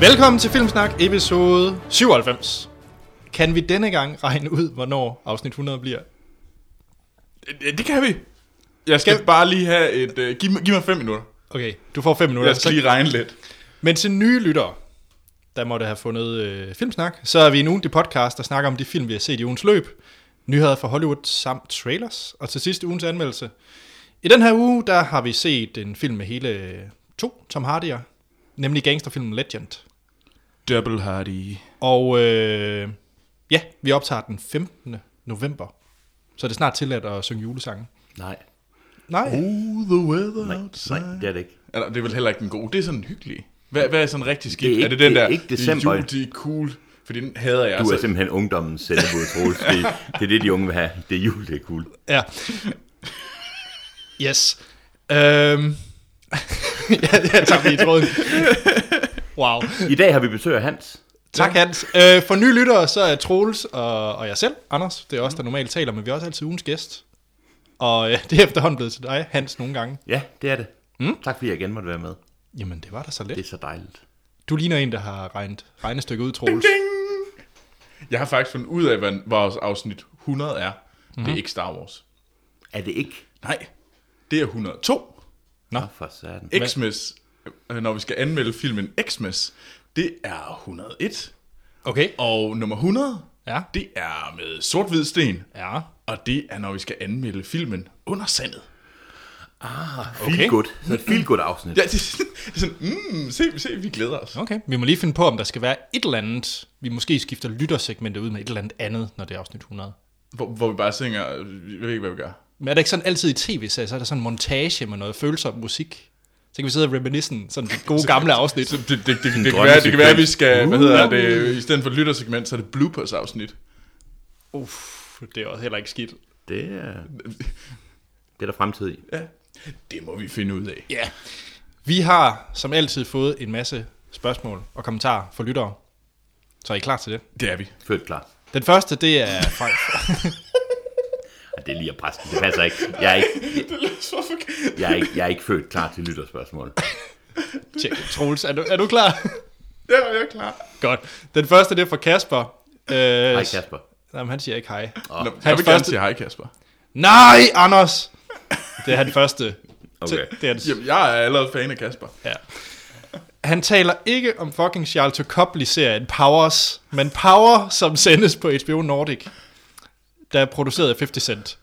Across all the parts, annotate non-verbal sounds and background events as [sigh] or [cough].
Velkommen til Filmsnak episode 97. Kan vi denne gang regne ud, hvornår afsnit 100 bliver? Ja, Det kan vi. Jeg skal Skal- bare lige have et... Uh, giv, mig, giv mig fem minutter. Okay, du får 5 minutter. Jeg skal lige regne lidt. Men til nye lyttere, der måtte have fundet øh, Filmsnak, så er vi en ugentlig podcast, der snakker om de film, vi har set i ugens løb, nyheder fra Hollywood samt trailers, og til sidst ugens anmeldelse. I den her uge, der har vi set en film med hele øh, to Tom Hardy'er, nemlig gangsterfilmen Legend. Double Hardy. Og øh, ja, vi optager den 15. november, så er det snart tilladt at synge julesange. Nej, Nej, Oh, the weather nej, nej, det er det ikke. Eller, det er vel heller ikke den gode. Det er sådan hyggelig. Hvad, hvad er sådan rigtig skidt? Det er ikke- er det den det er der, ikke december. Det er, jul, det er cool. Fordi den hader jeg. Du er altså. simpelthen ungdommens sendebud, Troels. Det, det er det, de unge vil have. Det er jul, det er cool. Ja. Yes. Øhm. [laughs] ja, ja, tak for i tråden. Wow. I dag har vi besøg af Hans. Tak Hans. Øh, for nye lyttere, så er Troels og, og jeg selv, Anders, det er os, der normalt taler, men vi er også altid ugens gæst. Og øh, det er efterhånden blevet til dig, Hans, nogle gange. Ja, det er det. Mm. Tak fordi jeg igen måtte være med. Jamen, det var da så Det let. er så dejligt. Du ligner en, der har regnet regnestykket ud, Troels. Jeg har faktisk fundet ud af, hvad vores afsnit 100 er. Mhm. Det er ikke Star Wars. Er det ikke? Nej, det er 102. Nå, for satan. Xmas, øh, når vi skal anmelde filmen Xmas, det er 101. Okay. Og nummer 100, Ja. det er med sort-hvid sten. Ja. Og det er, når vi skal anmelde filmen Under Sandet. Feel good. Så et feel good afsnit. Ja, det, er- det er sådan, mm, se, se, vi glæder os. Okay. Vi må lige finde på, om der skal være et eller andet. Vi måske skifter lyttersegmentet ud med et eller andet andet, når det er afsnit 100. Hvor, hvor vi bare synger, jeg ved ikke, hvad vi gør. Men er det ikke sådan altid i tv-serier, så er der sådan en montage med noget følsom musik? Så kan vi sidde og reminisce sådan de gode gamle afsnit. Så det, det, det, det, det, kan være, det kan være, at vi skal, hvad hedder det, i stedet for lyttersegment, så er det bloopers-afsnit. Uff, det er også heller ikke skidt. Det er, det er der fremtid i. Ja, det må vi finde ud af. Ja. Vi har som altid fået en masse spørgsmål og kommentarer fra lyttere. Så er I klar til det? Det er vi. Født klar. Den første, det er fra... Det er lige at presse den. Det passer ikke. Jeg er ikke, [laughs] Det forkert. jeg er ikke, jeg er ikke født klar til lytterspørgsmål. Tjek, Troels, er du, er du klar? Ja, jeg er klar. Godt. Den første, det er fra Kasper. Øh, Hej Kasper. Jamen, han siger ikke hej. Nå, jeg vil Hans gerne første- sige hej, Kasper. Nej, Anders! Det er han første. [laughs] Okay. Det er hans Jamen, jeg er allerede fan af Kasper. Ja. Han taler ikke om fucking Charlton Copley-serien Powers, men Power, som sendes på HBO Nordic, der er produceret af 50 Cent.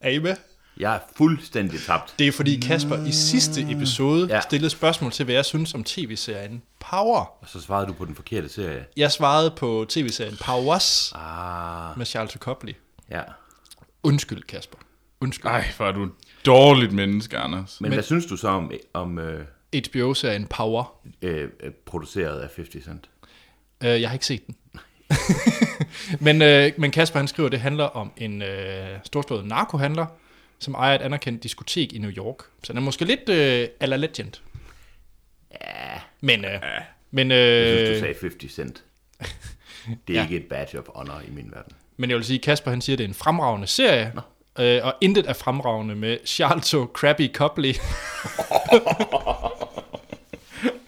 Er I med? Jeg er fuldstændig tabt. Det er fordi Kasper i sidste episode ja. Stillede spørgsmål til, hvad jeg synes om tv-serien Power. Og så svarede du på den forkerte serie. Jeg svarede på tv-serien Powers Ah, med Charlton Copley. ja. Undskyld, Kasper. Undskyld. Ej, hvor er du et dårligt menneske, Anders. Men, Men hvad synes du så om, om øh, HBO-serien Power. øh, øh, produceret af 50 Cent? Uh, jeg har ikke set den. [laughs] men, uh, men Kasper han skriver, at det handler om en uh, storslået narkohandler, som ejer et anerkendt diskotek i New York. Så den er måske lidt uh, a la Legend. Ja, Men, uh, men, jeg synes, du uh, sagde 50 Cent. Det Ja. er ja. ikke et badge of honor i min verden. men jeg vil sige, Kasper han siger, at det er en fremragende serie. Uh, og intet er fremragende med Charlton Krabby Copley. [laughs]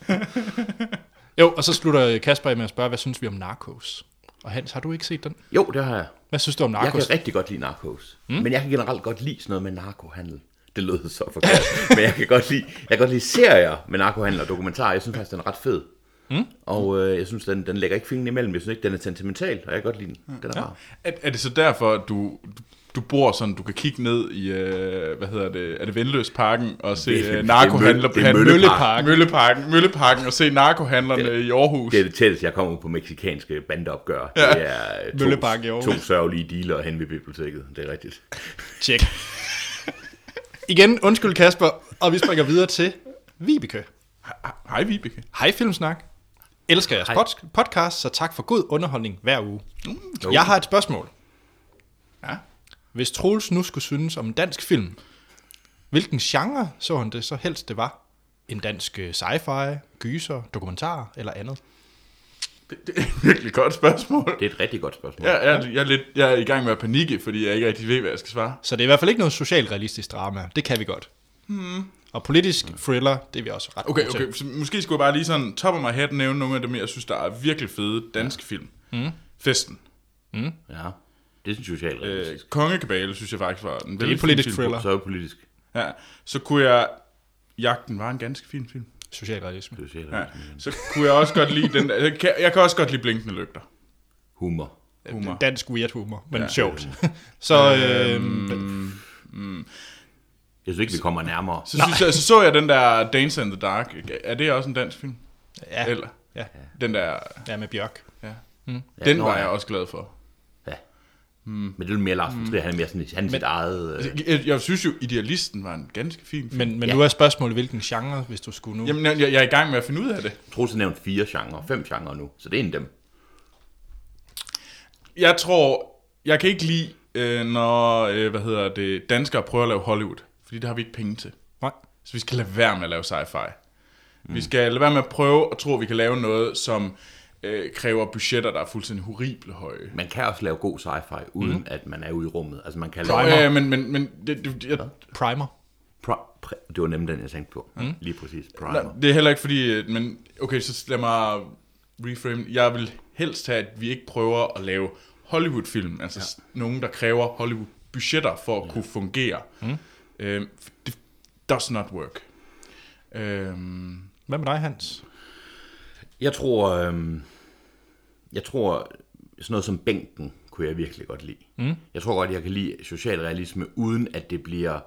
[laughs] jo, og så slutter Kasper med at spørge, hvad synes vi om Narcos? Og Hans, har du ikke set den? Jo, det har jeg. Hvad synes du om Jeg Narcos? kan rigtig godt lide narkos. Mm. Men jeg kan generelt godt lide sådan noget med narkohandel. Det lød så forkert. [laughs] men jeg kan godt lide, jeg kan godt lide serier med narkohandel og dokumentarer. Jeg synes faktisk, den er ret fed. Mm. Og øh, jeg synes, den, den lægger ikke fingeren imellem. Jeg synes ikke, den er sentimental, og jeg kan godt lide den. Den er rar. Er, er det så derfor, at du, du bor sådan, du kan kigge ned i, øh, hvad hedder det, er det Vendløsparken og se Det øh, det er narkohandler... Det han- Mølleparken. Mølleparken. Mølleparken og se narkohandlerne i Aarhus. Det er det tætteste, jeg kommer på meksikanske bandeopgør. Ja. Det er to, Mølleparken i Aarhus. to sørgelige dealer hen ved biblioteket. Det er rigtigt. Tjek. Igen, undskyld Kasper, og vi springer videre til Vibeke. Hej, Vibeke. Hej Filmsnak. Elsker jeres pod- podcast, så tak for god underholdning hver uge. Jo. Jeg har et spørgsmål. Ja. Hvis Troels nu skulle synes om en dansk film, hvilken genre så han det så helst det var? En dansk øh, sci-fi, gyser, dokumentar eller andet? Det, det er et virkelig godt spørgsmål. Det er et rigtig godt spørgsmål. Jeg, jeg, jeg, er lidt, jeg er i gang med at panikke, fordi jeg ikke rigtig ved, hvad jeg skal svare. Så det er i hvert fald ikke noget socialrealistisk drama. Det kan vi godt. Og politisk thriller, det er vi også ret Okay, okay. Så måske skulle jeg bare lige sådan top of my head nævne nogle af dem, jeg synes, der er virkelig fede danske film. Mm. Festen. Ja, det er sådan socialt Øh. Kongekabale, synes jeg faktisk var en er en politisk film. thriller. Så er det politisk. Ja. Så kunne jeg... Jagten var en ganske fin film. Socialrealisme. Socialt Ja. Så kunne jeg også godt lide den. Jeg kan, jeg kan også godt lide Blinkende Lygter. Humor. Humor. Dansk weird humor, men Ja. ja. sjovt. [laughs] så øh, Jeg synes ikke, vi kommer nærmere. Så, synes jeg, så så jeg den der Dance in the Dark. Er det også en dansk film? ja, Eller? ja, Den der... ja, med Bjørk. Ja. Ja, Den nå, var ja. jeg også glad for. Ja. Men det er jo mere Lars von Trier, han er mere sådan, han er sit eget... Øh, Jeg, jeg synes jo, Idealisten var en ganske fin film. Men, men Ja. nu er spørgsmålet, hvilken genre, hvis du skulle nu. Jamen, jeg, jeg er i gang med at finde ud af det. Troels har nævnt fire genrer, fem genrer nu, så det er en af dem. Jeg tror, jeg kan ikke lide, øh, når øh, hvad hedder det, danskere prøver at lave Hollywood. Fordi det har vi ikke penge til. Nej. Så vi skal lade være med at lave sci-fi. Mm. Vi skal lade være med at prøve at tro, at vi kan lave noget, som øh, kræver budgetter, der er fuldstændig horrible høje. Man kan også lave god sci-fi, uden mm. at man er ude i rummet. Altså man kan lave... Primer. Øh, men men, men det, det, jeg, Primer. Pro- pre- det var nemlig den, jeg tænkte på. Mm. Lige præcis. Primer. nej, det er heller ikke fordi, øh, men okay, så lad mig reframe. Jeg vil helst have, at vi ikke prøver at lave Hollywood-film, altså ja. nogen, der kræver Hollywood-budgetter for at ja. kunne fungere. Mm. Øh, det does not work. Øhm, Hvad med dig, Hans? Jeg tror, øhm, jeg tror, sådan noget som bænken kunne jeg virkelig godt lide. Mm. Jeg tror godt, jeg kan lide socialrealisme, uden at det bliver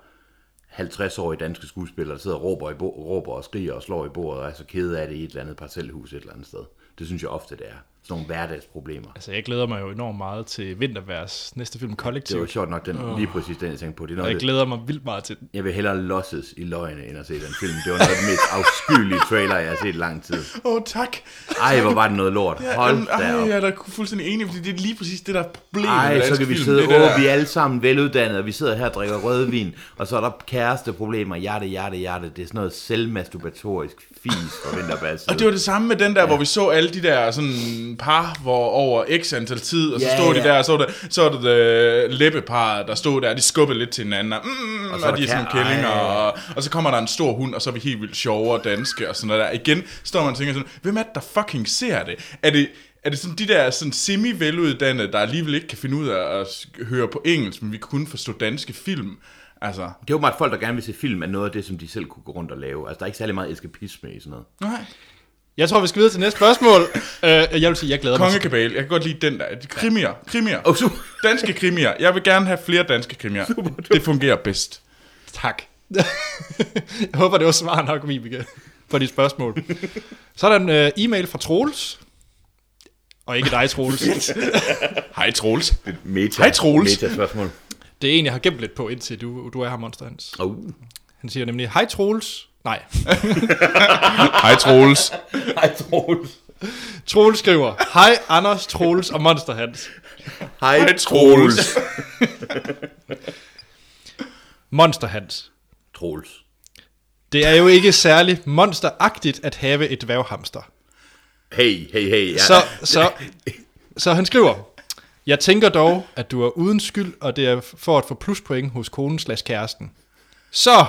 50-årige danske skuespillere, der sidder og råber, i bo- råber og skriger og slår i bordet, og er så kede af det i et eller andet parcelhus et eller andet sted. Det synes jeg ofte, det er. Sådan nogle hverdagsproblemer. Altså, jeg glæder mig jo enormt meget til Vinterværs næste film, Det var Kollektiv. sjovt nok, den, lige præcis den, jeg tænkte på. Det er Og noget, jeg glæder mig vildt meget til den. jeg vil hellere losses i løgne, end at se den film. Det var noget af den mest afskyelige trailer, jeg har set i lang tid. Åh, oh, tak. Ej, hvor var det noget lort. Hold Jamen, da op. jeg er da fuldstændig enig, fordi det er lige præcis det, der er problemet Ej, så kan vi film. sidde, det der- åh, vi er alle sammen veluddannede, og vi sidder her og drikker rødvin, og så er der kæresteproblemer, hjerte, hjerte, hjerte. Det er sådan noget selvmasturbatorisk fis for [laughs] Vinterbads. Og det var det samme med den der, ja. hvor vi så alle de der sådan par, hvor over x antal tid, og så Ja, stod de ja. der, og så var det, så var det, det læbepar, der stod der, de skubbede lidt til hinanden, og, mm, Og så er og de er sådan kællinger, og, og så kommer der en stor hund, og så er vi helt vildt sjove og danske, og sådan noget der. Igen står man og tænker sådan, hvem er det, der fucking ser det? Er det, er det sådan de der sådan semi-veluddannede, der alligevel ikke kan finde ud af at høre på engelsk, men vi kan kun forstå danske film? Altså, Det er jo meget folk, der gerne vil se film, er noget af det, som de selv kunne gå rundt og lave. Altså, der er ikke særlig meget eskapisme i sådan noget. nej. Jeg tror, vi skal videre til næste spørgsmål. uh, [coughs] jeg vil sige, jeg glæder mig. til- Kongekabale, jeg kan godt lide den der. De krimier, krimier. Oh, super. Danske krimier. Jeg vil gerne have flere danske krimier. det fungerer bedst. Tak. [laughs] jeg håber, det var svar nok, Vibeke, på dit spørgsmål. Så er der en uh, e-mail fra Troels. Og ikke dig, Troels. [laughs] Hej Troels. Meta. Hej, Troels. Meta-spørgsmål. Det er en, jeg har gemt lidt på, indtil du, du er her, Monster Hans. Oh. Han siger nemlig, hej Troels. Nej, [laughs] Hej Troels. Hej, Troels. Troels skriver, hej Anders, Troels og Monster Hans. Hej, Troels. [laughs] Monster Hans. Troels. Det er jo ikke særlig monsteragtigt at have et dværghamster. Hey, hey, hey. Ja. Så, så, så han skriver, jeg tænker dog, at du er uden skyld, og det er for at få pluspoint hos konen slash kæresten. Så,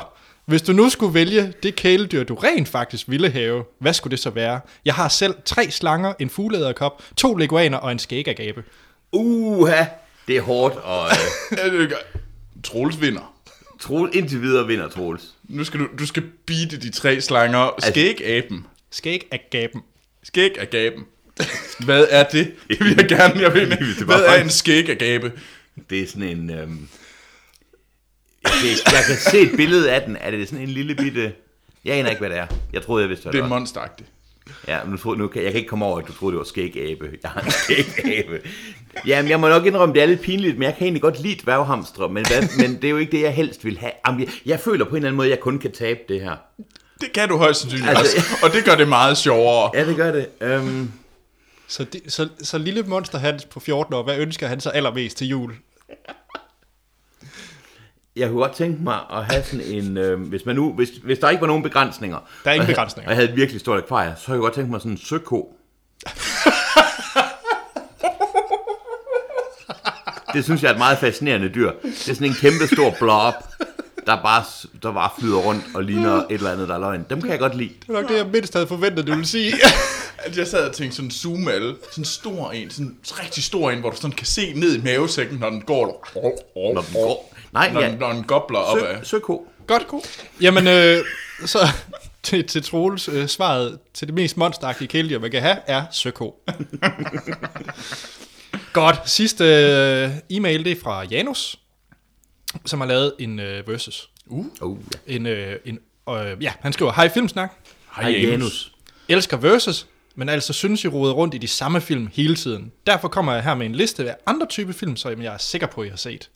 hvis du nu skulle vælge det kæledyr, du rent faktisk ville have, hvad skulle det så være? Jeg har selv tre slanger, en fugleæderkop, to leguaner og en skægagabe. Uha, det er hårdt, og uh, [laughs] Troels vinder. Troels, indtil videre vinder Troels. Nu skal du, du skal beate de tre slanger. Skægaben. Skægagaben. Skægagaben. [laughs] Hvad er det? Det vil jeg gerne, jeg [laughs] var Hvad er en skægagabe? Det er sådan en... Øhm, jeg, kan, jeg kan se et billede af den. Er det sådan en lille bitte... Jeg aner ikke, hvad det er. Jeg troede, jeg vidste, hvad Det det er var. monsteragtigt. Ja, men nu, troede, nu kan, jeg kan ikke komme over, at du troede, det var skægabe. Jeg har en skægabe. Jamen, jeg må nok indrømme, det er lidt pinligt, men jeg kan egentlig godt lide dværghamstre, men, hvad, men det er jo ikke det, jeg helst vil have. Jamen, jeg, jeg føler på en eller anden måde, at jeg kun kan tabe det her. Det kan du højst sandsynligt Altså- også. Og det gør det meget sjovere. Ja, det gør det. Øhm, Så, de, så, så lille Monster Hans på 14 år, hvad ønsker han så allermest til jul? Jeg kunne godt tænke mig at have sådan en... Øh, hvis, man nu, hvis, hvis der ikke var nogen begrænsninger... Der er ingen begrænsninger. Og jeg havde et virkelig stort akvarie, så kunne jeg godt tænke mig sådan en søko. det synes jeg er et meget fascinerende dyr. Det er sådan en kæmpe stor blob. der bare, der bare flyder rundt og ligner et eller andet, der er løgn. Dem kan jeg godt lide. Det var nok det, jeg mindst havde forventet, du ville sige. Altså, jeg sad og tænkte sådan zoom alle. Sådan en stor en, sådan en rigtig stor en, hvor du sådan kan se ned i mavesækken, når den går. Når den går. Nej, Når, ja. når den gobler op Sø, af. søko. Godt, god. Jamen, øh, så [laughs] til, til Troels øh, svaret til det mest monsteragtige kæledyr, man kan have, er søko. [laughs] Godt. Sidste øh, e-mail, det er fra Janus, som har lavet en øh, versus. Oh, ja. En, øh, en, øh, ja, han skriver, Hej Filmsnak, Hej, Janus. elsker versus, men altså synes, I roder rundt i de samme film hele tiden. Derfor kommer jeg her med en liste af andre type film, som jeg er sikker på, I har set.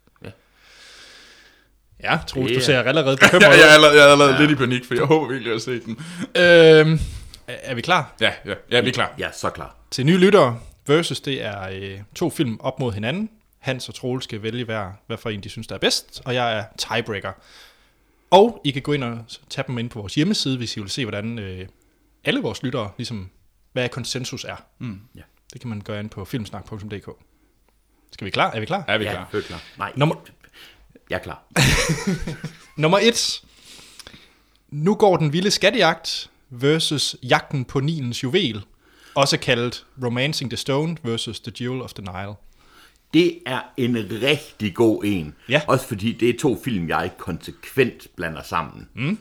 Ja. Troels, Det du er- ser allerede [laughs] Ja, bekymret jeg er ud. allerede, jeg er allerede ja. lidt i panik, for jeg håber virkelig, at set den. Øhm, er- vi klar? Ja, ja, ja, vi er klar. Ja, så klar. Til nye lyttere, versus det er øh, to film op mod hinanden. Hans og Troels skal vælge hver, hvad for en de synes, der er bedst, og jeg er tiebreaker. Og I kan gå ind og tage dem ind på vores hjemmeside, hvis I vil se, hvordan øh, alle vores lyttere, ligesom, hvad konsensus er. Mm. Ja. Det kan man gøre ind på filmsnak.dk. Skal vi klar? Er vi klar? Er vi Ja, klar? er klar. Nej, Nummer, jeg er klar. [laughs] nummer et. Nu går den vilde skattejagt versus jagten på Nilens juvel. Også kaldet Romancing the Stone versus The Jewel of the Nile. Det er en rigtig god en. Ja. Også fordi det er to film, jeg konsekvent blander sammen. Mm.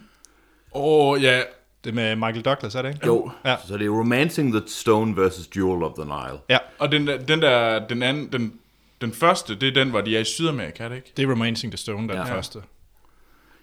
Åh, oh, ja. Det med Michael Douglas, er det ikke? Jo, Ja. så det er Romancing the Stone versus Jewel of the Nile. Ja, Og den der, den der, den anden, den, den første, det er den, hvor de er i Sydamerika, er det ikke? det er Romancing the Stone, der er den Ja. første.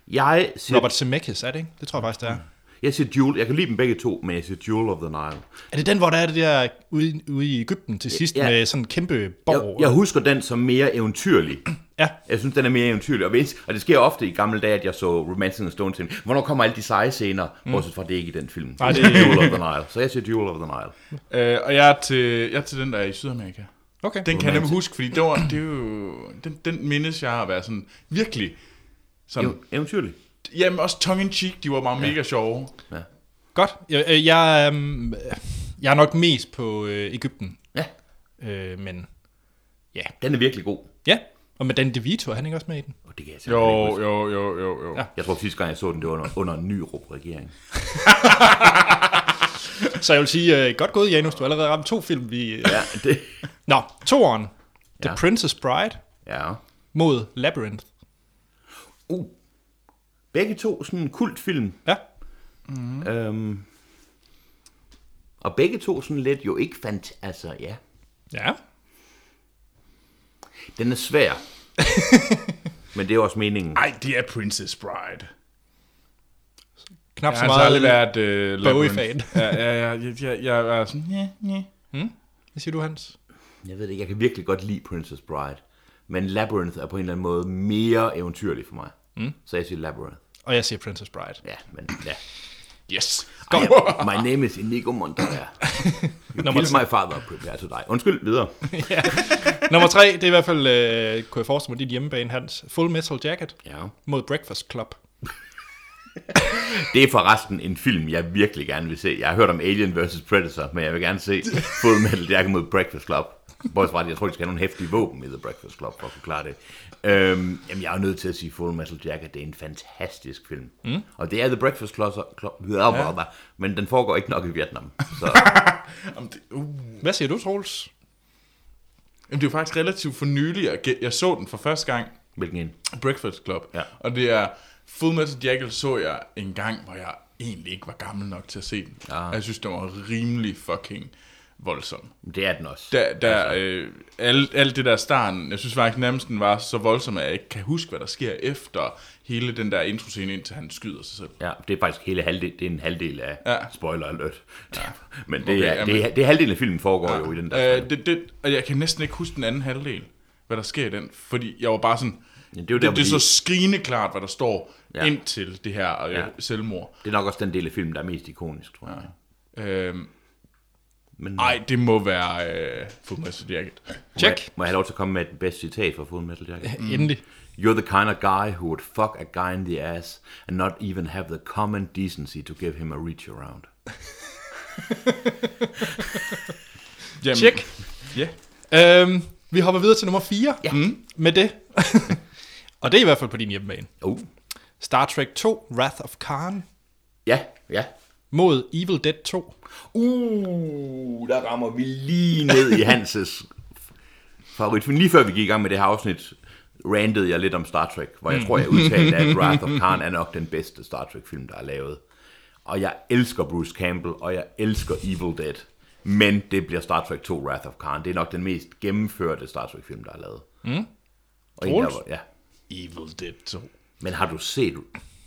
Jeg siger, Robert Zemeckis, er det ikke? Det tror jeg faktisk, det er. jeg siger Jewel, jeg kan lide dem begge to, men jeg siger Jewel of the Nile. Er det den, hvor der er det der ude, ude i Ægypten til sidst Ja. med sådan en kæmpe Jeg, borg? jeg husker den som mere eventyrlig. [clears throat] Ja, Jeg synes, den er mere eventyrlig. Og, hvis, og det sker ofte i gamle dage, at jeg så Romancing the Stone til. Hvornår kommer alle de seje scener? Mm. Bortset fra, det er ikke i den film. Nej, det er er- Jewel of the Nile. Så jeg siger Jewel of the Nile. Øh, og jeg er, til, jeg er til den, der er i Sydamerika. Okay. Den kan jeg nemlig huske, fordi det, var, det er jo, den, den mindes jeg at være sådan virkelig sådan, Ev- eventyrlig. jamen også tongue-in-cheek, de var bare mega sjove. Ja. Godt. Jeg, øh, jeg, øhm, jeg er nok mest på øh, Ægypten, ja, øh, men den er virkelig god. ja. Og med Dan DeVito, er han ikke også med i den? Og det kan jeg ikke Jo, huske. jo, jo, jo, jo. Ja. Jeg tror sidste gang, jeg så den, det var under, under en ny regering. [laughs] Så jeg vil sige, øh, godt gået, Janus. Du har allerede ramt to film. Vi... Ja, det... [laughs] Nå, toeren. The Ja. Princess Bride Ja. mod Labyrinth. Uh. Begge to sådan en kultfilm. Ja. Mm. Øhm. Og begge to sådan lidt jo ikke fandt... Altså, ja. Ja. Den er svær. [laughs] Men det er også meningen. Ej, det er Princess Bride. Knap Jeg så har altså meget. aldrig været uh, Bowie-fan. Ja, ja, ja, jeg, jeg, jeg er sådan, ja, ja. Hvad siger du, Hans? Jeg ved det, ikke, jeg kan virkelig godt lide Princess Bride. Men Labyrinth er på en eller anden måde mere eventyrlig for mig. Mm. Så jeg siger Labyrinth. Og jeg siger Princess Bride. Ja, men ja. Yes. I am, my name is Inigo Montoya. [laughs] You killed my father, prepare to die. Undskyld, videre. [laughs] Nummer tre, det er i hvert fald, øh, kunne jeg forestille mig, dit hjemmebane, Hans. Full Metal Jacket Ja. mod Breakfast Club. Det er forresten en film, jeg virkelig gerne vil se. Jeg har hørt om Alien vs. Predator, men jeg vil gerne se Full Metal Jacket mod Breakfast Club. Bortset fra, jeg tror, de skal have nogle hæftige våben i The Breakfast Club for at kunne klare det. Øhm, jamen, jeg er nødt til at sige Full Metal Jacket. Det er en fantastisk film. Mm. Og det er The Breakfast Club, Club ja. men den foregår ikke nok i Vietnam. Så [laughs] uh. Hvad siger du, Troels? Jamen, det er jo faktisk relativt for nylig, jeg så den for første gang, hvilken en? Breakfast Club. Ja. Og det er Full Metal Jacket så jeg en gang, hvor jeg egentlig ikke var gammel nok til at se den. Ah. Jeg synes, den var rimelig fucking voldsom. Det er den også. Der, der, øh, alt, alt det der starten, jeg synes faktisk nærmest, den var så voldsom, at jeg ikke kan huske, hvad der sker efter hele den der introscene, indtil han skyder sig selv. Ja, det er faktisk hele halvdel, det er en halvdel af Ja. spoiler alert. Ja. [laughs] Men det, okay, er, jamen- det, er, det er halvdelen af filmen foregår ja. jo i den der. Øh, det, det, og jeg kan næsten ikke huske den anden halvdel, hvad der sker i den, fordi jeg var bare sådan, Ja, det, er jo der, det, det er hvor så de- skrigende klart, hvad der står Ja. ja. ind til det her øh, Ja. ja. selvmord. det er nok også den del af filmen, der er mest ikonisk, tror jeg. Øhm, Men, ej, det må være øh, Full Metal Jacket. Må jeg, Check. må jeg have lov til at komme med et bedste citat fra Full Metal Jacket? Mm. Endelig. You're the kind of guy who would fuck a guy in the ass and not even have the common decency to give him a reach around. Jamen, Check. Ja. Øhm, vi hopper videre til nummer 4 Ja. mm. med det. [laughs] og det er i hvert fald på din hjemmebane. Oh, Star Trek 2, Wrath of Khan, Ja, ja. mod Evil Dead 2. Uh, der rammer vi lige ned i Hanses favorit. Lige før vi gik i gang med det her afsnit, rantede jeg lidt om Star Trek, hvor jeg tror, jeg udtalte, at Wrath of Khan er nok den bedste Star Trek-film, der er lavet. Og jeg elsker Bruce Campbell, og jeg elsker Evil Dead. Men det bliver Star Trek 2 Wrath of Khan. Det er nok den mest gennemførte Star Trek-film, der er lavet. Mm. Og en, der, var- ja. Evil Dead 2. Men har du set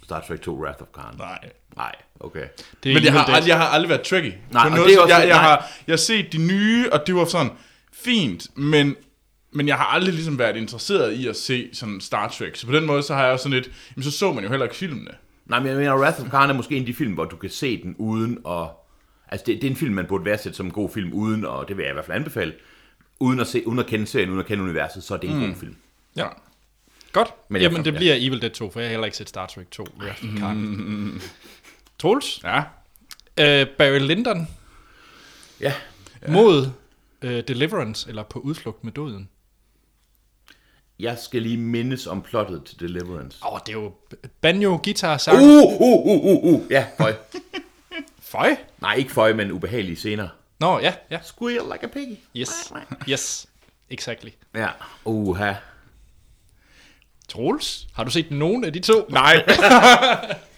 Star Trek 2 Wrath of Khan? Nej. Nej, okay. Det Men jeg har, aldrig, jeg har aldrig været tricky. Nej, På og noget, det er også- jeg, jeg, nej. har, jeg har set de nye, og det var sådan fint, men, men jeg har aldrig ligesom været interesseret i at se sådan Star Trek. Så på den måde, så har jeg også sådan lidt, jamen så så man jo heller ikke filmene. Nej, men jeg mener, Wrath of Khan er måske en af de film, hvor du kan se den uden at... Altså, det, det er en film, man burde værdsætte som en god film, uden, og det vil jeg i hvert fald anbefale, uden at, se, uden at kende serien, uden at kende universet, så er det en mm. god film. Ja. Godt. Men Jamen, det ja. bliver Evil Dead 2, for jeg har heller ikke set Star Trek 2, Wrath of Khan. Troels? Ja. Uh, Barry Lyndon Ja, mod uh, Deliverance, eller På udflugt med døden. jeg skal lige mindes om plottet til Deliverance. Åh, oh, det er jo banjo, guitar, sang. Uh, uh, uh, uh, uh, ja, føj. [laughs] Føj. Nej, ikke føj, men ubehagelige scener. Nå, ja, ja. Squeal like a piggy. Yes. Yes. Exactly. Ja, uha. Troels, har du set nogen af de to? Nej. [laughs]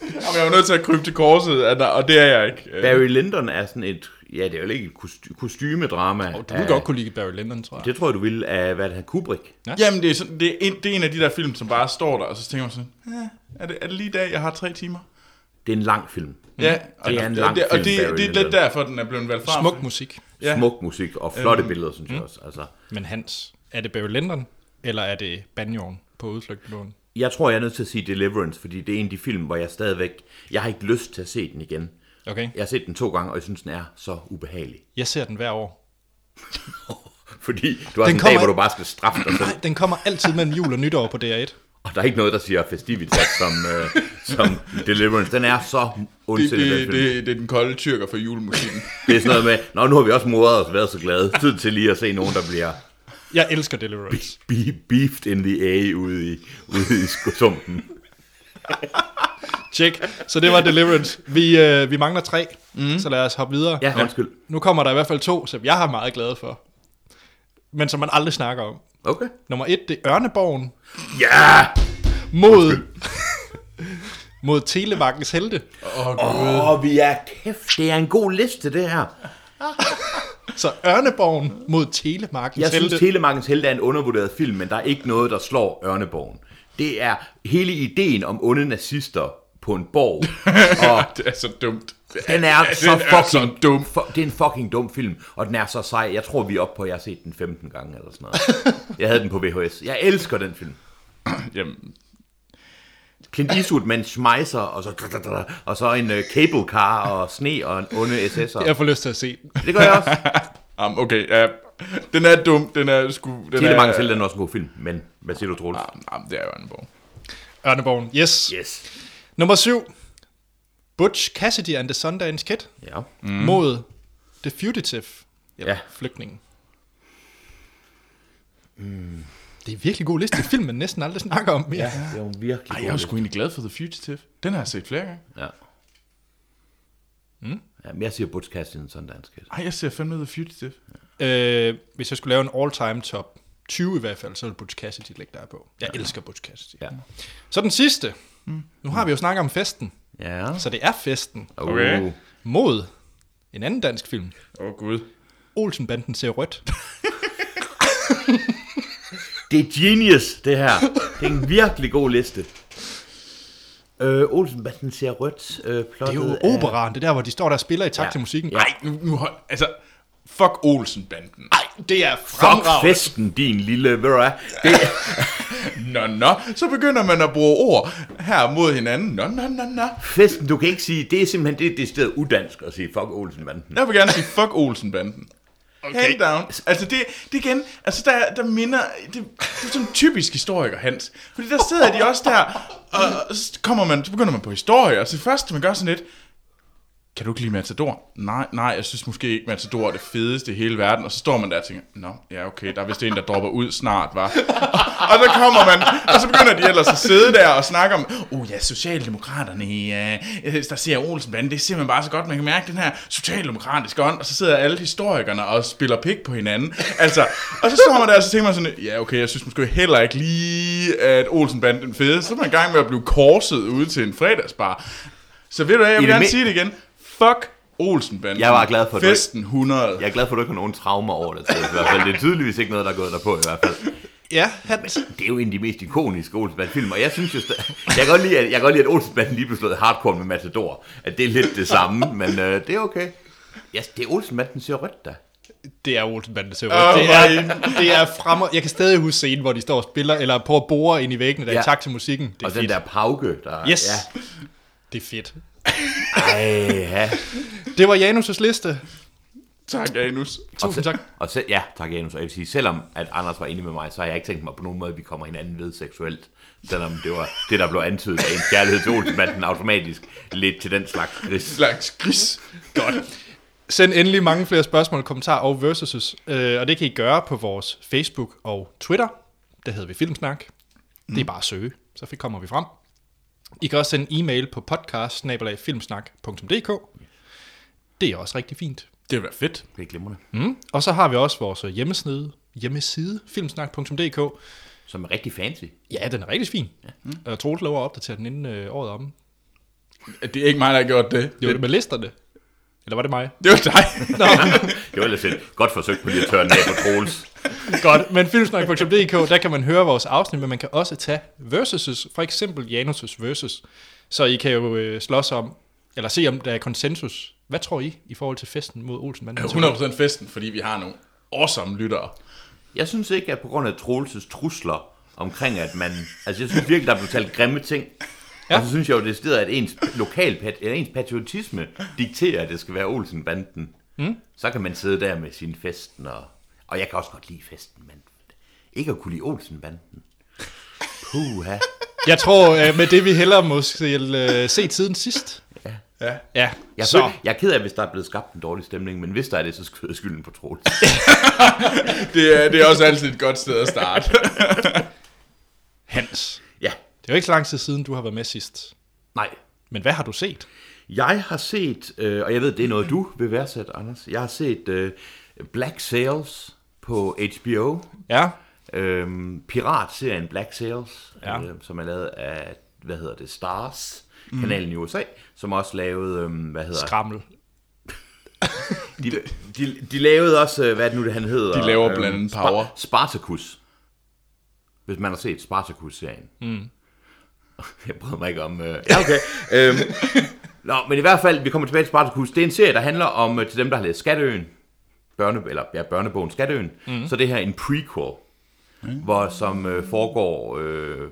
Jamen, jeg var nødt til at krybe til korset, og der- og det er jeg ikke. Øh, Barry Lyndon er sådan et, ja, det er jo ikke et kost- kostymedrama. Oh, du vil godt kunne lide Barry Lyndon, tror jeg. Det tror jeg, du vil af, hvad er det her, Kubrick? Jamen, det er, sådan, det, er en, det er en af de der film, som bare står der, og så tænker man sådan, ja, er, det, er det lige i dag, jeg har tre timer? Det er en lang film. Ja, og, Det er en og, lang det, og film, det, Barry det er lidt derfor, den er blevet valgt fra. Smuk musik. Ja. Smuk musik og flotte billeder, synes jeg også. Altså, Men Hans, er det Barry Lyndon, eller er det banjoen på udflugt med døden? jeg tror, jeg er nødt til at sige Deliverance, fordi det er en af de film, hvor jeg stadigvæk... Jeg har ikke lyst til at se den igen. Okay. Jeg har set den to gange, og jeg synes, den er så ubehagelig. Jeg ser den hver år. [laughs] Fordi du har sådan Den en dag, hvor du bare skal straffe dig selv, Nej, den kommer altid mellem jul og nytår på DR1. og der er ikke noget, der siger festivitas som, øh, som Deliverance. Den er så Det, ondsindig, det, det, det, det er den kolde tyrker for julemusikken. Det er sådan noget med, Nå, nu har vi også modret os og været så glade. Tid til lige at se nogen, der bliver Jeg elsker Deliverance. be- beefed in the A ude i, ude i sumpen. Tjek. Så det var Deliverance. Vi, øh, vi mangler tre, mm. så lad os hoppe videre. Ja, undskyld. Nu kommer der i hvert fald to, som jeg er meget glad for. Men som man aldrig snakker om. Okay. Nummer et, det er Ørneborgen Ja! mod, [laughs] mod Telemarkens Helte. Åh, oh, vi er kæft. Det er en god liste, det her. [laughs] Så Ørneborgen mod Telemarkens Jeg Helte. synes, Telemarkens Helte er en undervurderet film, men der er ikke noget, der slår Ørneborgen. Det er hele ideen om onde nazister på en borg. [laughs] Og det er så dumt. den er Den så er fucking så dum. For, det er en fucking dum film, og den er så sej. Jeg tror, vi er oppe på, at jeg har set den 15 gange eller sådan noget. [laughs] Jeg havde den på VHS. Jeg elsker den film. Jamen, Clint Eastwood med en schmeiser, og så, og så en uh, cable car, og sne, og en onde SS'er. Jeg får lyst til at se den. Det gør jeg også. [laughs] um, okay, ja. Den er dum, den er sgu... Den er, Helte er også en god film, men hvad siger du, Troels? Jamen, det er jo en bog. Ørneborgen, yes. Yes. Nummer syv. Butch Cassidy and the Sundance Kid Ja. mm. mod The Fugitive. Ja. Flygtningen. Mm. Det er en virkelig god liste. Film, man næsten aldrig snakker om mere. Ja, det er jo virkelig Ej, god jeg er sgu egentlig glad for The Fugitive. Den har jeg set flere gange. Ja. Mm. ja men jeg siger Butch Cassidy and Sundance Kid. Ej, jeg ser fandme The Fugitive. Øh, hvis jeg skulle lave en all-time top 20 i hvert fald, så ville Butch Cassidy ligge der på. Jeg ja. elsker Butch Cassidy. Ja. Så den sidste. Mm. Nu har vi jo snakket om festen. Ja. Så det er festen Okay. Uh. mod en anden dansk film. Åh, oh, gud. Olsenbanden ser rødt. [laughs] Det er genius, det her. Det er en virkelig god liste. Øh, Olsenbanden ser rødt. Øh, Det er jo operaen, det er der, hvor de står der og spiller i takt Ja. til musikken. Nej, nu, nu hold, altså, fuck Olsen-banden. Nej, det er Fuck fremragende. festen, din lille... Ved du? Det, [laughs] Nå, nå, så begynder man at bruge ord her mod hinanden. Nå, nå, nå, nå. festen, du kan ikke sige... Det er simpelthen det, det stedet udansk at sige fuck Olsenbanden. Jeg vil gerne sige fuck Olsen-banden. Okay. Hand down. Altså det, det igen, altså der, der minder, det, det er sådan typisk historiker, Hans. Fordi der sidder de også der, og, og så kommer man, så begynder man på historie, og så først man gør sådan lidt, kan du ikke lide Matador? Nej, nej, jeg synes måske ikke, Matador er det fedeste i hele verden. Og så står man der og tænker, nå, ja okay, der er vist en, der dropper ud snart, var. og så kommer man, og så begynder de ellers at sidde der og snakke om, oh ja, Socialdemokraterne, ja, der ser Olsenbanden, det ser man bare så godt, man kan mærke den her socialdemokratiske ånd, og så sidder alle historikerne og spiller pik på hinanden. Altså, og så står man der, og så tænker man sådan, ja okay, jeg synes måske heller ikke lige, at Olsenbanden er den fede. Så er man i gang med at blive korset ude til en fredagsbar. Så ved du hvad, jeg vil gerne sige det igen. Fuck Olsenbanden. Jeg var glad for, at Festen 100. Jeg er glad for, at du ikke har nogen traumer over det. Til, i hvert fald. Det er tydeligvis ikke noget, der er gået der på i hvert fald. Ja, Hans. Det er jo en af de mest ikoniske Olsenbanden-film, og jeg synes jo, jeg kan godt lide, at, jeg kan godt lide, at Olsenbanden lige blev slået hardcore med Matador. At det er lidt det samme, men øh, det er okay. Ja, det er Olsenbanden ser rødt da. Det er Olsenbanden, der ser Åh, ud. Det er, det er fremmer. Jeg kan stadig huske scenen, hvor de står og spiller, eller på at bore ind i væggene, der ja. Ja. i takt til musikken. Det er Og fedt. den der pauke, der... Yes. Ja. Det er fedt. Ej, ja. Det var Janus' liste. Tak, Janus. Tusind tak. Og se, ja, tak Janus. Og jeg vil sige, selvom at Anders var enig med mig, så har jeg ikke tænkt mig på nogen måde, at vi kommer hinanden ved seksuelt. Selvom det var det, der blev antydet af en kærlighed til Olsenbanden automatisk lidt til den slags gris. Slags gris. Godt. Send endelig mange flere spørgsmål, kommentarer og versuses, øh, og det kan I gøre på vores Facebook og Twitter. Der hedder vi Filmsnak. Mm. Det er bare at søge, så kommer vi frem. I kan også sende e-mail på podcast Det er også rigtig fint. Det vil være fedt. Det er glimrende. Mm. Og så har vi også vores hjemmeside, hjemmeside filmsnak.dk. Som er rigtig fancy. Ja, den er rigtig fin. Ja. Mm. Og Troels lover at opdatere den inden øh, året om. Det er ikke mig, der har gjort det. Det var det med listerne. Eller var det mig? Det var dig. [laughs] Nå, [laughs] Det var ellers et godt forsøg på lige at tørre den af på Troels. godt. Men filmsnak.dk, der kan man høre vores afsnit, men man kan også tage versuses, for eksempel Janus' versus. Så I kan jo øh, slås om, eller se om der er konsensus. Hvad tror I i forhold til festen mod Olsenbanden? 100% festen, fordi vi har nogle awesome lyttere. Jeg synes ikke, at på grund af Troelses trusler omkring, at man... Altså, jeg synes virkelig, der er blevet talt grimme ting. Ja. Og så synes jeg jo, det er stedet, at ens lokal eller ens patriotisme dikterer, at det skal være Olsenbanden. Mm. Så kan man sidde der med sin festen, og, og jeg kan også godt lide festen, men ikke at kunne lide Olsenbanden. Puha. Jeg tror, øh, med det vi hellere måske øh, se tiden sidst. Ja. Ja. Ja, Jeg, så føler, jeg er ked af, hvis der er blevet skabt en dårlig stemning, men hvis der er det, så skyder jeg skylden på Troels. [laughs] Det er, det er også altid et godt sted at starte. Hans. Det er jo ikke så lang tid siden, du har været med sidst. nej. Men hvad har du set? Jeg har set, øh, og jeg ved, det er noget, du vil værdsætte, Anders. Jeg har set øh, Black Sails på HBO. Ja, Øhm, piratserien Black Sails, Ja. øh, som er lavet af, hvad hedder det, Stars, kanalen i USA, som også lavede, øhm, hvad hedder skrammel. [laughs] de, de, de lavede også, øh, hvad er det nu, det han hedder? De laver blandt andet Power. Spartacus. Hvis man har set Spartacus-serien. Mm. [laughs] Jeg bryder mig ikke om... Øh, ja, okay. øhm, [laughs] nå, men i hvert fald, vi kommer tilbage til Spartacus. Det er en serie, der handler om, øh, til dem, der har læst Skatteøen, børne, eller ja, børnebogen Skatteøen, mm. så det her er en prequel, mm. hvor som øh, foregår øh,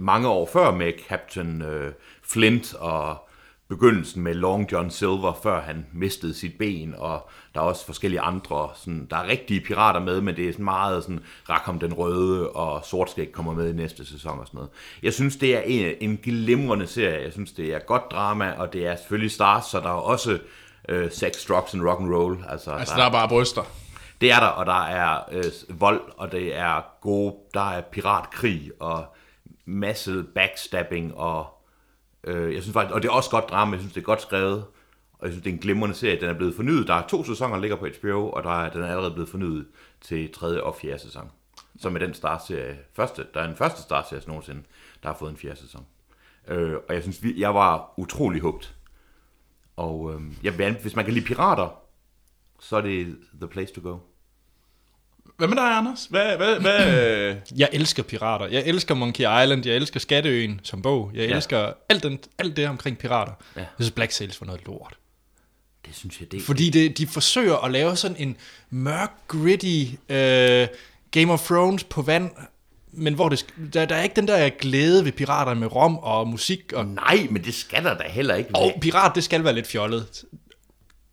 mange år før med Captain øh, Flint og begyndelsen med Long John Silver, før han mistede sit ben, og der er også forskellige andre, sådan, der er rigtige pirater med, men det er sådan meget sådan, Rackham den Røde, og Sortskæg kommer med i næste sæson og sådan noget. Jeg synes, det er en, en glimrende serie, jeg synes, det er godt drama, og det er selvfølgelig stars, så der er også øh, sex, drugs and rock and roll. Altså, Altså, der er bare bryster. det er der, og der er øh, vold, og det er gode, der er piratkrig, og masse backstabbing, og øh, jeg synes faktisk, og det er også godt drama, jeg synes, det er godt skrevet, og jeg synes, det er en glimrende serie, den er blevet fornyet, der er to sæsoner, der ligger på HBO, og der er, den er allerede blevet fornyet til tredje og fjerde sæson. Som er den startserie, første, der er en første startserie nogensinde, der har fået en fjerde sæson. Øh, og jeg synes, vi, jeg var utrolig hugt. Og øh, jeg hvis man kan lide pirater, så er det the place to go. Hvad med dig, Anders? Hvad, hvad, hvad? [clears throat] Jeg elsker pirater. Jeg elsker Monkey Island. Jeg elsker Skatteøen som bog. Jeg Ja. elsker alt, den, alt det omkring pirater. Ja. Jeg synes Black Sails var noget lort. Det synes jeg, det Fordi det, de forsøger at lave sådan en mørk, gritty uh, Game of Thrones på vand, men hvor det, der, der er ikke den der glæde ved pirater med rom og musik. Og, Nej, men det skal der da heller ikke og være. pirat, det skal være lidt fjollet.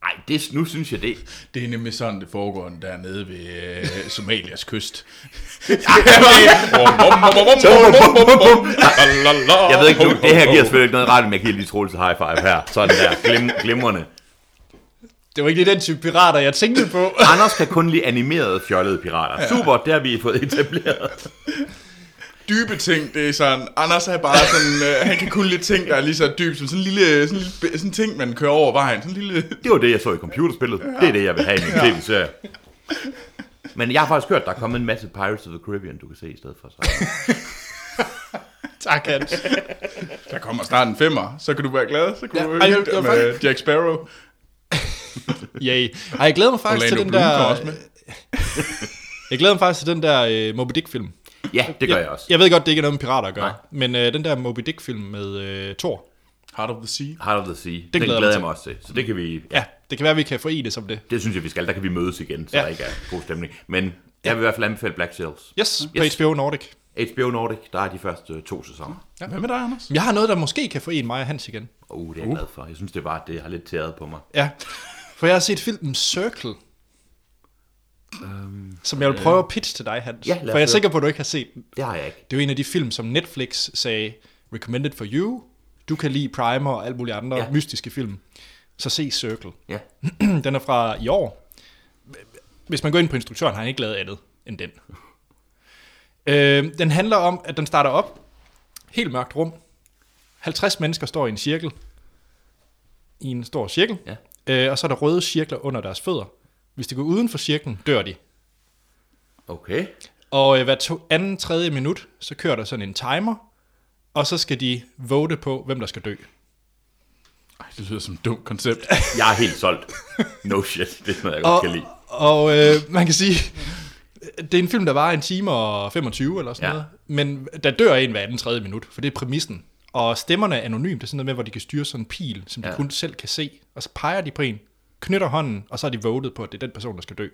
Nej, det, nu synes jeg det. Det er nemlig sådan, det foregår dernede ved øh, Somalias kyst. Jeg ved ikke, nu, det her giver selvfølgelig ikke noget ret, men jeg giver lige Troels high five her. Sådan der, glim, glimrende. Det var ikke lige den type pirater, jeg tænkte på. Anders kan kun lide animerede fjollede pirater. Super, det har vi fået etableret. Dybe ting, det er sådan, Anders er bare sådan, øh, han kan kun lide ting, der er lige så dybt, som sådan en lille, sådan en lille sådan en ting, man kører over vejen. Sådan en lille... Det var det, jeg så i computerspillet. Det er det, jeg vil have i min tv-serie. Men jeg har faktisk hørt, der er kommet en masse Pirates of the Caribbean, du kan se i stedet for. Så. tak, Hans. Der kommer snart en femmer, så kan du være glad. Så kan Ja, du ej, jeg- jeg- med Jack Sparrow. Yay. Ej, jeg glæder mig faktisk Orlando til den Bloom der... også med. Jeg glæder mig faktisk til den der uh, Moby Dick-film. Ja, det gør jeg også. Jeg ved godt, det ikke er noget med pirater at gøre, Nej. men uh, den der Moby Dick-film med uh, Thor, Heart of the Sea. Heart of the Sea. Den, glæder glæder, jeg glæder mig jeg mig også til. Så det kan vi... ja, det kan være, at vi kan forene som det. Det synes jeg, vi skal. Der kan vi mødes igen, så Ja. ja. der ikke er god stemning. Men jeg vil i hvert fald anbefale Black Sails. Yes, på Yes. HBO Nordic. HBO Nordic, der er de første to sæsoner. Ja. Hvad med dig, Anders? Jeg har noget, der måske kan forene mig og Hans igen. Uh, det er jeg glad for. Jeg synes, det er bare, det har lidt tæret på mig. Ja, for jeg har set filmen Circle, um, som jeg vil prøve at pitche til dig, Hans. Ja, for jeg er sikker på, at du ikke har set den. Det har jeg ikke. Det er jo en af de film, som Netflix sagde, recommended for you. Du kan lide Primer og alle mulige andre. Ja. mystiske film. Så se Circle. Ja. [clears throat] den er fra i år. Hvis man går ind på instruktøren, har han ikke lavet andet end den. Øh, den handler om, at den starter op. Helt mørkt rum. 50 mennesker står i en cirkel. I en stor cirkel. Ja. Øh, og så er der røde cirkler under deres fødder. Hvis de går uden for cirklen, dør de. Okay. Og øh, hver to, anden, tredje minut, så kører der sådan en timer. Og så skal de vote på, hvem der skal dø. Ej, det lyder som et dumt koncept. [laughs] Jeg er helt solgt. No shit. Det er noget, jeg Og, godt kan lide. og øh, man kan sige, det er en film, der var en time og 25 eller sådan Ja. noget. Men der dør en hver anden tredje minut, for det er præmissen. Og stemmerne er anonymt. Det er sådan noget med, hvor de kan styre sådan en pil, som de Ja. kun selv kan se. Og så peger de på en, knytter hånden, og så er de votet på, at det er den person, der skal dø.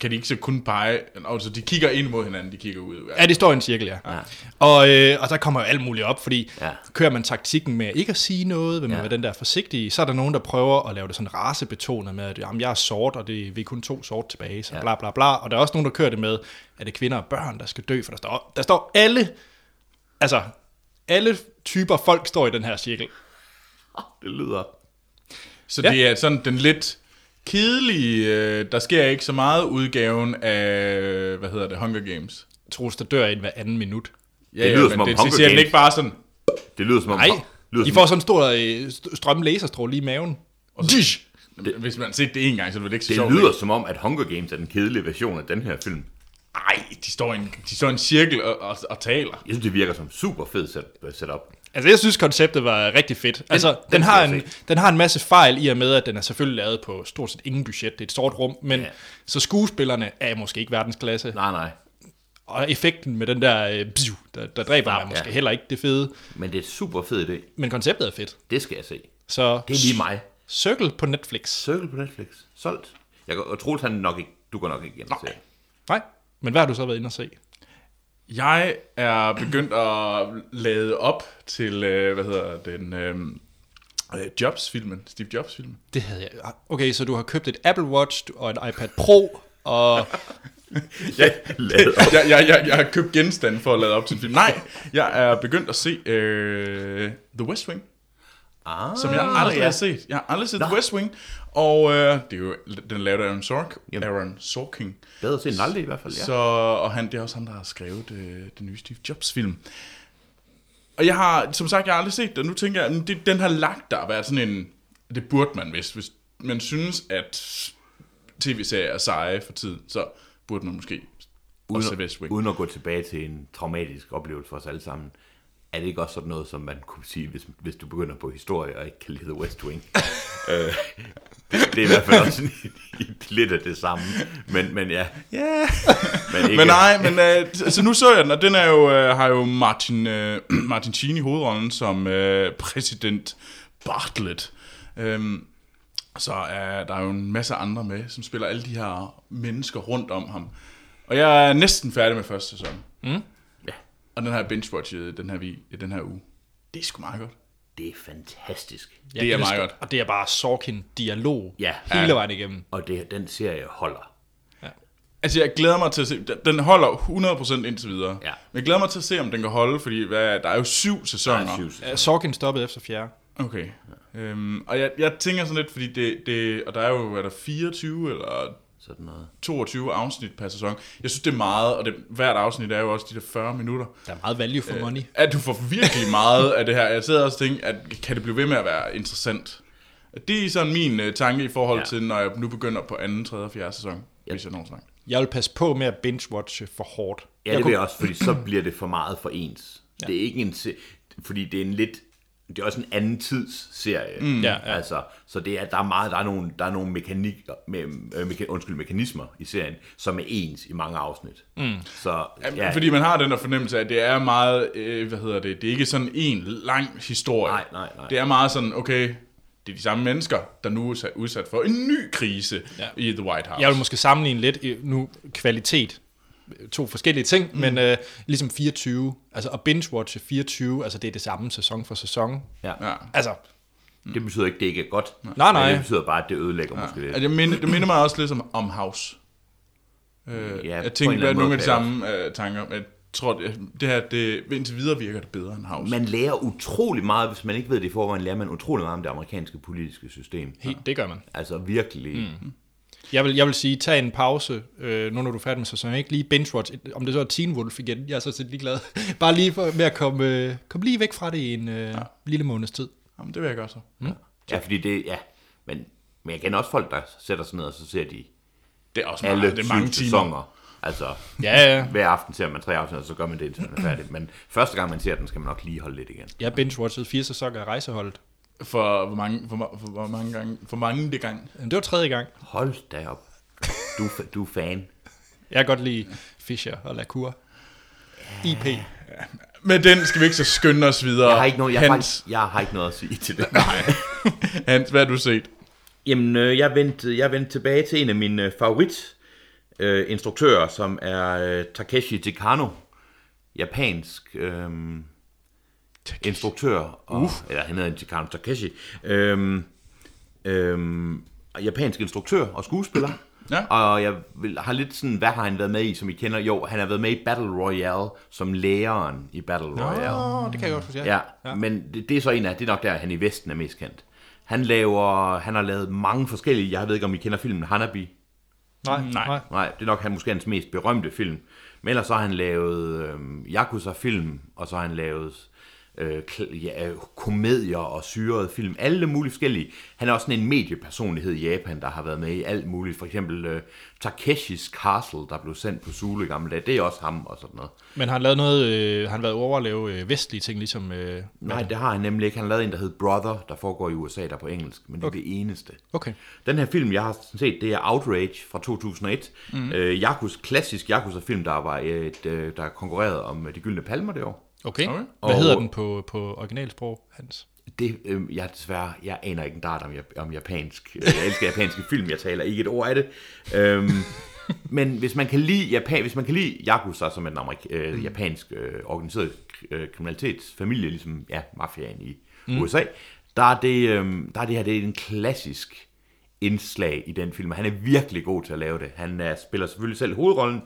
Kan de ikke så kun pege? Altså, de kigger ind mod hinanden, de kigger ud. Ja, det står i en cirkel, ja. Ja. Og, øh, og der kommer jo alt muligt op, fordi ja. Ja. kører man taktikken med ikke at sige noget, vil man ja. Ja. være den der forsigtige, så er der nogen, der prøver at lave det sådan racebetonet med, at jamen, jeg er sort, og det, vi er kun to sort tilbage, så ja. Ja. bla bla bla. Og der er også nogen, der kører det med, at det er kvinder og børn, der skal dø, for der står, der står alle, altså alle typer folk står i den her cirkel. Det lyder... Så Ja. det er sådan den lidt kedelige, øh, der sker ikke så meget udgaven af, hvad hedder det, Hunger Games. Troels, der dør en hver anden minut. Ja, Det lyder men som om det, Hunger det siger Games- ikke bare sådan, Det lyder som om... Nej, lyder de som, får sådan en stor øh, st- strøm laserstråle lige i maven. Dish! hvis man har set det en gang, så er det ikke så det sjovt. lyder som om, at Hunger Games er den kedelige version af den her film. Nej, de står i en, de står i en cirkel og, og, og taler. Jeg synes, det virker som super fed set, setup. Altså, jeg synes, konceptet var rigtig fedt. Altså, den, den har en, jeg den har en masse fejl i og med, at den er selvfølgelig lavet på stort set ingen budget. Det er et stort rum, men ja. Ja. så skuespillerne er måske ikke verdensklasse. Nej, nej. Og effekten med den der, øh, bziu, der, der dræber Snap, mig, måske ja. heller ikke det fede. Men det er super fed idé. Men konceptet er fedt. Det skal jeg se. Så Det er lige mig. Circle på Netflix. Circle på Netflix. Solgt. Jeg og Troels, han nok ikke, du går nok ikke ind og se. Nej, men hvad har du så været inde og se? Jeg er begyndt at lade op til, øh, hvad hedder den, øh, øh, Jobs-filmen, Steve Jobs-filmen. Det havde jeg. Okay, så du har købt et Apple Watch og en iPad Pro, og [laughs] op. jeg, jeg, jeg, jeg har købt genstand for at lade op til en film. Nej, jeg er begyndt at se øh, The West Wing, Ah, som jeg aldrig ja. har set. Jeg har aldrig set Nå. The West Wing, og øh, det er jo, den er lavet af Aaron, Sork, Jamen. Aaron Sorkin. Bedre set end aldrig i hvert fald, ja. Så, og han, det er også ham, der har skrevet øh, den nye Steve Jobs-film. Og jeg har, som sagt, jeg har aldrig set det. Nu tænker jeg, det, den har lagt der at være sådan en... Det burde man, hvis, hvis man synes, at tv-serier er seje for tiden, så burde man måske også uden, West Wing. uden at gå tilbage til en traumatisk oplevelse for os alle sammen, er det ikke også sådan noget, som man kunne sige, hvis, hvis du begynder på historie og ikke kan lide The West Wing? [laughs] øh, det, det er i hvert fald også [laughs] lidt af det samme. Men, men ja, Ja. men ikke... Men nej, men øh, t- altså nu så jeg den, og den er jo, øh, har jo Martin, øh, [clears throat] Martin Sheen i hovedrollen som øh, præsident Bartlett. Øhm, så er der er jo en masse andre med, som spiller alle de her mennesker rundt om ham. Og jeg er næsten færdig med første sæson. Mm. Ja, Og den har jeg binge-watchet den her, vi, den her uge. Det er sgu meget godt. Det er fantastisk. jeg Det er elsker- meget godt. Og det er bare Sorkin-dialog Ja. hele Ja. vejen igennem. Og det, den serie holder. Altså, jeg glæder mig til at se... den- Den holder 100% indtil videre. Ja. Men jeg glæder mig til at se, om den kan holde, fordi hvad, der er jo syv Der sæsoner. er syv sæsoner. Ja, Sorkin stoppede efter fjerde. Okay. Øhm, og jeg, jeg tænker sådan lidt, fordi det, det, og der er jo, er der 24 eller Sådan noget. 22 afsnit per sæson. Jeg synes, det er meget, og det, hvert afsnit er jo også de der 40 minutter. Der er meget value for money. At du får virkelig meget af det her. Jeg sidder også og tænker, at kan det blive ved med at være interessant? Det er sådan min uh, tanke i forhold Ja. ja. til, når jeg nu begynder på anden, tredje og fjerde sæson, Ja. hvis jeg når så langt. Jeg vil passe på med at binge-watche for hårdt. Ja, jeg det kunne- vil jeg også, fordi så bliver det for meget for ens. Ja. Det er ikke en se- fordi det er en lidt det er også en anden tids serie. Mm. Ja, ja. Altså, så det er, der er meget, der er nogle, der er nogle mekanikker, med, øh, meka, undskyld, mekanismer i serien, som er ens i mange afsnit. Mm. Så, Ja, fordi man har den der fornemmelse af, at det er meget, øh, hvad hedder det, det er ikke sådan en lang historie. Nej, nej, nej. Det er meget sådan, okay, det er de samme mennesker, der nu er sat- udsat for en ny krise Ja. i The White House. Jeg vil måske sammenligne lidt nu kvalitet. To forskellige ting, mm. men øh, ligesom 24, altså at binge-watche 24, altså det er det samme sæson for sæson. ja. Ja. Altså, Det betyder ikke, det ikke er godt. Nej, nej. Det betyder bare, at det ødelægger ja. måske lidt. Altså, det, minder, det minder mig også lidt om, om House. Øh, Ja, jeg på tænker, anden nogle af de samme øh, tanker. Jeg tror, det, det her, det, indtil videre virker det bedre end House. Man lærer utrolig meget, hvis man ikke ved det i forvejen, lærer man utrolig meget om det amerikanske politiske system. helt, det gør man. Altså virkelig. Mm. Jeg vil, jeg vil sige, tag en pause, øh, nu når du er færdig med sæson, ikke lige binge-watch, om det så er Teen Wolf igen, jeg er så set ligeglad. [laughs] Bare lige for, med at komme, øh, komme lige væk fra det i en øh, ja. lille måneds tid. Jamen, det vil jeg gøre så. Mm. Ja, fordi det, ja. Men, men jeg kender også folk, der sætter sig ned, og så ser de Det er også alle meget, det er mange timer. sæsoner. Altså, Ja, ja. hver aften ser man tre afsnit, og så gør man det, indtil man er færdig. Men første gang, man ser den, skal man nok lige holde lidt igen. Jeg binge-watchede fire sæsoner af rejseholdet. For hvor mange, for, for, hvor mange gange, for mange det gang. Det var tredje gang. Hold da op. Du, er du er fan. Jeg kan godt lide Fischer og Lacour. IP. Med den skal vi ikke så skynde os videre. Jeg har ikke noget, jeg har, Hans, faktisk, jeg har ikke noget at sige til det. Hans, hvad har du set? Jamen, øh, jeg vendte jeg vendte tilbage til en af mine øh, favorit øh, instruktører, som er øh, Takeshi Tikano. Japansk øh, instruktør. Og, uh. Eller han hedder Tikano Takeshi. Øh, øh, japansk instruktør og skuespiller. [clears throat] Ja. Og jeg vil, har lidt sådan, hvad har han været med i, som I kender? Jo, han har været med i Battle Royale, som læreren i Battle Royale. Åh, det kan jeg godt forstå. Ja, ja. men det, det er så en af, det er nok der, han i Vesten er mest kendt. Han laver, han har lavet mange forskellige, jeg ved ikke, om I kender filmen Hanabi. Nej, Nej. nej. Nej, det er nok han måske hans mest berømte film. Men ellers så har han lavet øh, Yakuza-film, og så har han lavet øh, ja, komedier og syrede film. Alle mulige forskellige. Han er også sådan en mediepersonlighed i Japan, der har været med i alt muligt. For eksempel øh, Takeshis Castle, der blev sendt på Zulu i gamle dage. Det er også ham og sådan noget. Men har han lavet noget, øh, har han været over at lave øh, vestlige ting, ligesom... Øh, Nej, det har han nemlig ikke. Han har lavet en, der hedder Brother, der foregår i USA, der er på engelsk. Men det er det eneste. Okay. Den her film, jeg har set, det er Outrage fra 2001. Mm. Øh, Yakuza, klassisk Yakuza-film, der var et, øh, der konkurrerede om øh, de gyldne palmer det år. Okay. Okay. Hvad Og- hedder den på, på originalsprog, Hans? Det, øh, jeg er desværre, jeg aner ikke en dart om, om japansk. Jeg elsker japanske film, jeg taler ikke et ord af det. Øhm, men hvis man kan lide Japan, hvis man kan lide Yakuza som en amerik- øh, japansk øh, organiseret øh, kriminalitetsfamilie, ligesom ja, mafiaen i mm. USA, der er, det, øh, der er det her det er en klassisk indslag i den film. Han er virkelig god til at lave det. Han er, spiller selvfølgelig selv hovedrollen,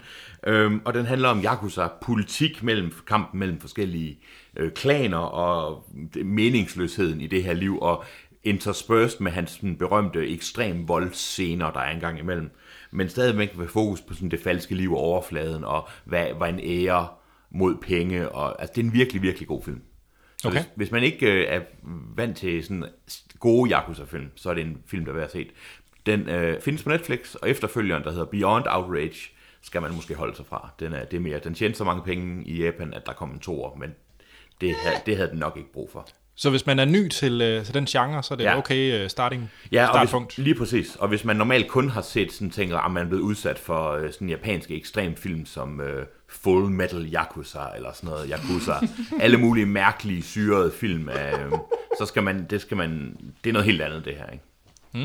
øhm, og den handler om Yakuza, politik mellem kampen mellem forskellige øh, klaner og meningsløsheden i det her liv, og interspersed med hans den berømte ekstrem voldscener, der er engang imellem. Men stadigvæk med fokus på sådan, det falske liv og overfladen, og hvad, hvad en ære mod penge. Og, altså, det er en virkelig, virkelig god film. Så Okay. hvis, hvis man ikke øh, er vant til sådan gode Yakuza-film, så er det en film, der er værd at se. Den øh, findes på Netflix, og efterfølgeren, der hedder Beyond Outrage, skal man måske holde sig fra. Den, er, det er mere, den tjente så mange penge i Japan, at der kom en toer, men det, havde- det havde den nok ikke brug for. Så hvis man er ny til, øh, til den genre, så er det ja. Okay uh, starting, Ja, og startpunkt. hvis, lige præcis. Og hvis man normalt kun har set sådan tænker, at man er blevet udsat for øh, sådan japanske ekstremfilm som øh, Full Metal Yakuza eller sådan noget Yakuza, [laughs] alle mulige mærkelige syrede film, øh, så skal man, det skal man, det er noget helt andet det her, ikke?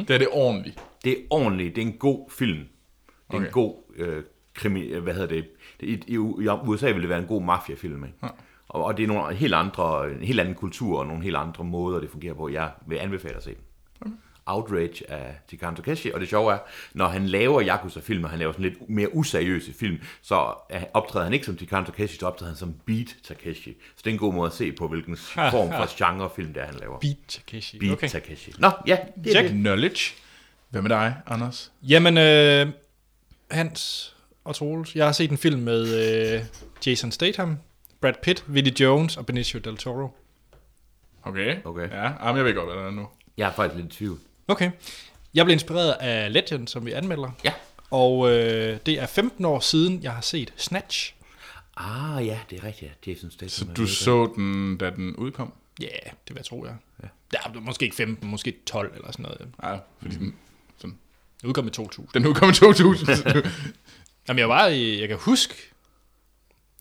Det er det ordentligt. Det er ordentligt, det er en god film. Det er okay. En god øh, krimi, øh, hvad hedder det, i, i, i USA vil det være en god mafiafilm, ikke? Ja. Og, og det er nogle helt andre, en helt anden kultur og nogle helt andre måder, det fungerer på. Jeg vil anbefale at se den. Outrage af Tikan Takeshi, og det sjove er, når han laver Yakuza-film, og han laver sådan lidt mere useriøse film, så er- optræder han ikke som Tikan Takeshi, så optræder han som Beat Takeshi. Så det er en god måde at se på, hvilken [laughs] form for genrefilm det er, han laver. Beat Takeshi. Beat Okay. Takeshi. Nå, ja, det er Check. det. Knowledge. Hvad med dig, Anders? Jamen, øh, Hans og Troels, jeg har set en film med øh, Jason Statham, Brad Pitt, Vinnie Jones og Benicio Del Toro. Okay. Okay. Ja, jamen, jeg ved godt, hvad det er nu. Jeg er faktisk lidt i tvivl. Okay. Jeg blev inspireret af Legend, som vi anmelder. Ja. Og øh, det er 15 år siden, jeg har set Snatch. Ah, ja, det er rigtigt. ja. Jason Statham. Så er du med i så den, da den udkom? Ja, yeah, det vil jeg tro, jeg. Ja. ja. måske ikke 15, måske 12 eller sådan noget. Nej, fordi den, sådan, Det udkom i 2000. den udkom i 2000. så du- [laughs] Jamen, jeg var i, jeg kan huske,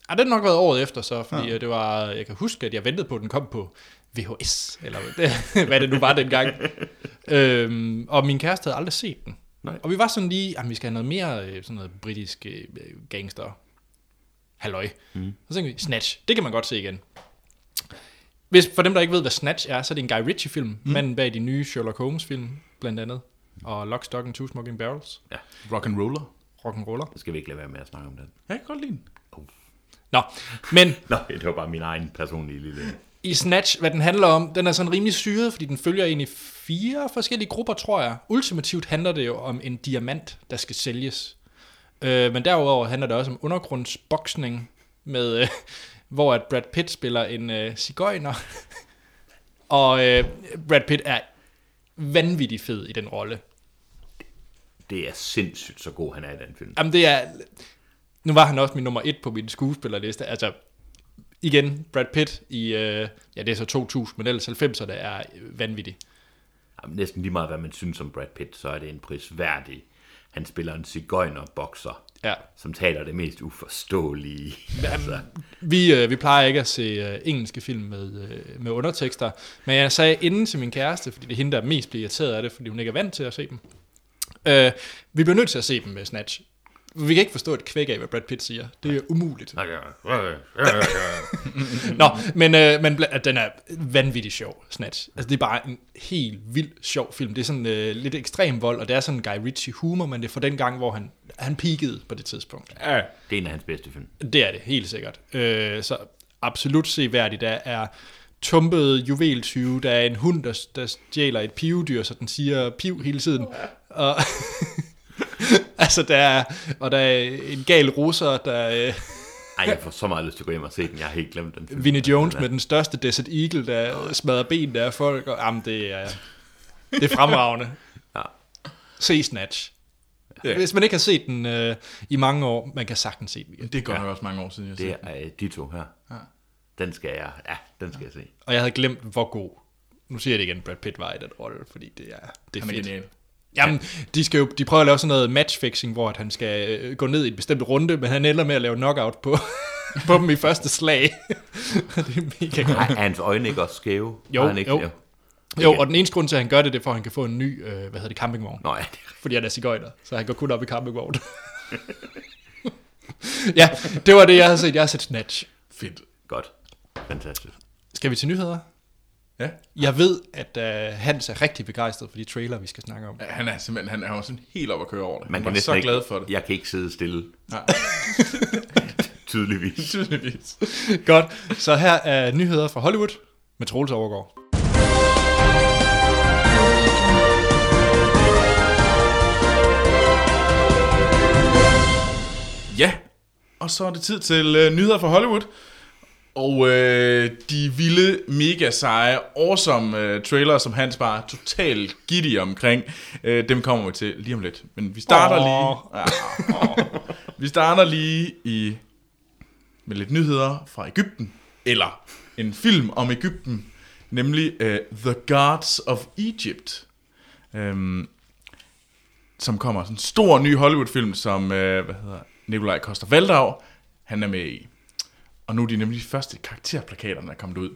ah, det har nok været året efter så, fordi ja. det var, jeg kan huske, at jeg ventede på, at den kom på VHS, eller [laughs] hvad- det nu var dengang. øhm, og min kæreste havde aldrig set den. Nej. Og vi var sådan lige, at vi skal have noget mere øh, sådan noget britisk øh, gangster halløj. Mm. Så tænkte vi, Snatch, det kan man godt se igen. Hvis, for dem, der ikke ved, hvad Snatch er, så er det en Guy Ritchie-film. Mm. Manden bag de nye Sherlock Holmes-film, blandt andet. Og Lock, Stock and Two Smoking Barrels. Rock and roller. Rock'n'roller. Så skal vi ikke lade være med at snakke om den. Jeg kan godt lide den. Nå, men [laughs] Nå, det var bare min egen personlige lille... i Snatch, hvad den handler om, den er sådan rimelig syret, fordi den følger ind i fire forskellige grupper, tror jeg. Ultimativt handler det jo om en diamant, der skal sælges. Øh, men derudover handler det også om undergrundsboksning, med, øh, [laughs] hvor at Brad Pitt spiller en øh, cigøjner. [laughs] og øh, Brad Pitt er vanvittig fed i den rolle. Det er sindssygt så god, han er i den film. Jamen det er... Nu var han også min nummer et på min skuespillerliste. Altså, igen, Brad Pitt i... Øh, ja, det er så 2000, men ellers 90'erne er vanvittig. Jamen, næsten lige meget, hvad man synes om Brad Pitt, så er det en prisværdig. Han spiller en cigøjner-bokser, Ja. som taler det mest uforståelige. altså, Vi, øh, vi plejer ikke at se øh, engelske film med, øh, med undertekster, men jeg sagde inden til min kæreste, fordi det er hende, der mest bliver irriteret af det, fordi hun ikke er vant til at se dem. Øh, vi bliver nødt til at se dem med Snatch. Vi kan ikke forstå et kvæk af, hvad Brad Pitt siger. Det er umuligt. [laughs] Nå, men, øh, men at den er vanvittig sjov, Snatch. Altså, det er bare en helt vild sjov film. Det er sådan øh, lidt ekstrem vold, og det er sådan Guy Ritchie humor, men det er fra den gang, hvor han, han peakede på det tidspunkt. Ja, det er en af hans bedste film. Det er det, helt sikkert. Øh, så absolut seværdigt. Der er tumpet juveltyve, der er en hund, der, der stjæler et pivedyr, så den siger piv hele tiden. Og, [laughs] [laughs] altså, der er, og der er en gal russer, der... Øh, Ej, jeg får så meget lyst til at gå hjem og se den. Jeg har helt glemt den film. Vinnie Jones med den største Desert Eagle, der smadrer benene af folk. Og, jamen, det er, det er fremragende. Ja. Se Snatch. Ja. Hvis man ikke har set den øh, i mange år, man kan sagtens se den igen. det er godt nok også mange år siden, jeg Det er øh, de to her. Ja. Den skal jeg, ja, den skal jeg se. Og jeg havde glemt, hvor god. Nu siger jeg det igen, Brad Pitt var i den rolle, fordi det er, det er er fedt. genial. Jamen, de, skal jo, de prøver at lave sådan noget matchfixing, hvor at han skal øh, gå ned i en bestemt runde, men han ender med at lave knockout på, [laughs] på dem i første slag. [laughs] det er mega godt. Nej, er hans øjne ikke også skæve? Jo, Har han ikke jo. det? Jo, og den eneste grund til, at han gør det, det er for, at han kan få en ny, øh, hvad hedder det, campingvogn. Nå, ja, det Fordi han er cigøjner, så han går kun op i campingvogn. [laughs] ja, det var det, jeg havde set. Jeg har set Snatch. Fedt. godt. Fantastisk. Skal vi til nyheder? Ja. Jeg ved, at uh, Hans er rigtig begejstret for de trailer, vi skal snakke om. Ja, Han er simpelthen han er jo sådan helt op at køre over det. Man Han næsten så ikke, glad for det. Jeg kan ikke sidde stille, Nej, [laughs] tydeligvis. [laughs] tydeligvis. Godt, så her er nyheder fra Hollywood med Troels Overgaard. Ja, og så er det tid til øh, nyheder fra Hollywood. Og øh, de vilde, mega seje, awesome øh, trailer, som Hans bare totalt giddy omkring, øh, dem kommer vi til lige om lidt. Men vi starter Åh. lige... Ja, åh. vi starter lige i med lidt nyheder fra Ægypten, eller en film om Ægypten, nemlig øh, The Gods of Egypt. Øhm, som kommer en stor ny Hollywood-film, som øh, hvad hedder, Nikolaj Koster Valdau, han er med i. Og nu er de nemlig de første karakterplakater, der er kommet ud.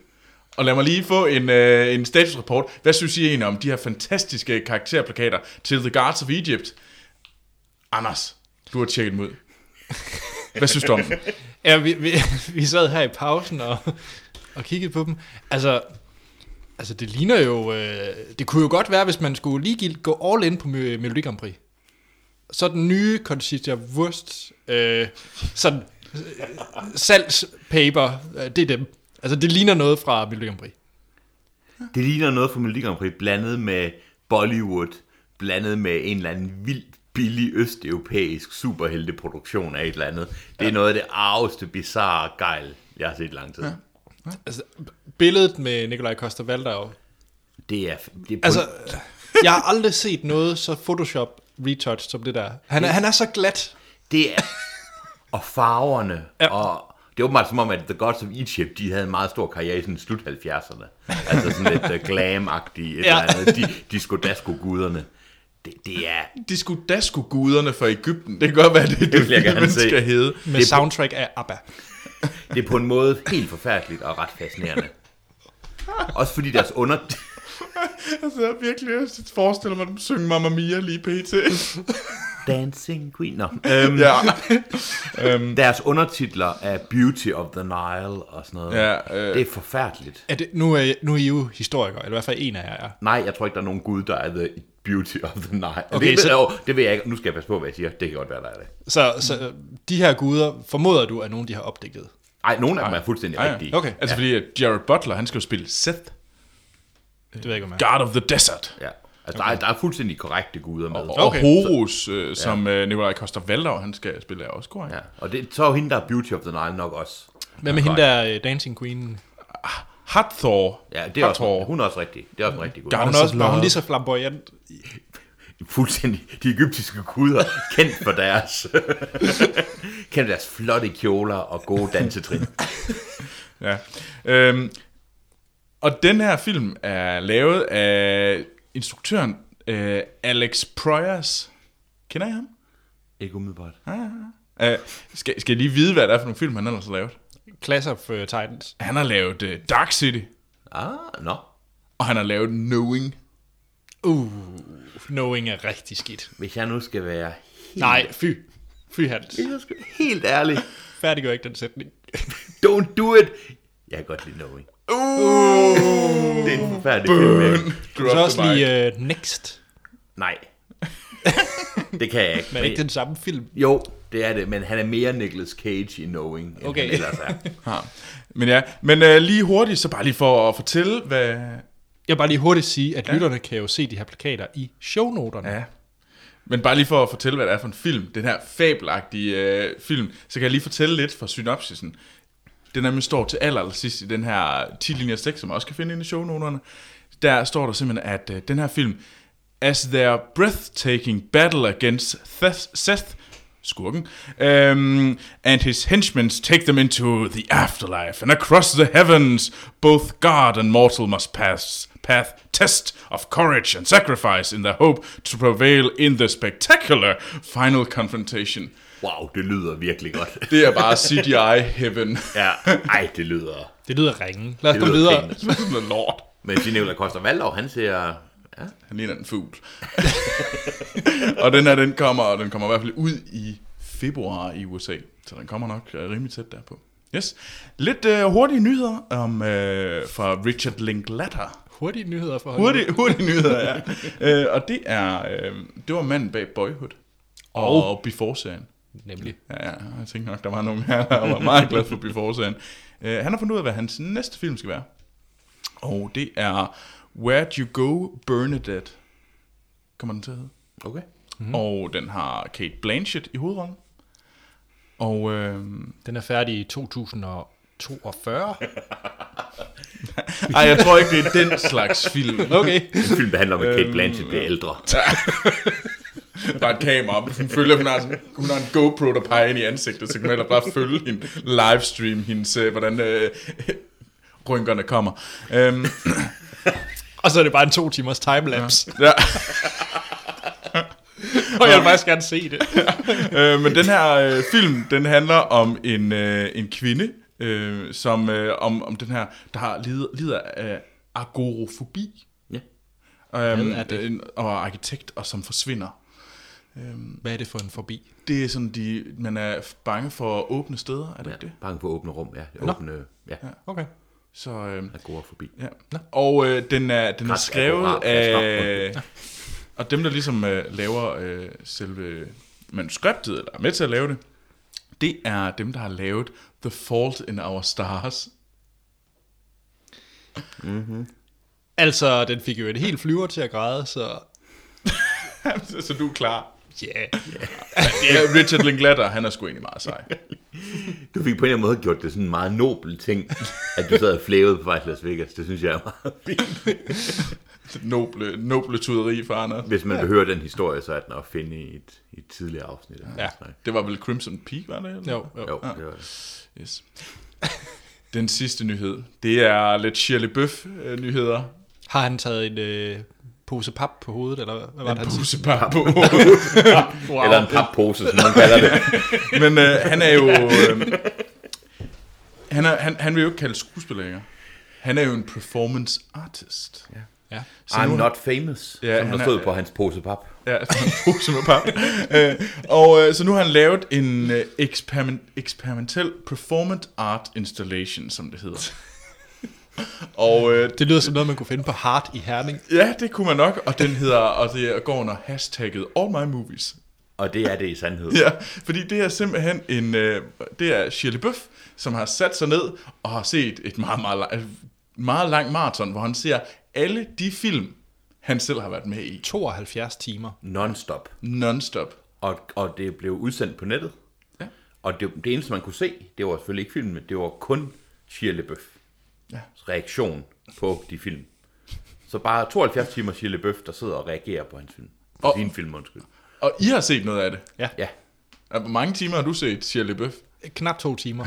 Og lad mig lige få en, øh, en statusrapport. Hvad synes I egentlig om de her fantastiske karakterplakater til The Guards of Egypt? Anders, du har tjekket dem ud. Hvad synes du om dem? [laughs] Ja, vi, vi, [laughs] vi sad her i pausen og, og kiggede på dem. Altså, Altså, det ligner jo... Øh, det kunne jo godt være, hvis man skulle lige gå all in på Melodi Grand Prix. Så den nye Conchita Wurst, øh, sådan, salgspaper, øh, det er dem. Altså, det ligner noget fra Melodi Grand Prix. Det ligner noget fra Melodi Grand Prix, blandet med Bollywood, blandet med en eller anden vildt billig østeuropæisk superhelteproduktion af et eller andet. Det er noget af det arveste, bizarre gejl, jeg har set i lang tid. Ja. Altså, billedet med Nikolaj Koster Valdau. Det er, det er Altså, jeg har aldrig set noget så Photoshop retouch som det der. Han er, han er så glat. det er, og farverne, Ja. og det er åbenbart som om, at The Gods of Egypt, de havde en meget stor karriere i sådan slut 70'erne. Altså sådan lidt uh, glam-agtige, et Ja. ja. eller andet. De, disco-dasko-guderne. Det, det er, De skulle da skulle guderne fra Ægypten. Det kan godt være, det, det, vil jeg det gerne se. skal hedde. Med Det er- soundtrack af ABBA. [laughs] det er på en måde helt forfærdeligt og ret fascinerende. Også fordi deres under... Altså, [laughs] jeg virkelig jeg forestiller mig, at du synger Mamma Mia lige pt. [laughs] Dancing Queen. Nå. Øhm, ja. [laughs] Deres undertitler er Beauty of the Nile og sådan noget. Ja, øh. Det er forfærdeligt. Er det, nu, er, nu er I jo historikere, eller i hvert fald en af jer er. Nej, jeg tror ikke, der er nogen gud, der er the Beauty of the Nile. Okay, det, så- så... det ved jeg ikke. Nu skal jeg passe på, hvad jeg siger. Det kan godt være, der er det. Så, så de her guder, formoder du, at nogen de har opdigtet? Ej, nogle af dem er fuldstændig Ja, ja. rigtige. Okay. Altså, fordi at Jared Butler, han skal jo spille Seth, Det ved jeg ikke, om. God of the Desert. Ja. Altså, der, er, der er fuldstændig korrekte guder med. Og Okay. Horus, øh, som øh, Nikolaj Koster Valdau, han skal spille, er også korrekt. Ja. Og det, så er hende, der er Beauty of the Nile nok også. Hvad med hende der uh, Dancing Queen? Hathor. Ja, det er også, hun er også rigtig. Det er også en rigtig gud. God hun, of også, var hun lige så flamboyant? [laughs] Fuldstændig. De egyptiske guder, kendt for deres, [laughs] kendt for deres flotte kjoler og gode dansetrin. [laughs] Ja. Øhm, og den her film er lavet af instruktøren øh, Alex Proyas. Kender I ham? Ikke umiddelbart. Uh, skal, skal jeg lige vide, hvad det er for nogle film, han ellers har lavet? Class of uh, Titans. Han har lavet uh, Dark City, Ah, nå. og han har lavet Knowing. Uh, knowing er rigtig skidt. Hvis jeg nu skal være helt, Nej, fy. Fy Hans. Hvis jeg skal være helt ærlig. Færdiggør ikke den sætning. Don't do it. Jeg kan godt lide Knowing. Uh, det er en forfærdelig film. ikke? Du så også lige uh, Next. Nej. det kan jeg ikke. Men er ikke den samme film? Jo, det er det, men han er mere Nicolas Cage i Knowing, end Okay. han ellers er. [laughs] Ja. Men ja, men uh, lige hurtigt, så bare lige for at fortælle, hvad... Jeg vil bare lige hurtigt sige, at ja. lytterne kan jo se de her plakater i shownoterne. Ja. Men bare lige for at fortælle, hvad det er for en film, den her fabelagtige øh, film, så kan jeg lige fortælle lidt fra synopsisen. Den nemlig står til aller, aller sidst i den her 10 linjer tekst, som man også kan finde inde i shownoterne. Der står der simpelthen, at øh, den her film, as their breathtaking battle against Theth, Seth, skurken, um, and his henchmen take them into the afterlife, and across the heavens, both God and mortal must pass path test of courage and sacrifice in the hope to prevail in the spectacular final confrontation. Wow, det lyder virkelig godt. [laughs] Det er bare CGI heaven. [laughs] ja, ej, det lyder... Det lyder ringe. Lad os Det komme lyder videre. Sådan noget lort. Men Ginevra Costa Valdov, han ser... Ja, Han ligner en fugl. [laughs] og den her, den kommer, og den kommer i hvert fald ud i februar i USA. Så den kommer nok øh, rimelig tæt derpå. Yes. Lidt øh, hurtige nyheder om, øh, fra Richard Linklater. Hurtige nyheder for Hollywood. Hurtige, hurtige nyheder, ja. øh, og det er, øh, det var manden bag Boyhood. Og, og Before-serien. Nemlig. Ja, ja, jeg tænkte nok, der var nogen her, der var meget glad for Before-serien. Øh, han har fundet ud af, hvad hans næste film skal være. Og det er Where'd You Go, Bernadette, kommer den til at hedde. okay. Mm. Og den har Kate Blanchett i hovedrollen. Og øh, Den er færdig i 2042. [laughs] ej, jeg tror ikke, det er den slags film. Okay. En film, der handler om, at Kate Blanchett bliver ældre. [laughs] Bare et kamera, hun følger, hun har, sådan- hun har en GoPro, der peger ind i ansigtet, så kan man bare følge hende, livestream hendes, øh, hvordan øh, rynkerne kommer. Øhm, Og så er det bare en to timers timelapse. ja. Og jeg vil faktisk gerne se det. [laughs] øh, men den her øh, film, den handler om en, øh, en kvinde, øh, som øh, om, om den her, der har lider, lider af agorofobi. Ja. Øhm, er det? en- Og er arkitekt, og som forsvinder. Hvad er det for en forbi? Det er sådan, de, man er bange for åbne steder, er det ja. det? Bange for åbne rum, ja. Nå. Åbne, ja. Okay. Så, øh, Der går forbi. ja. Og øh, den er, den er skrevet akkurat, af... Og dem, der ligesom øh, laver øh, selve manuskriptet, eller er med til at lave det, det er dem, der har lavet The Fault in Our Stars. Altså, den fik jo et helt flyver til at græde, så så, [laughs] så du er klar. Ja. Yeah. Ja, Richard Linklater, han er sgu egentlig meget sej. Du fik på en eller anden måde gjort det sådan en meget nobel ting, at du sad og flævede på vej til Las Vegas. Det synes jeg er meget fint. Noble, noble tuderi for Anders. Hvis man vil høre den historie, så er den at finde i et, i et tidligere afsnit. af Ja. snak. Det var vel Crimson Peak, var det? Eller? Jo, jo. Jo, det var det. Yes. Den sidste nyhed, det er lidt Shirley Bøf-nyheder. Har han taget en øh, pose pap på hovedet, eller hvad var det, han sagde? Pusepap på. [laughs] wow. Eller en pappose, som man kalder det. [laughs] Men øh, han er jo... Øh, han, er, han, han vil jo ikke kalde skuespiller længere. Han er jo en performance artist. Ja. Ja. Så I'm nu- not famous, Ja, som han der er- stod på hans pose pap. Ja, [laughs] en pose med pap. øh, og øh, så nu har han lavet en øh, eksperiment, eksperimentel performance art installation, som det hedder. Og øh, Det lyder som noget, man kunne finde på Hart i Herning. ja, det kunne man nok, og den hedder, og det går under hashtagget All My Movies. Og det er det i sandhed. Ja, fordi det er simpelthen en, øh, det er Shirley Bøf, som har sat sig ned og har set et meget, meget, lang- meget langt maraton, hvor han ser alle de film, han selv har været med i, 72 timer. Non-stop. non-stop. Og, og det blev udsendt på nettet. Ja. Og det, det eneste, man kunne se, det var selvfølgelig ikke filmen, det var kun Shia LaBeouf. Ja. reaktion på de film. Så bare 72 timer Shia LaBeouf, der sidder og reagerer på hans film. På Og- sin film, undskyld. Og I har set noget af det. Ja. Ja, Hvor mange timer har du set Shirley Bøf? Knap to timer.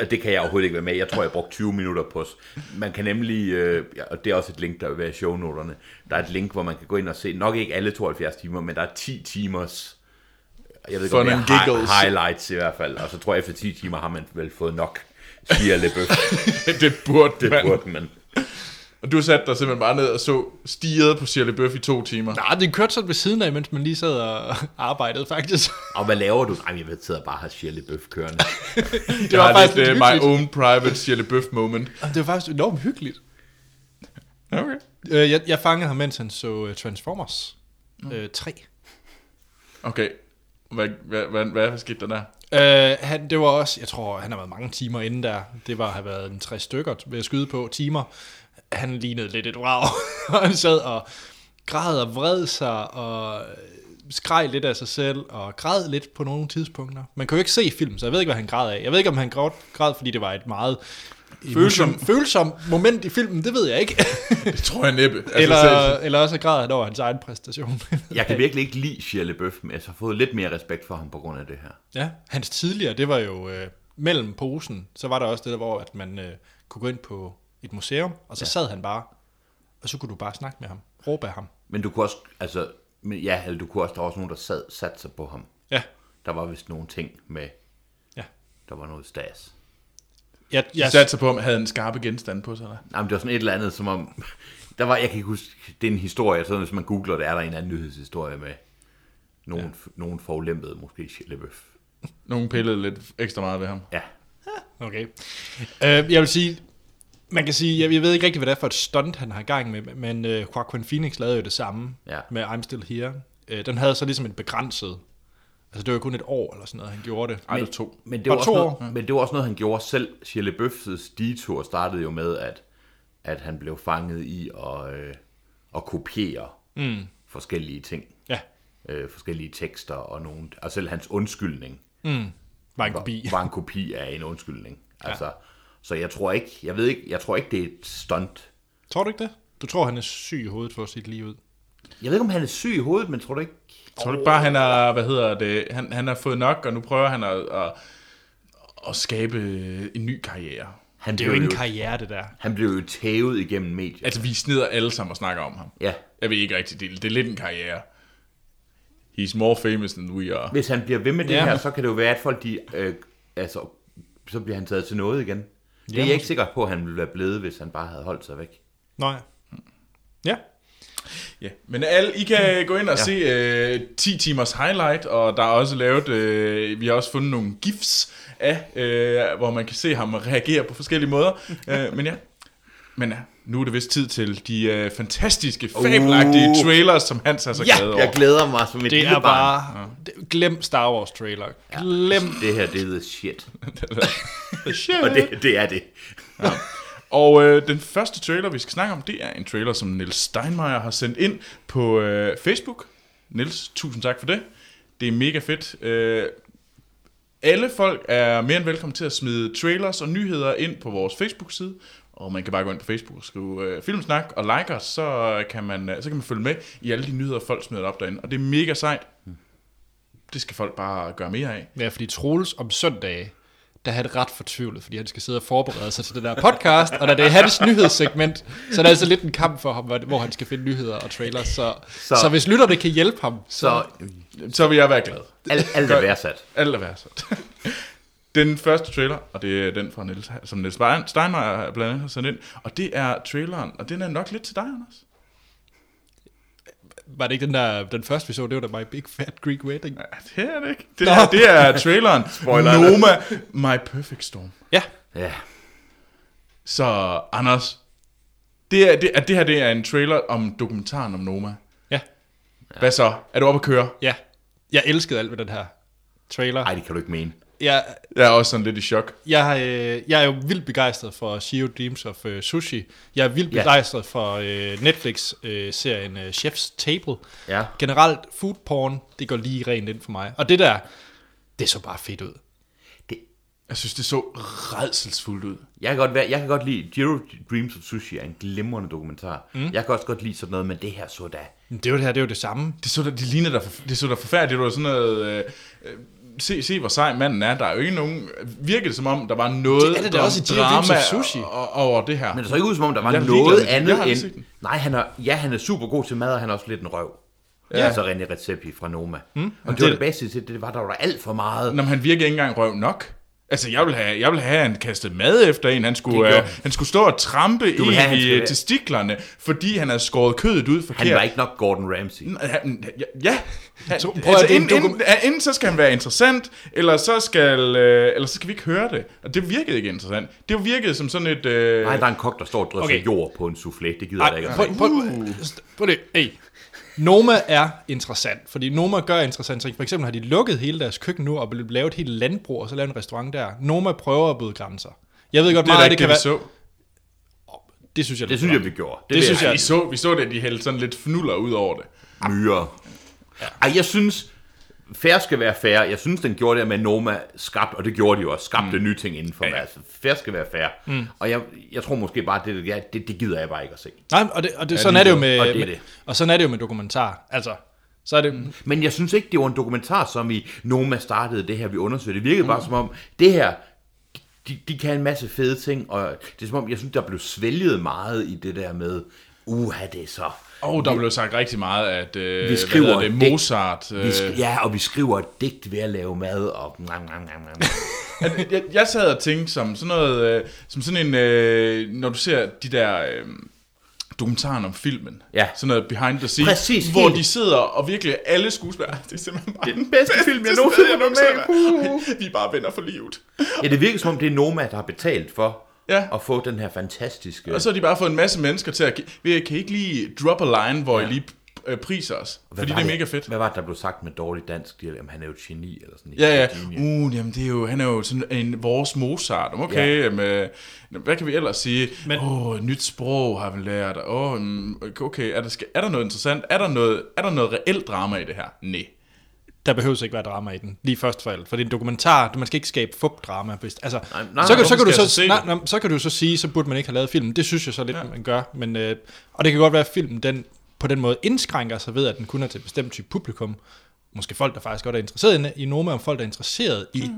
og det kan jeg overhovedet ikke være med. Jeg tror, jeg brugte 20 minutter på os. Man kan nemlig, øh, ja, og det er også et link, der vil være i shownoterne. Der er et link, hvor man kan gå ind og se, nok ikke alle 72 timer, men der er 10 timers jeg ved ikke, om det er hi- giggles. highlights i hvert fald. Og så tror jeg, efter 10 timer har man vel fået nok Shia LaBeouf. [laughs] det burde Det man. burde man. Og du satte dig simpelthen bare ned og så stiget på Shirley Bøf i to timer. Nej, det kørte sådan ved siden af, mens man lige sad og [laughs] arbejdede, faktisk. Og hvad laver du? Nej, jeg ved, sidder bare og har Shia LaBeouf kørende. [laughs] Det var var faktisk lidt uh, my own private Shirley Bøf moment. Det var faktisk enormt hyggeligt. Okay. Øh, Jeg, jeg fangede ham, mens han så uh, Transformers øh, 3. Okay. Hvad, hvad, hvad, hvad skete der der? Øh, han, det var også, jeg tror, han har været mange timer inden der. Det var have været en tre stykker ved at skyde på timer. Han lignede lidt et rav. Og [laughs] han sad og græd og vred sig og skreg lidt af sig selv og græd lidt på nogle tidspunkter. Man kan jo ikke se film, så jeg ved ikke, hvad han græd af. Jeg ved ikke, om han græd, græd fordi det var et meget Følsom. følsom, moment i filmen, det ved jeg ikke. [laughs] Det tror jeg næppe. Altså, eller, selv- eller også græd han over hans egen præstation. [laughs] Jeg kan virkelig ikke lide Shia LaBeouf, men jeg har fået lidt mere respekt for ham på grund af det her. Ja, hans tidligere, det var jo øh, mellem posen, så var der også det der, hvor at man øh, kunne gå ind på et museum, og så ja. sad han bare, og så kunne du bare snakke med ham, råbe af ham. Men du kunne også, altså, men ja, eller du kunne også, der var også nogen, der sad, satte sig på ham. Ja, Der var vist nogle ting med, ja. der var noget stas. Jeg, De jeg, satte sig på, om havde en skarpe genstand på sig. Eller? Nej, men det var sådan et eller andet, som om, der var, jeg kan ikke huske, det er en historie, så hvis man googler det, er der en anden nyhedshistorie med nogen, ja. nogen forulæmpede, måske LaBeouf. Nogen pillede lidt ekstra meget ved ham. Ja, okay. Øh, jeg vil sige, man kan sige, jeg, jeg ved ikke rigtig, hvad det er for et stunt, han har i gang med, men øh, Joaquin Phoenix lavede jo det samme Ja. med I'm Still Here. Øh, den havde så ligesom et begrænset, altså det var jo kun et år eller sådan noget, han gjorde det. Ej, det var to. Men det, var også to noget, år. men det var også noget, han gjorde selv. Shia LaBeouf's detour startede jo med, at, at han blev fanget i at, øh, at kopiere mm. forskellige ting. Ja, Øh, forskellige tekster og nogle, og selv hans undskyldning var en kopi. var, var en kopi af en undskyldning. Altså, ja. Så jeg tror ikke, jeg ved ikke, jeg tror ikke, det er et stunt. Tror du ikke det? Du tror, han er syg i hovedet for sit liv ud? Jeg ved ikke, om han er syg i hovedet, men tror du ikke? Tror du ikke bare, han har, hvad hedder det, han, han har fået nok, og nu prøver han at, at, at skabe en ny karriere. Han Det er jo ikke en karriere, det der. Han blev jo tævet igennem medier. Altså, vi snider alle sammen og snakker om ham. Ja, Jeg ved ikke rigtig, det, det er lidt en karriere. He's more famous than we are. hvis han bliver ved med det Ja. her, så kan det jo være, at folk de, øh, altså, så bliver han taget til noget igen. Det er jeg ikke sikker på, at han ville være blevet, hvis han bare havde holdt sig væk. Nej. Ja. Ja, men alle, I kan gå ind og ja. se uh, 10 timers highlight, og der er også lavet, uh, vi har også fundet nogle gifs af, uh, hvor man kan se ham reagere på forskellige måder. Uh, [laughs] men ja, men ja, nu er det vist tid til de uh, fantastiske, fabelagtige Uh. trailers, som Hans er så Ja, glad over. jeg glæder mig som et Det lille er barn. bare... Det, glem Star Wars trailer. Glem... Det her, det er the shit. [laughs] Shit. Og det, det er det. Og øh, den første trailer, vi skal snakke om, det er en trailer, som Niels Steinmeier har sendt ind på øh, Facebook. Niels, tusind tak for det. Det er mega fedt. Øh, alle folk er mere end velkommen til at smide trailers og nyheder ind på vores Facebook-side. Og man kan bare gå ind på Facebook og skrive øh, filmsnak og like os, så kan, man, øh, så kan man følge med i alle de nyheder, folk smider op derinde. Og det er mega sejt. Det skal folk bare gøre mere af. Ja, fordi Troels om søndag, der er det ret fortvivlet, fordi han skal sidde og forberede sig til det der podcast, og da det er hans nyhedssegment, så er det altså lidt en kamp for ham, hvor- han skal finde nyheder og trailers. Så, så, Så- så hvis lytterne kan hjælpe ham, Så Så vil jeg være glad. alt, alt er værdsat. Alt er værdsat. [laughs] Den første trailer, og det er den fra Niels, som Niels Stein- Steinmeier blandt andet har sendt ind, og det er traileren, og den er nok lidt til dig, Anders. Var det ikke den der, den første vi så, det var da My Big Fat Greek Wedding. Ja, det er det ikke. Det er, det er traileren [laughs] Spoiler. Noma My Perfect Storm. Ja, Ja. Så Anders, det, er, det, er, det her det er en trailer om dokumentaren om Noma. ja, Hvad så? Er du oppe at køre? ja. Jeg elskede alt ved den her trailer. Ej, det kan du ikke mene. Jeg, Jeg er også sådan lidt i chok. jeg, øh, jeg er jo vildt begejstret for Shio Dreams of uh, Sushi. Jeg er vildt Ja. begejstret for uh, Netflix-serien uh, Chef's Table. Ja. Generelt, food porn, det går lige rent ind for mig. Og det der, det så bare fedt ud. Det, Jeg synes, det så redselsfuldt ud. jeg, kan godt være, jeg kan godt lide Zero Dreams of Sushi er en glimrende dokumentar. Mm. Jeg kan også godt lide sådan noget, men det her så da. Men Det er jo det her, det er jo det samme. Det så der, det ligner der, det så der forfærdeligt. Det var sådan noget... Øh, øh, se, se, hvor sej manden er. Der er jo ikke nogen... Virkede det som om, der var noget Det er det der også i drama Sushi. over det her. Men det så ikke ud som om, der var Jeg noget det. Andet end... Nej, han er, ja, han er super god til mad, og han er også lidt en røv. Ja. Altså René Redzepi fra Noma. Mm. Og det, var det- det bedste til, det var, der var alt for meget. Når han virkede ikke engang røv nok. Altså, jeg vil have, jeg vil have, at han kastede mad efter en. Han skulle, øh, han skulle stå og trampe Du vil en have, han i øh, testiklerne, fordi han havde skåret kødet ud forkert. Han var ikke nok Gordon Ramsay. Han, ja, ja. Han, [laughs] Så så, prøv altså, det en enten, dokum- enten, ja, enten så skal han være interessant, eller så skal, øh, eller så skal vi ikke høre det. Og det virkede ikke interessant. Det virkede som sådan et... Øh, Nej, der er en kok, der står og drysser Okay. jord på en soufflé. Det gider jeg da Ej, ikke. at prøv, se. prøv, prøv det. Hey. Noma er interessant, fordi Noma gør interessant ting. For eksempel har de lukket hele deres køkken nu og lavet et helt landbrug, og så lavet en restaurant der. Noma prøver at bryde grænser. Jeg ved godt det er meget, det det, kan vi være... så. Det synes jeg, Det synes jeg, vi gjorde. Det vil synes Ja, jeg- vi så, vi så det, at de hældte sådan lidt fnuller ud over det. myrer. Ej, jeg synes, fair skal være fair. Jeg synes, den gjorde det med Noma skabt, og det gjorde de jo også, skabte mm. nye ting inden for ja, ja. Altså, fair skal være fair. Mm. Og jeg, jeg tror måske bare, det, ja, det, det gider jeg bare ikke at se. Nej, og, det, og det, Ja, sådan er det jo så. med, Og det er med det. og sådan er det jo med dokumentar. Altså, så er det, mm. Men jeg synes ikke, det var en dokumentar, som i Noma startede det her, vi undersøgte. Det virkede bare som om, det her, de, de kan en masse fede ting, og det er som om, jeg synes, der blev svælget meget i det der med, uha, det er så... Og der blev sagt rigtig meget, at øh, Vi skriver hvad det, digt. Mozart... Øh, Vi sk- ja, og vi skriver et digt ved at lave mad, og... Nam, nam, nam, nam. [laughs] jeg, jeg sad og tænkte som sådan noget, øh, som sådan en, øh, når du ser de der øh, dokumentaren om filmen, Ja. sådan noget behind the scenes, Præcis, hvor helt. de sidder og virkelig alle skuespillere, [laughs] det er simpelthen bare Det er den bedste film, jeg bedste nogensinde har med nogensinde- Vi er bare venner for livet. Ja, det virker som om, det er Noma, der har betalt for Ja. at få den her fantastiske... Og så har de bare fået en masse mennesker til at, vi kan I ikke lige drop a line, hvor ja. I lige øh, priser os, Hvad fordi det er mega fedt. Hvad var det, der blev sagt med dårligt dansk? De, jamen, han er jo et geni, eller sådan Ja, ja. Uh, jamen det er jo, han er jo sådan en vores Mozart. Okay, ja. med, hvad kan vi ellers sige? Men- Åh, oh, nyt sprog har vi lært. Åh, oh, okay, er der, skal- er der noget interessant? Er der noget, er der noget reelt drama i det her? Nej. Der behøver ikke være drama i den, lige først for alt. For det er en dokumentar, man skal ikke skabe fup-drama. Hvis, altså, Nej, nej, så, kan, så, kan du så, så se nej, nej, så kan du så sige, så burde man ikke have lavet filmen. Det synes jeg så lidt, ja. man gør. Men, øh, og det kan godt være, at filmen den, på den måde indskrænker sig ved, at den kun er til et bestemt type publikum. Måske folk, der faktisk godt er interesseret i, i Noma, og folk, der er interesseret i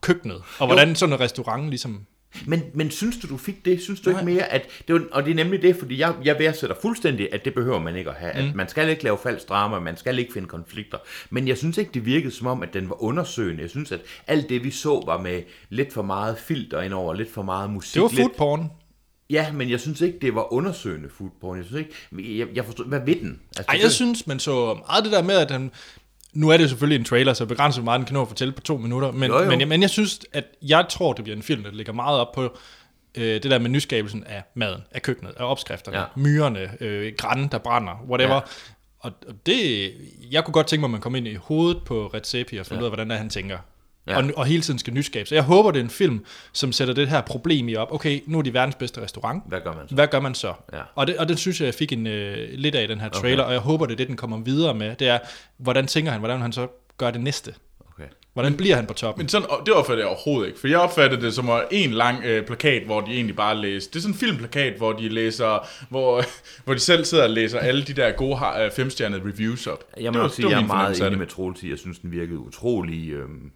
køkkenet. Og hvordan sådan en restaurant ligesom... Men, men synes du, du fik det? Synes du ikke mere, at... Det var, og det er nemlig det, fordi jeg, jeg værdsætter fuldstændig, at det behøver man ikke at have. Mm. At man skal ikke lave falsk drama, man skal ikke finde konflikter. Men jeg synes ikke, det virkede som om, at den var undersøgende. Jeg synes, at alt det, vi så, var med lidt for meget filter indover, lidt for meget musik. Det var lidt. Ja, men jeg synes ikke, det var undersøgende food porn. Jeg synes ikke, jeg, jeg forstår, hvad ved den? Altså, Ej, det- jeg synes, man så meget det der med, at den, nu er det selvfølgelig en trailer, så begrænset meget den kan nå at fortælle på to minutter, men, Jo, jo. men, men jeg synes, at jeg tror, det bliver en film, der ligger meget op på øh, det der med nyskabelsen af maden, af køkkenet, af opskrifterne, Ja. myrerne, øh, græn, der brænder, whatever. Ja. Og og det, jeg kunne godt tænke mig, at man kom ind i hovedet på Redzepi og finde Ja. ud af, hvordan er, han tænker. Ja. Og, og hele tiden skal nyskabe. Så jeg håber, det er en film, som sætter det her problem i op. Okay, nu er de verdens bedste restaurant. Hvad gør man så? Hvad gør man så? Ja. Og, det, og det synes jeg, jeg fik en, øh, lidt af i den her trailer, okay. og jeg håber, det er det, den kommer videre med. Det er, hvordan tænker han, hvordan han så gør det næste? Okay. Hvordan bliver han på toppen? Men sådan, det opfatter jeg overhovedet ikke, for jeg opfatter det som en lang øh, plakat, hvor de egentlig bare læser. Det er sådan en filmplakat, hvor de læser, hvor, [laughs] hvor de selv sidder og læser alle de der gode øh, femstjernede reviews op. Jeg Det må var- nok det sige, var jeg er meget enig det. med Troels. Jeg synes, den virkede utrolig... Øhm...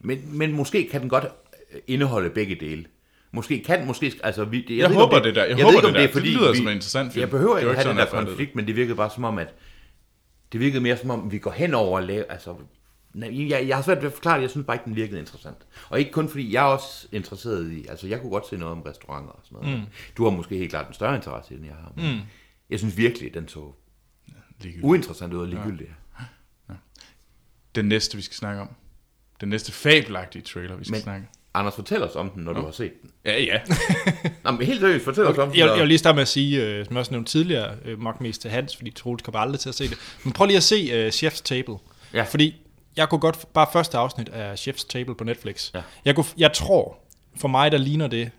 Men, men måske kan den godt øh, indeholde begge dele. Måske kan, måske... Altså, vi, jeg, Jeg ved håber om det der. Jeg ved håber om det der. er, fordi Det lyder vi, som en interessant film. Jeg behøver Det ikke have den der jeg det. konflikt, men det virkede bare som om, at... Det virkede mere som om, vi går hen over at lave... Altså, jeg, jeg har svært ved at forklare det. Jeg synes bare ikke, den virkede interessant. Og ikke kun fordi, jeg er også interesseret i... Altså, jeg kunne godt se noget om restauranter og sådan noget. Mm. Du har måske helt klart en større interesse i den, jeg har. Men mm. Jeg synes virkelig, den så Ligegyldigt. uinteressant ud og ligegyldig. Ja. Den næste, vi skal snakke om. Den næste fabelagtige trailer, vi skal Men- snakke Anders, fortæl os om den, når du har set den. Ja, ja. [laughs] Nå, men helt seriøst, fortæl os om den. Jeg, og- jeg vil lige starte med at sige, øh, som jeg også nævnte tidligere, øh, nok mest til Hans, fordi Troels kommer aldrig til at se det. Men prøv lige at se øh, Chef's Table. Ja. Fordi jeg kunne godt, bare første afsnit af Chef's Table på Netflix. Ja. Jeg, kunne, jeg tror, for mig der ligner det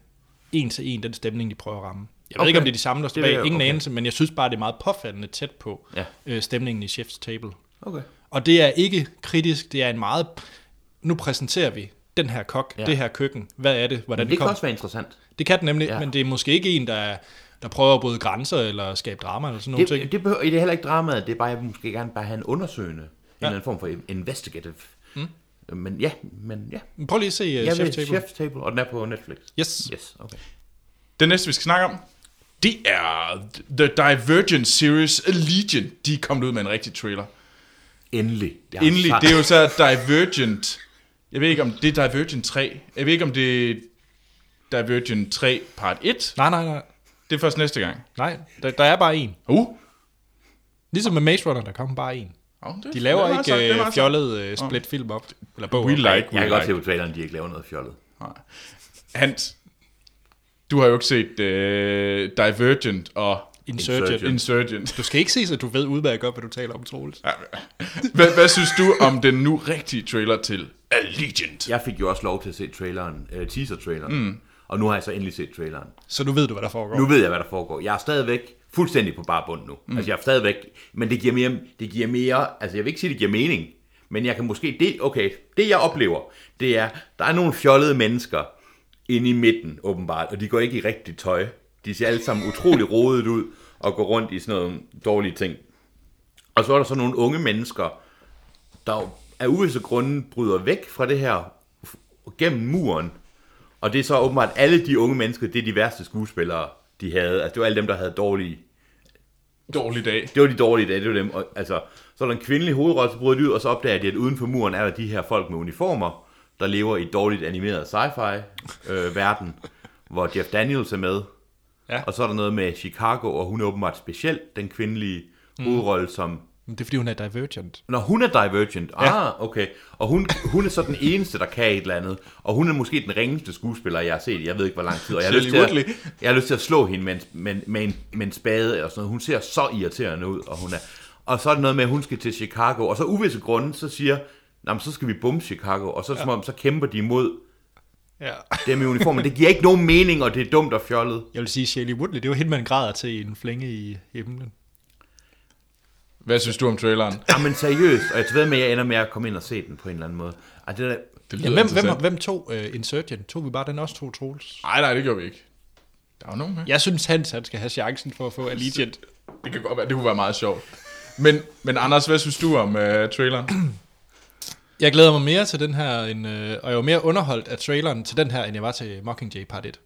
en til en den stemning, de prøver at ramme. Jeg ved Okay. ikke, om det er de samme, der står bag. Ingen okay. anelse, men jeg synes bare, det er meget påfaldende tæt på Ja. øh, stemningen i Chef's Table. Okay. Og det er ikke kritisk, det er en meget... Nu præsenterer vi den her kok, Ja. det her køkken. Hvad er det? Hvordan Men det det kan også være interessant. Det kan den nemlig, Ja. men det er måske ikke en, der, der prøver at bryde grænser eller skabe drama eller sådan nogle ting. Det, det, behøver, det er heller ikke dramaet, det er bare, jeg vil måske gerne bare have en undersøgende, ja. en eller anden form for investigative. Mm. Men ja, men ja. Men Prøv lige at se uh, Jeg Chef vil Table. Chef's Table, og den er på Netflix. Yes. Yes, okay. Den næste, vi skal snakke om, det er The Divergent Series Allegiant. De er kommet ud med en rigtig trailer. Endelig. Jeg Endelig, det er jo så Divergent. Jeg ved ikke, om det er Divergent 3. Jeg ved ikke, om det er Divergent 3 part 1. Nej, nej, nej. Det er først næste gang. Nej, der, der er bare en. Uh. Ligesom med Maze Runner, der kommer bare en. Oh, det, De laver det sagt, ikke uh, sagt. fjollet uh, split film op. Eller bog We like, Jeg we kan godt se på traileren, de ikke laver noget fjollet. Nej. Hans, du har jo ikke set uh, Divergent og Insurgent. Insurgent. Insurgent. Du skal ikke se, så du ved udmærket godt, hvad du taler om, Troels. Hvad, hvad synes du om den nu rigtige trailer til Allegiant? Jeg fik jo også lov til at se traileren, uh, teaser-traileren. Mm. Og nu har jeg så endelig set traileren. Så nu ved du, hvad der foregår. Nu ved jeg, hvad der foregår. Jeg er stadigvæk fuldstændig på bare bund nu. Mm. Altså, jeg er stadigvæk... Men det giver, mere, det giver mere... Altså, jeg vil ikke sige, det giver mening. Men jeg kan måske... Det, okay, det jeg oplever, det er, der er nogle fjollede mennesker inde i midten, åbenbart. Og de går ikke i rigtigt tøj. De ser alle sammen utrolig rodet ud og går rundt i sådan nogle dårlige ting. Og så er der så nogle unge mennesker, der af uvisse grunde bryder væk fra det her gennem muren. Og det er så åbenbart alle de unge mennesker, det er de værste skuespillere, de havde. Altså det var alle dem, der havde dårlige... Dårlig dag. Det var de dårlige dage, det var dem. Og, altså, så er der en kvindelig hovedrolle, så bryder de ud, og så opdager de, at uden for muren er der de her folk med uniformer, der lever i dårligt animeret sci-fi øh, verden, hvor Jeff Daniels er med. Ja. Og så er der noget med Chicago, og hun er åbenbart specielt den kvindelige hovedrolle, som Men det er, fordi hun er divergent. Når hun er divergent, ja. ah, okay. Og hun, hun er så den eneste, der kan et eller andet. Og hun er måske den ringeste skuespiller, jeg har set. Jeg ved ikke, hvor lang tid. Og jeg har, lyst til at, jeg har lyst til at slå hende med en, med, med, en, med en spade eller sådan noget. Hun ser så irriterende ud, og hun er... Og så er det noget med, at hun skal til Chicago. Og så uvisse grunde, så siger, "Nå, men så skal vi bombe Chicago. Og så, ja. som om, så kæmper de imod Ja. [laughs] dem i uniform. Men det giver ikke nogen mening, og det er dumt og fjollet. Jeg vil sige, Shelley Woodley, det var hende, man græder til en flænge i himlen. Hvad synes du om traileren? [laughs] Jamen seriøst, og jeg ved med, at jeg ender med at komme ind og se den på en eller anden måde. Ej, det der, Det Ja, hvem, hvem, hvem tog uh, Insurgent? Tog vi bare den også to Troels? Nej, nej, det gjorde vi ikke. Der var nogen med. Jeg synes, Hans han skal have chancen for at få Allegiant. Det kan godt være, det kunne være meget sjovt. Men, men Anders, hvad synes du om uh, traileren? [clears throat] Jeg glæder mig mere til den her, end, øh, og jeg var mere underholdt af traileren til den her, end jeg var til Mockingjay Part 1.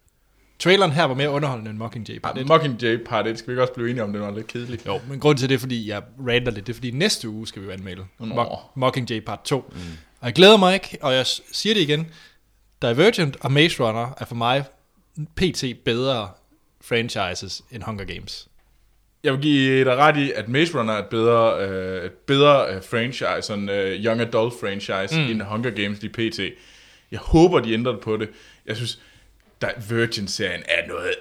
Traileren her var mere underholdende end Mockingjay Part 1. Mockingjay part 1, skal vi ikke også blive enige om, den var lidt kedelig? Jo, men grund til det er, fordi jeg rander lidt. Det er, fordi næste uge skal vi jo anmelde. Mock, Mockingjay Part 2. Mm. Og jeg glæder mig ikke, og jeg siger det igen. Divergent og Maze Runner er for mig pt. bedre franchises end Hunger Games. Jeg vil give dig ret i, at Maze Runner er et bedre, øh, et bedre øh, franchise, sådan øh, young adult franchise, mm. end Hunger Games lige pt. Jeg håber, de ændrer på det. Jeg synes, Virgin-serien er noget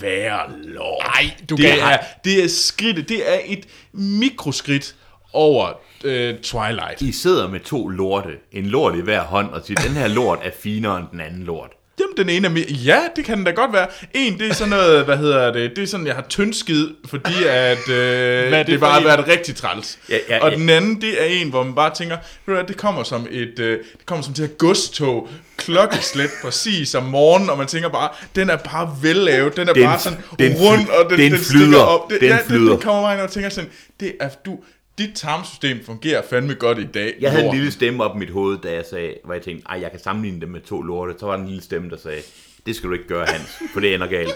værre lort. Ej, du det kan- er, det er skridt, det er et mikroskridt over øh, Twilight. I sidder med to lorte, en lort i hver hånd, og siger, den her lort er finere end den anden lort. Jamen, den ene er mere... Ja, det kan den da godt være. En, det er sådan noget, hvad hedder det? Det er sådan, jeg har tyndskid, fordi at øh, det, det bare har været rigtig træls. Ja, ja, og ja. den anden, det er en, hvor man bare tænker, ved du hvad, det kommer som et, øh, det kommer som til et godstog, klokkeslæt præcis om morgenen, og man tænker bare, den er bare vellavet, den er Den- bare sådan den rund, og den, den den flyder, stikker op. Det, den ja, flyder. Den, den kommer mig ind og tænker sådan, det er, du, dit tarmsystem fungerer fandme godt i dag. Jeg havde en lille stemme op i mit hoved, da jeg sagde, hvor jeg tænkte, ej, jeg kan sammenligne dem med to lorte. Så var der en lille stemme, der sagde, det skal du ikke gøre, Hans, for det ender galt.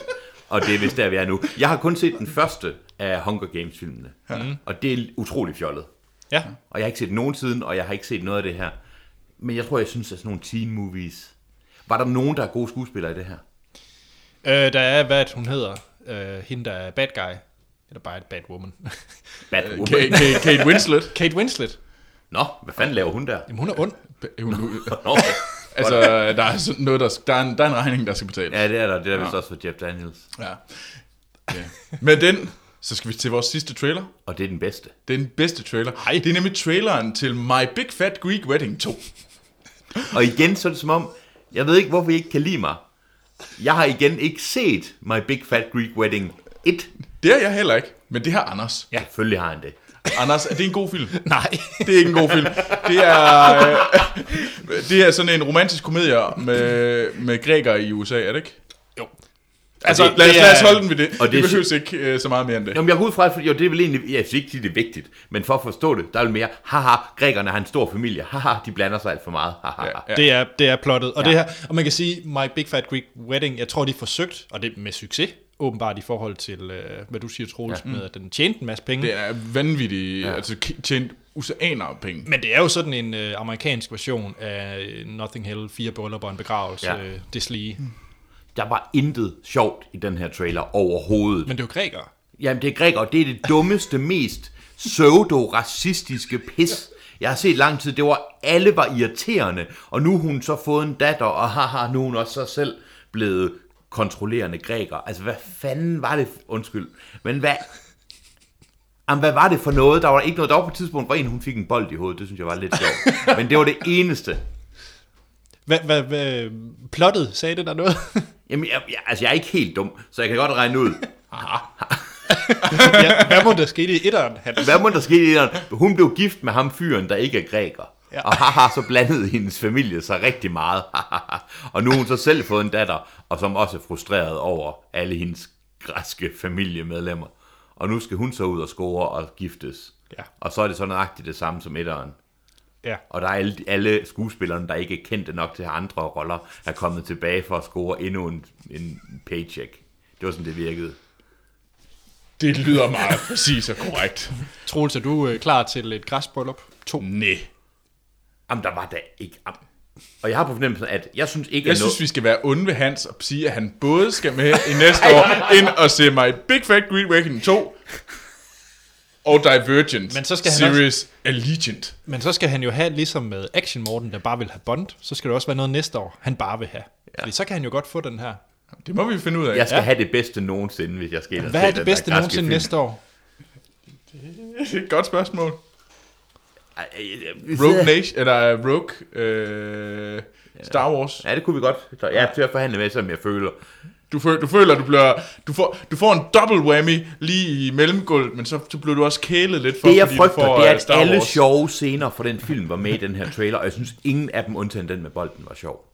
Og det er vist der, vi er nu. Jeg har kun set den første af Hunger Games-filmene, og det er utrolig fjollet. Ja. Og jeg har ikke set nogen siden, og jeg har ikke set noget af det her. Men jeg tror, jeg synes, at sådan nogle teen movies... Var der nogen, der er gode skuespillere i det her? Øh, der er, hvad hun hedder. Øh, hende, der er bad guy. Eller bare et bad woman. [laughs] Batwoman. Kate, Kate, Kate [laughs] Winslet. Kate Winslet. Nå, hvad fanden laver hun der? Jamen, hun er ond. Hun, [laughs] Nå, altså, der er sådan noget, der, der, er en, der er en regning, der skal betales. ja, det er der. Det er der vist også for Jeff Daniels. Ja. ja. Med den, så skal vi til vores sidste trailer. Og det er den bedste. Det er den bedste trailer. Hej. Det er nemlig traileren til My Big Fat Greek Wedding 2. Og igen, så er det som om, jeg ved ikke, hvorfor I ikke kan lide mig. Jeg har igen ikke set My Big Fat Greek Wedding 1. Det er jeg heller ikke, men det har Anders. Ja, selvfølgelig har han det. Anders, er det en god film? [laughs] Nej. Det er ikke en god film. Det er, øh, [laughs] det er sådan en romantisk komedie med, med grækere i USA, er det ikke? jo. Altså, det- lad, os, det lad os er- holde den ved det. og det det er- behøves ikke øh, så meget mere end det. Jamen, jeg går ud fra, jo, det er vel egentlig, jeg synes ikke, det er vigtigt, men for at forstå det, der er vel mere, haha, grækerne har en stor familie, haha, de blander sig alt for meget, haha. Ja, ja. Det er, det er plottet. Og, Ja. det her, og man kan sige, My Big Fat Greek Wedding, jeg tror, de forsøgt, og det med succes, åbenbart i forhold til, øh, hvad du siger, Troels, ja. med at den tjente en masse penge. Det er vanvittigt, ja. altså tjent af penge. Men det er jo sådan en øh, amerikansk version af Nothing Hell, fire bryllupper og en begravelse, Ja. øh, deslige. Der var intet sjovt i den her trailer overhovedet. Men det er jo grækere. Jamen, det er grækere, det er det dummeste, mest pseudo-racistiske pis, jeg har set lang tid. Det var, alle var irriterende, og nu hun så fået en datter, og haha, nu er hun også så selv blevet kontrollerende græker. Altså, hvad fanden var det? Undskyld. Men hvad... Jamen, hvad var det for noget? Der var ikke noget. Der var på et tidspunkt, hvor en hun fik en bold i hovedet. Det synes jeg var lidt sjovt. Men det var det eneste. Hvad, hvad, hvad, plottet, sagde det der noget? Jamen, jeg, jeg, altså, jeg er ikke helt dum, så jeg kan godt regne ud. ja, hvad må der skete i etteren? Hans? Hvad må der ske i den? Hun blev gift med ham fyren, der ikke er græker. Ja. Og haha, så blandede hendes familie sig rigtig meget. [laughs] og nu har hun så selv fået en datter, og som også er frustreret over alle hendes græske familiemedlemmer. Og nu skal hun så ud og score og giftes. Ja. Og så er det så nøjagtigt det samme som etteren. Ja. Og der er alle, alle skuespillerne, der ikke er kendte nok til andre roller, er kommet tilbage for at score endnu en, en paycheck. Det var sådan, det virkede. Det lyder meget præcis og korrekt. Troels, er du øh, klar til et græsbryllup? To. Nej. Jamen, der var da ikke... Am- Og jeg har på fornemmelsen, at jeg synes ikke, Jeg at synes, vi skal være onde ved Hans og sige, at han både skal med i næste år ind og se My Big Fat Greek Wedding 2 og Divergent Men så skal han Series Allegiant. Men så skal han jo have, ligesom med Action Morten, der bare vil have Bond, så skal det også være noget næste år, han bare vil have. Ja. Fordi så kan han jo godt få den her. Det må vi finde ud af. Jeg skal Ja. have det bedste nogensinde, hvis jeg skal ind og Hvad se er det bedste nogensinde film. næste år? Det er et godt spørgsmål. Ej, ej, ej, Rogue Nation, eller Rogue øh, Star Wars. Ja, det kunne vi godt. Så jeg er til at forhandle med, som jeg føler. Du, føler, du føler, du bliver, du får, du får en double whammy lige i mellemgulvet, men så, så bliver du også kælet lidt for, Det jeg fordi frygter, får det er, øh, at Star alle Wars. sjove scener fra den film var med i den her trailer, og jeg synes, ingen af dem, undtagen den med bolden, var sjov.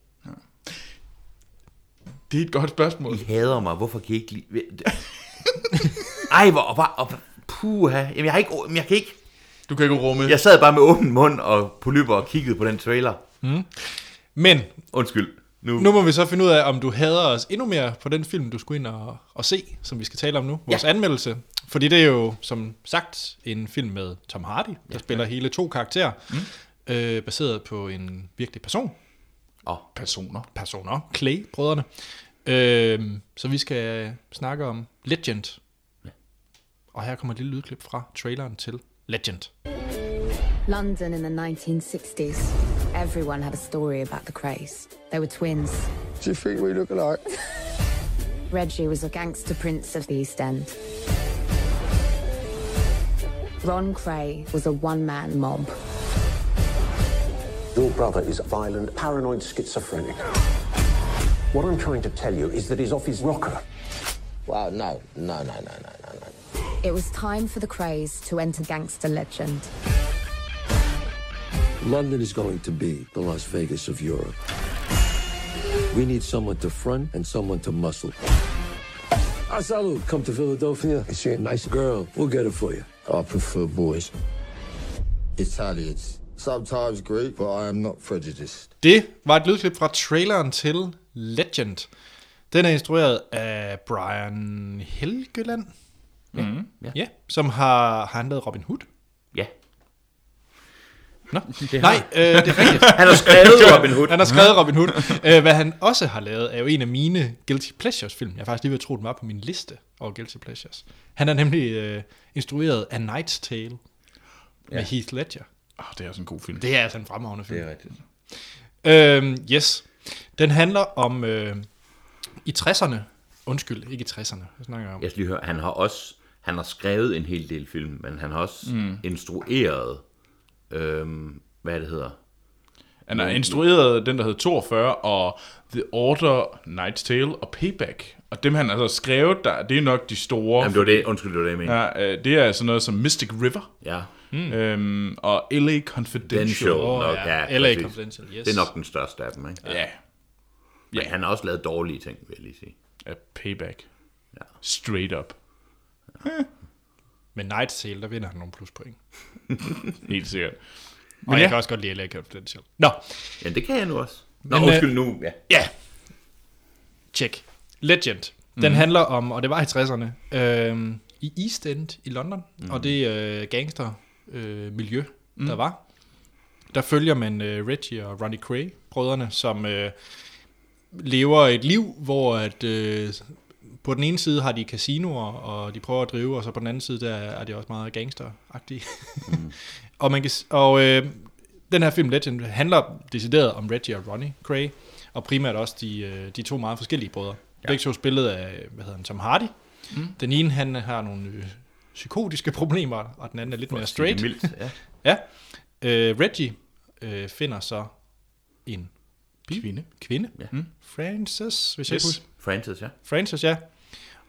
Det er et godt spørgsmål. I hader mig, hvorfor kan I ikke lide... [laughs] Ej, hvor... hvor, hvor puha. Jamen, jeg, har ikke, jeg kan ikke... Du kan ikke rumme. Jeg sad bare med åben mund og polypper og kiggede på den trailer. Men Undskyld. Nu, nu må vi så finde ud af, om du hader os endnu mere på den film, du skulle ind og, og se, som vi skal tale om nu. Vores ja. anmeldelse. Fordi det er jo, som sagt, en film med Tom Hardy, der ja, spiller hele to karakterer, mm. øh, baseret på en virkelig person. oh, Personer. personer, Clay-brødrene. Øhm, så vi skal snakke om Legend. Og her kommer et lille lydklip fra traileren til Legend. London in the 1960s. Everyone had a story about the craze. They were twins. Do you think we look alike? [laughs] Reggie was a gangster prince of the East End. Ron Cray was a one man mob. Your brother is violent, paranoid schizophrenic. What I'm trying to tell you is that he's off his rocker. Wow, no, no, no, no, no, no, no. It was time for the craze to enter gangster legend. London is going to be the Las Vegas of Europe. We need someone to front and someone to muscle. Asalu, come to Philadelphia. Is she a nice Girl, we'll get it for you. I prefer boys. Italians. Sometimes Greek, but I am not prejudiced. Det var et lydklip fra traileren til Legend. Den er instrueret af Brian Helgeland. Mm, ja. ja. Som har, har han lavet Robin Hood? Ja. Nå, Det nej, øh, det er rigtigt. Han har skrevet [laughs] Robin Hood. Han har skrevet Robin Hood. Øh, hvad han også har lavet, er jo en af mine Guilty Pleasures film. Jeg har faktisk lige ved at tro, den var på min liste over Guilty Pleasures. Han er nemlig øh, instrueret af Night's Tale med Heath Ledger. Oh, det er også en god film. Det er altså en fremragende film. Det er rigtigt. Øhm, yes. Den handler om øh, i 60'erne. Undskyld, ikke i 60'erne. Jeg snakker om. Jeg skal lige høre, han har også han har skrevet en hel del film, men han har også mm. instrueret, øhm, hvad det hedder. Han har instrueret den, der hedder 42, og The Order, Night's Tale og Payback. Og dem, han har altså skrevet, der, det er nok de store. Jamen, det var det, undskyld, det var det, jeg. Ja. Ja, øh, det er sådan noget som Mystic River ja. mm. øhm, og L.A. Den Confidential. show Åh, nok, ja. ja, LA. Confidential, yes. Det er nok den største af dem, ikke? Ja, Men han har også lavet dårlige ting, vil jeg lige sige. ja Payback. Ja. Straight up. [laughs] Med Night's Tale, der vinder han nogle pluspoint. [laughs] Helt sikkert. Og jeg ja. kan også godt lide LA Confidential. Nå, Ja, det kan jeg nu også. Nå, Men, undskyld nu. Ja. ja. Check. Legend. Den mm. handler om, og det var i 60'erne, øh, i East End i London, mm. og det øh, gangster øh, miljø, mm. der var. Der følger man øh, Reggie og Ronnie Cray, brødrene, som øh, lever et liv, hvor at, øh, på den ene side har de casinoer, og de prøver at drive, og så på den anden side, der er de også meget gangsteragtige. Mm. [laughs] og man kan, og øh, den her film, Legend, handler decideret om Reggie og Ronnie Cray, og primært også de, øh, de to meget forskellige brødre. Ja. Begge to spillet af, hvad hedder han, Tom Hardy. Mm. Den ene, han har nogle øh, psykotiske problemer, og den anden er lidt mere straight. Mildt, ja. [laughs] Ja. Øh, Reggie øh, finder så en Kvinde. kvinde. Ja. Mm. Frances, hvis jeg Yes. yes. husker. Francis, ja. Frances, ja.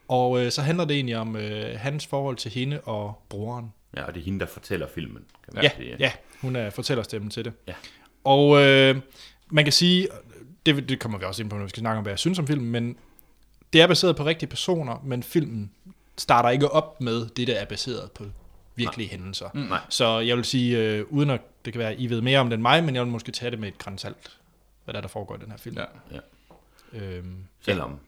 Og øh, så handler det egentlig om øh, hans forhold til hende og broren. Ja, og det er hende, der fortæller filmen, kan man Ja, sige. ja, hun er fortællerstemmen til det. Ja. Og øh, man kan sige, det, det kommer vi også ind på, når vi skal snakke om, hvad jeg synes om filmen, men det er baseret på rigtige personer, men filmen starter ikke op med det, der er baseret på virkelige Nej. hændelser. Mm. Nej. Så jeg vil sige, øh, uden at det kan være, at I ved mere om det end mig, men jeg vil måske tage det med et grænsalt, hvad der, er, der foregår i den her film. Ja. Ja. Øhm, Selvom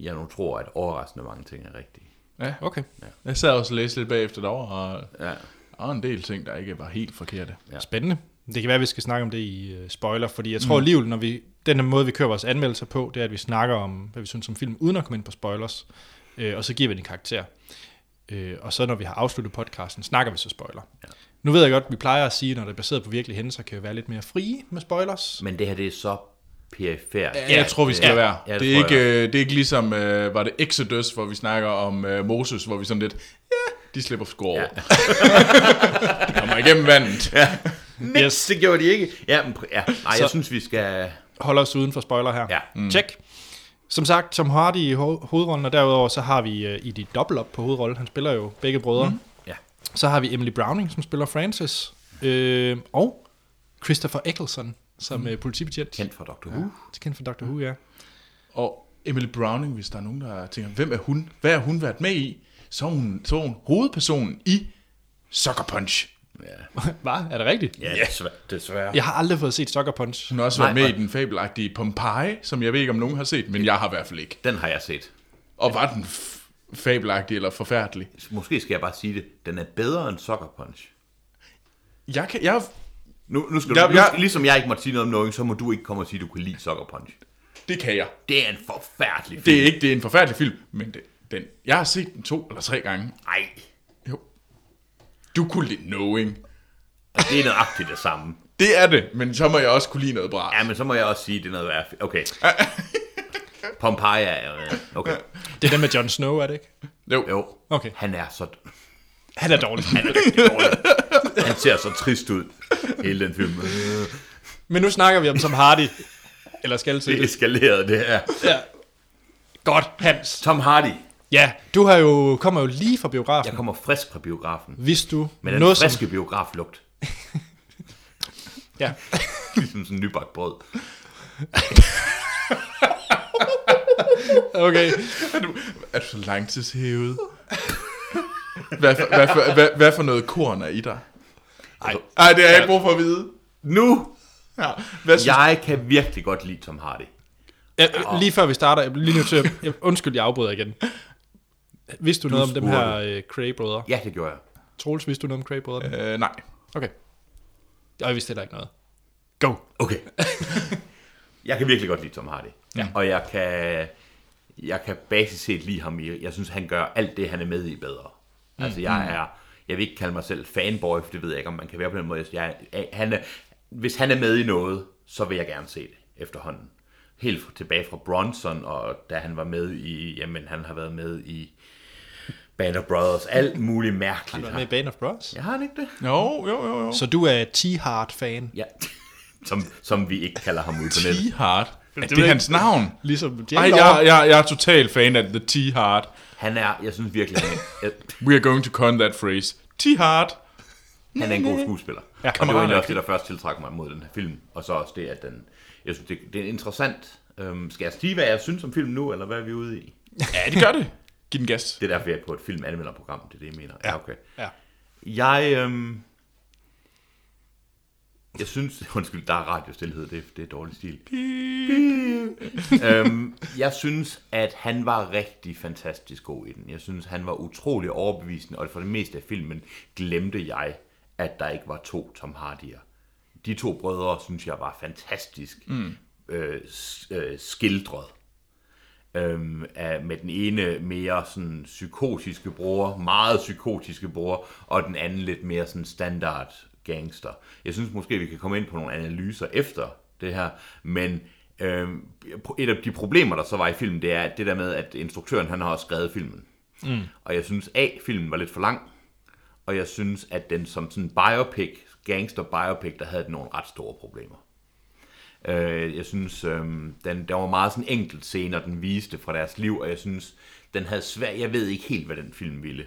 jeg nu tror, at overraskende mange ting er rigtige. ja. okay. Jeg sad også og læste lidt bagefter derovre, og Ja. der var en del ting, der ikke var helt forkerte. Ja. Spændende. Det kan være, at vi skal snakke om det i uh, spoiler, fordi jeg tror mm. alligevel, når vi, den her måde, vi kører vores anmeldelser på, det er, at vi snakker om, hvad vi synes om film, uden at komme ind på spoilers, øh, og så giver vi den en karakter. Øh, og så når vi har afsluttet podcasten, snakker vi så spoiler. Ja. Nu ved jeg godt, at vi plejer at sige, når det er baseret på virkelige hændelser, kan vi være lidt mere frie med spoilers. Men det her, det er så perifært. Ja, jeg tror, vi skal ja. være. Ja, det det, er ikke, øh, det er ikke ligesom, øh, var det Exodus, hvor vi snakker om øh, Moses, hvor vi sådan lidt, ja, de slipper sgu over. Ja. [laughs] De kommer igennem vandet. Ja. Yes. Det gjorde de ikke. Ja, men, ja. Nej, Så- jeg synes, vi skal... Holder os uden for spoiler her. Ja. Mm. Check. Som sagt, Tom Hardy i ho- hovedrollen, og derudover så har vi uh, i de dobbelt op på hovedrollen, han spiller jo begge brødre. Mm. Ja. Så har vi Emily Browning, som spiller Francis, øh, og Christopher Eccleston, som mm. politibetjent. Kendt fra Dr. Who. Kendt fra Dr. Who, ja. Og Emily Browning, hvis der er nogen, der tænker, hvem er hun? Hvad har hun været med i? Så er hun, så er hun hovedpersonen i Sucker Punch. [laughs] Hvad? Er det rigtigt? Ja, desværre. desværre. Jeg har aldrig fået set Sucker Punch. Hun har også Nej, været med nej. i den fabelagtige Pompeii, som jeg ved ikke, om nogen har set, men jeg har i hvert fald ikke. Den har jeg set. Og var den f- fabelagtig eller forfærdelig? Måske skal jeg bare sige det. Den er bedre end Sucker Punch. Jeg kan, jeg, Nu, nu skal Ja, du, nu ja. skal, ligesom jeg ikke måtte sige noget om noget, så må du ikke komme og sige, at du kan lide Sucker Punch. Det kan jeg. Det er en forfærdelig film. Det er ikke det er en forfærdelig film, men det, den, jeg har set den to eller tre gange. Nej, Jo. Du kunne lide Knowing. og det er nøjagtigt det samme. Det er det, men så må jeg også kunne lide noget bra. Ja, men så må jeg også sige, det er noget værd. Okay. Pompeii er jo... Okay. Det er den med Jon Snow, er det ikke? Jo. Jo. Okay. Han er så... Han er dårlig. Han er rigtig dårlig. [laughs] Han ser så trist ud, hele den film. Men nu snakker vi om Tom Hardy. Eller skal til Det er det. her. Ja. Godt, Hans. Tom Hardy. Ja, du har jo, kommer jo lige fra biografen. Jeg kommer frisk fra biografen. Hvis du Med den noget friske biograflugt. [laughs] Ja. [laughs] Ligesom sådan en nybagt brød. Okay. Er du, er du så langtidshævet? Hvad for, hvad, for, hvad, hvad for noget korn er i dig? Ej. Ej, det har jeg ikke brug for at vide. Nu! Ja. Hvad synes Jeg kan virkelig godt lide Tom Hardy. Ja, lige før vi starter, jeg bliver lige nødt til at... Jeg, undskyld, jeg afbryder igen. Vidste du, noget om dem her øh, Cray-brødre? Ja, det gjorde jeg. Troels, vidste du noget om Cray-brødrene? Øh, nej. Okay. Jeg vidste heller ikke noget. Go. Okay. jeg kan virkelig godt lide Tom Hardy. Ja. Og jeg kan, jeg kan basis set lide ham i, jeg synes, han gør alt det, han er med i bedre. Mm. Altså, jeg er, jeg vil ikke kalde mig selv fanboy, for det ved jeg ikke, om man kan være på den måde. Jeg, jeg, han er, hvis han er med i noget, så vil jeg gerne se det efterhånden. Helt tilbage fra Bronson, og da han var med i, jamen han har været med i Band of Brothers, alt muligt mærkeligt. Var med i Band of Brothers? Jeg har han ikke det? Jo, jo, jo, jo. Så du er T-Hard-fan? Ja. [laughs] Som, som vi ikke kalder ham ud på nettet. T-Hard. Er det, jeg hans navn? Ligesom Ej, jeg, jeg, jeg er total fan af The T-Hard. Han er, jeg synes virkelig, han er, We are going to coin that phrase. T-Hard. han er en god skuespiller. Ja, og det var egentlig også det, der først tiltrækker mig mod den her film. Og så også det, at den, jeg synes, det, det er interessant. Øhm, skal jeg sige, hvad jeg synes om filmen nu, eller hvad er vi ude i? Ja, det gør det. Giv den gas. Det er derfor, jeg er på et filmanmelderprogram, det er det, jeg mener. Ja, okay. Ja. Jeg, øhm, jeg synes, [laughs] undskyld, der er radiostilhed, det, det er dårlig stil. øhm, jeg synes, at han var rigtig fantastisk god i den. Jeg synes, han var utrolig overbevisende, og for det meste af filmen glemte jeg, at der ikke var to Tom Hardy'er. De to brødre, synes jeg, var fantastisk mm. øh, øh, skildret øhm, af, med den ene mere sådan psykotiske bror, meget psykotiske bror, og den anden lidt mere sådan standard gangster. Jeg synes måske, vi kan komme ind på nogle analyser efter det her, men øhm, et af de problemer, der så var i filmen, det er det der med, at instruktøren han har også skrevet filmen. Mm. Og jeg synes, A, filmen var lidt for lang, og jeg synes, at den som sådan biopic, gangster biopic, der havde den nogle ret store problemer. Øh, jeg synes, øh, den, der var meget sådan enkelt scener, den viste fra deres liv, og jeg synes, den havde svært, jeg ved ikke helt, hvad den film ville.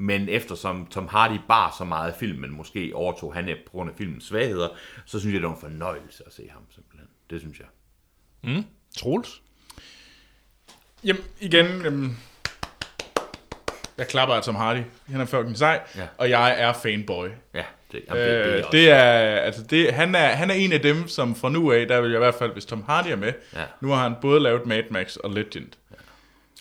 Men eftersom Tom Hardy bar så meget af filmen, måske overtog han det på grund af filmens svagheder, så synes jeg, det var en fornøjelse at se ham simpelthen. Det synes jeg. Troels? Jamen, igen, øhm, jeg klapper af Tom Hardy. Han er fucking sej, Ja. og jeg er fanboy. Ja, det, jamen, det, det, er Øh, også- det er, altså det, han, er, han er en af dem, som fra nu af, der vil jeg i hvert fald, hvis Tom Hardy er med, Ja. nu har han både lavet Mad Max og Legend.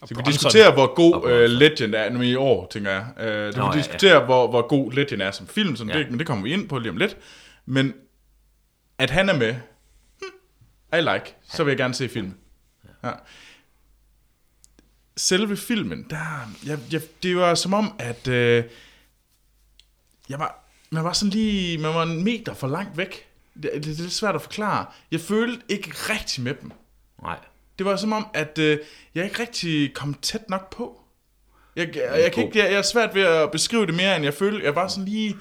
Så vi diskutere, hvor god uh, Legend er, nu i år, tænker jeg. Uh, så vi Nå, kan ja, ja. diskutere, hvor, hvor god Legend er som film, som Ja. det, men det kommer vi ind på lige om lidt. Men at han er med, hmm, I like, så vil jeg gerne se filmen. Ja. Selve filmen, der, jeg, jeg, det var som om, at øh, jeg var, man var sådan lige, man var en meter for langt væk. Det, det, det er lidt svært at forklare. Jeg følte ikke rigtig med dem. Nej. Det var som om, at øh, jeg ikke rigtig kom tæt nok på. Jeg, jeg, jeg, kan ikke, jeg, jeg er svært ved at beskrive det mere, end jeg følte. Jeg var sådan lige...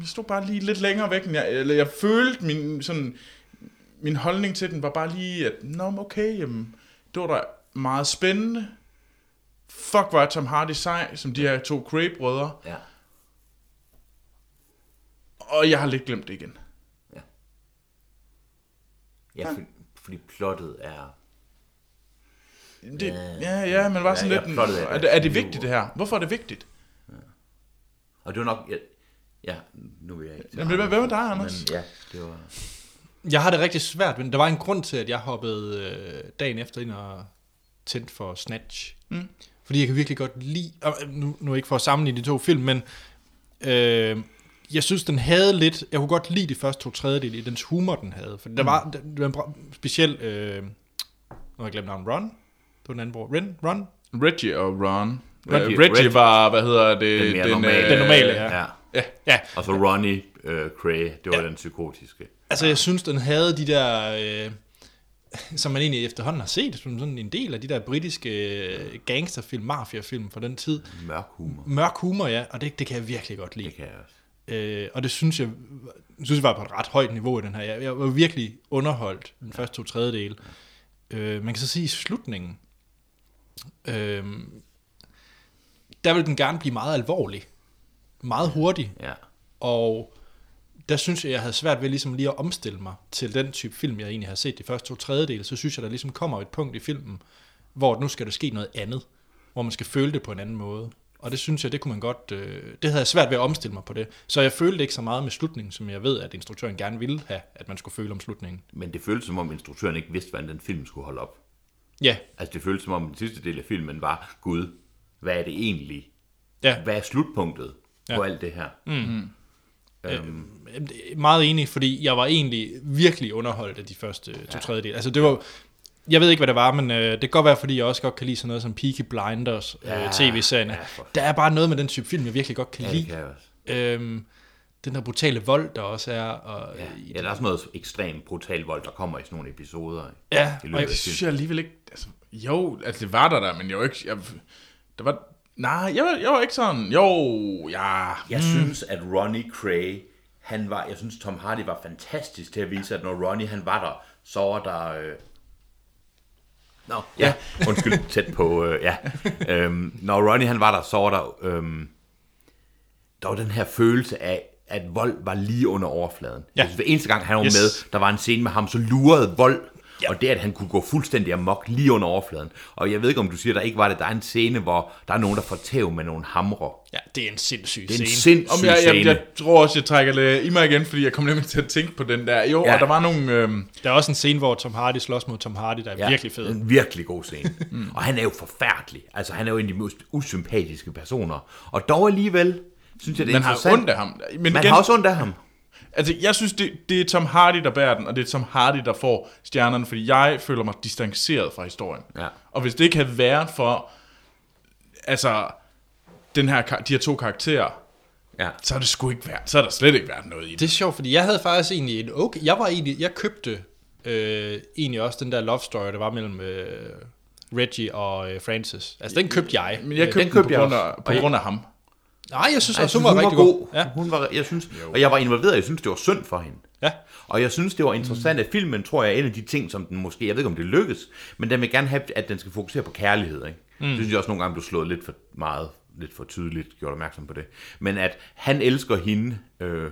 Jeg stod bare lige lidt længere væk, end jeg, eller jeg følte min, sådan, min holdning til den var bare lige, at Nå, okay, jamen, det var da meget spændende. Fuck, var Tom Hardy sej, som de her to Cray-brødre. Ja. Og jeg har lidt glemt det igen. Ja, for, fordi plottet er... Det, ja, ja, men var sådan Ja, lidt... ja, plottet er- er, det, er det vigtigt, det her? Hvorfor er det vigtigt? Og det var nok... Ja, ja nu vil jeg ikke... Jamen, hvad- hvad med dig, Anders? Men, ja, det var... Jeg har det rigtig svært, men der var en grund til, at jeg hoppede øh, dagen efter ind og tændte for Snatch. Mm. Fordi jeg kan virkelig godt lide, og øh, nu, nu ikke for at sammenligne de to film, men øh, jeg synes, den havde lidt, jeg kunne godt lide de første to tredjedele i dens humor, den havde. For der var, det var en speciel øh, har jeg glemt navnet, Ron. Det var den anden bror. Ren, Ron? Reggie og Ron. Reggie- Reggie, Reggie Reggie. var, hvad hedder det? Den mere normale. øh, Den normale, ja. ja. Ja. Ja, Og så Ronnie øh, Cray, det var Ja. den psykotiske. altså jeg synes, den havde de der, øh, som man egentlig efterhånden har set, som sådan en del af de der britiske øh, gangsterfilm, mafiafilm fra den tid. Mørk humor. Mørk humor, ja, og det, det kan jeg virkelig godt lide. Det kan jeg også. Øh, og det synes jeg, synes jeg var på et ret højt niveau i den her. Jeg, jeg var virkelig underholdt den første to tredjedel. Øh, man kan så sige i slutningen, øh, der vil den gerne blive meget alvorlig. Meget hurtig. Ja. Og der synes jeg, jeg havde svært ved ligesom lige at omstille mig til den type film, jeg egentlig har set de første to tredjedele. Så synes jeg, der ligesom kommer et punkt i filmen, hvor nu skal der ske noget andet. Hvor man skal føle det på en anden måde. Og det synes jeg, det kunne man godt... Øh, det havde jeg svært ved at omstille mig på det. Så jeg følte ikke så meget med slutningen, som jeg ved, at instruktøren gerne ville have, at man skulle føle om slutningen. Men det føltes som om instruktøren ikke vidste, hvordan den film skulle holde op. Ja, Altså det føltes som om den sidste del af filmen var, Gud, hvad er det egentlig? ja. Hvad er slutpunktet Ja. på alt det her? Jamen, det er Meget enig, fordi jeg var egentlig virkelig underholdt af de første to ja. tredjedel. Altså det var, jeg ved ikke, hvad det var, men øh, det kan godt være, fordi jeg også godt kan lide sådan noget som Peaky Blinders, ja, Ja, øh, tv-serien. ja, Ja, for- der er bare noget med den type film, jeg virkelig godt kan Ja, lide. det kan jeg også. Øhm, den der brutale vold, der også er. Og, Ja, ja, ja, der er sådan noget ekstremt brutal vold, der kommer i sådan nogle episoder. ja, I og jeg, synes jeg alligevel ikke... Altså, jo, altså det var der der, men jeg var ikke... Jeg, der var... Nej, jeg, var- jeg var ikke sådan... Jo, ja... Jeg synes, at Ronnie Cray, han var, jeg synes, Tom Hardy var fantastisk til at vise, at når Ronnie han var der, så var der... Øh... Nå, ja, undskyld, tæt på, øh, ja. [laughs] Øhm, når Ronnie han var der, så var der, øhm, der var den her følelse af, at vold var lige under overfladen. Ja. Jeg synes, hver eneste gang han var Yes. med, der var en scene med ham, så lurede vold, ja. og det, at han kunne gå fuldstændig amok lige under overfladen. Og jeg ved ikke, om du siger, der ikke var det. Der er en scene, hvor der er nogen, der får tæv med nogle hamre. ja, det er en sindssyg Det er en scene. Om sindssyg jeg, jeg, scene. jeg, tror også, jeg trækker det i mig igen, fordi jeg kom nemlig til at tænke på den der. Jo, Ja. og der var nogle... Øhm, Der er også en scene, hvor Tom Hardy slås mod Tom Hardy, der er ja, virkelig fed. En virkelig god scene. [laughs] mm. Og han er jo forfærdelig. Altså, han er jo en af de mest usympatiske personer. Og dog alligevel, synes jeg, det er man har ondt af ham. Men Man igen, har også ondt af ham. Altså, jeg synes, det, det er Tom Hardy, der bærer den, og det er Tom Hardy, der får stjernerne, fordi jeg føler mig distanceret fra historien. Ja. Og hvis det ikke havde været for, altså, den her, de her to karakterer, Ja. så er det sgu ikke været, så er der slet ikke været noget i det. Det er sjovt, fordi jeg havde faktisk egentlig en okay... Jeg var egentlig... Jeg købte øh, egentlig også den der love story, der var mellem øh, Reggie og øh, Francis. Altså, den købte jeg. Men jeg Øh, købte den den, på, købte jeg grund af, på grund af ham. Nej, jeg synes Jeg også, synes, hun var rigtig god. Ja. Hun var, jeg synes, og jeg var involveret, jeg synes, det var synd for hende. Ja. Og jeg synes, det var interessant, at filmen, tror jeg, er en af de ting, som den måske, jeg ved ikke, om det lykkes, men den vil gerne have, at den skal fokusere på kærlighed. Ikke? Mm. Det synes jeg også nogle gange blev slået lidt for meget, lidt for tydeligt, gjort opmærksom på det. Men at han elsker hende, øh,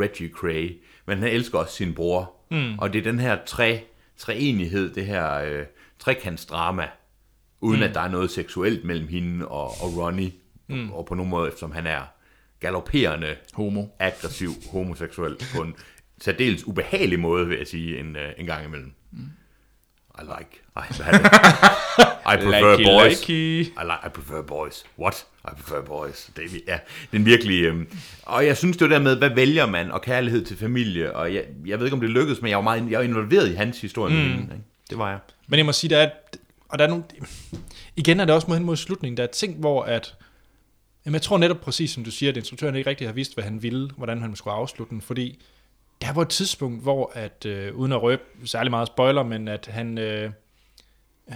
Reggie Cray, men han elsker også sin bror. Mm. Og det er den her tre, treenighed, det her øh, trekantsdrama, uden mm. at der er noget seksuelt mellem hende og, og Ronnie, mm. og på nogen måde, eftersom han er galopperende Homo. aggressiv homoseksuel på en særdeles ubehagelig måde, vil jeg sige, en, uh, en gang imellem. I like. Det? I prefer Likey, boys. likey. I, like, I prefer boys. What? I prefer boys. Det er, ja, det er en virkelig... Øhm, og jeg synes, det var der med, hvad vælger man, og kærlighed til familie, og jeg, jeg ved ikke, om det lykkedes, men jeg var meget jeg var involveret i hans historie mm. med hende. Ikke? Det var jeg. Men jeg må sige, der er, og der er nogle, igen er det også mod hen mod slutningen, der er ting, hvor at, jamen jeg tror netop præcis, som du siger, at instruktøren ikke rigtig har vidst, hvad han ville, hvordan han skulle afslutte den, fordi der var et tidspunkt, hvor at, øh, uden at røbe særlig meget spoiler, men at han, øh, øh,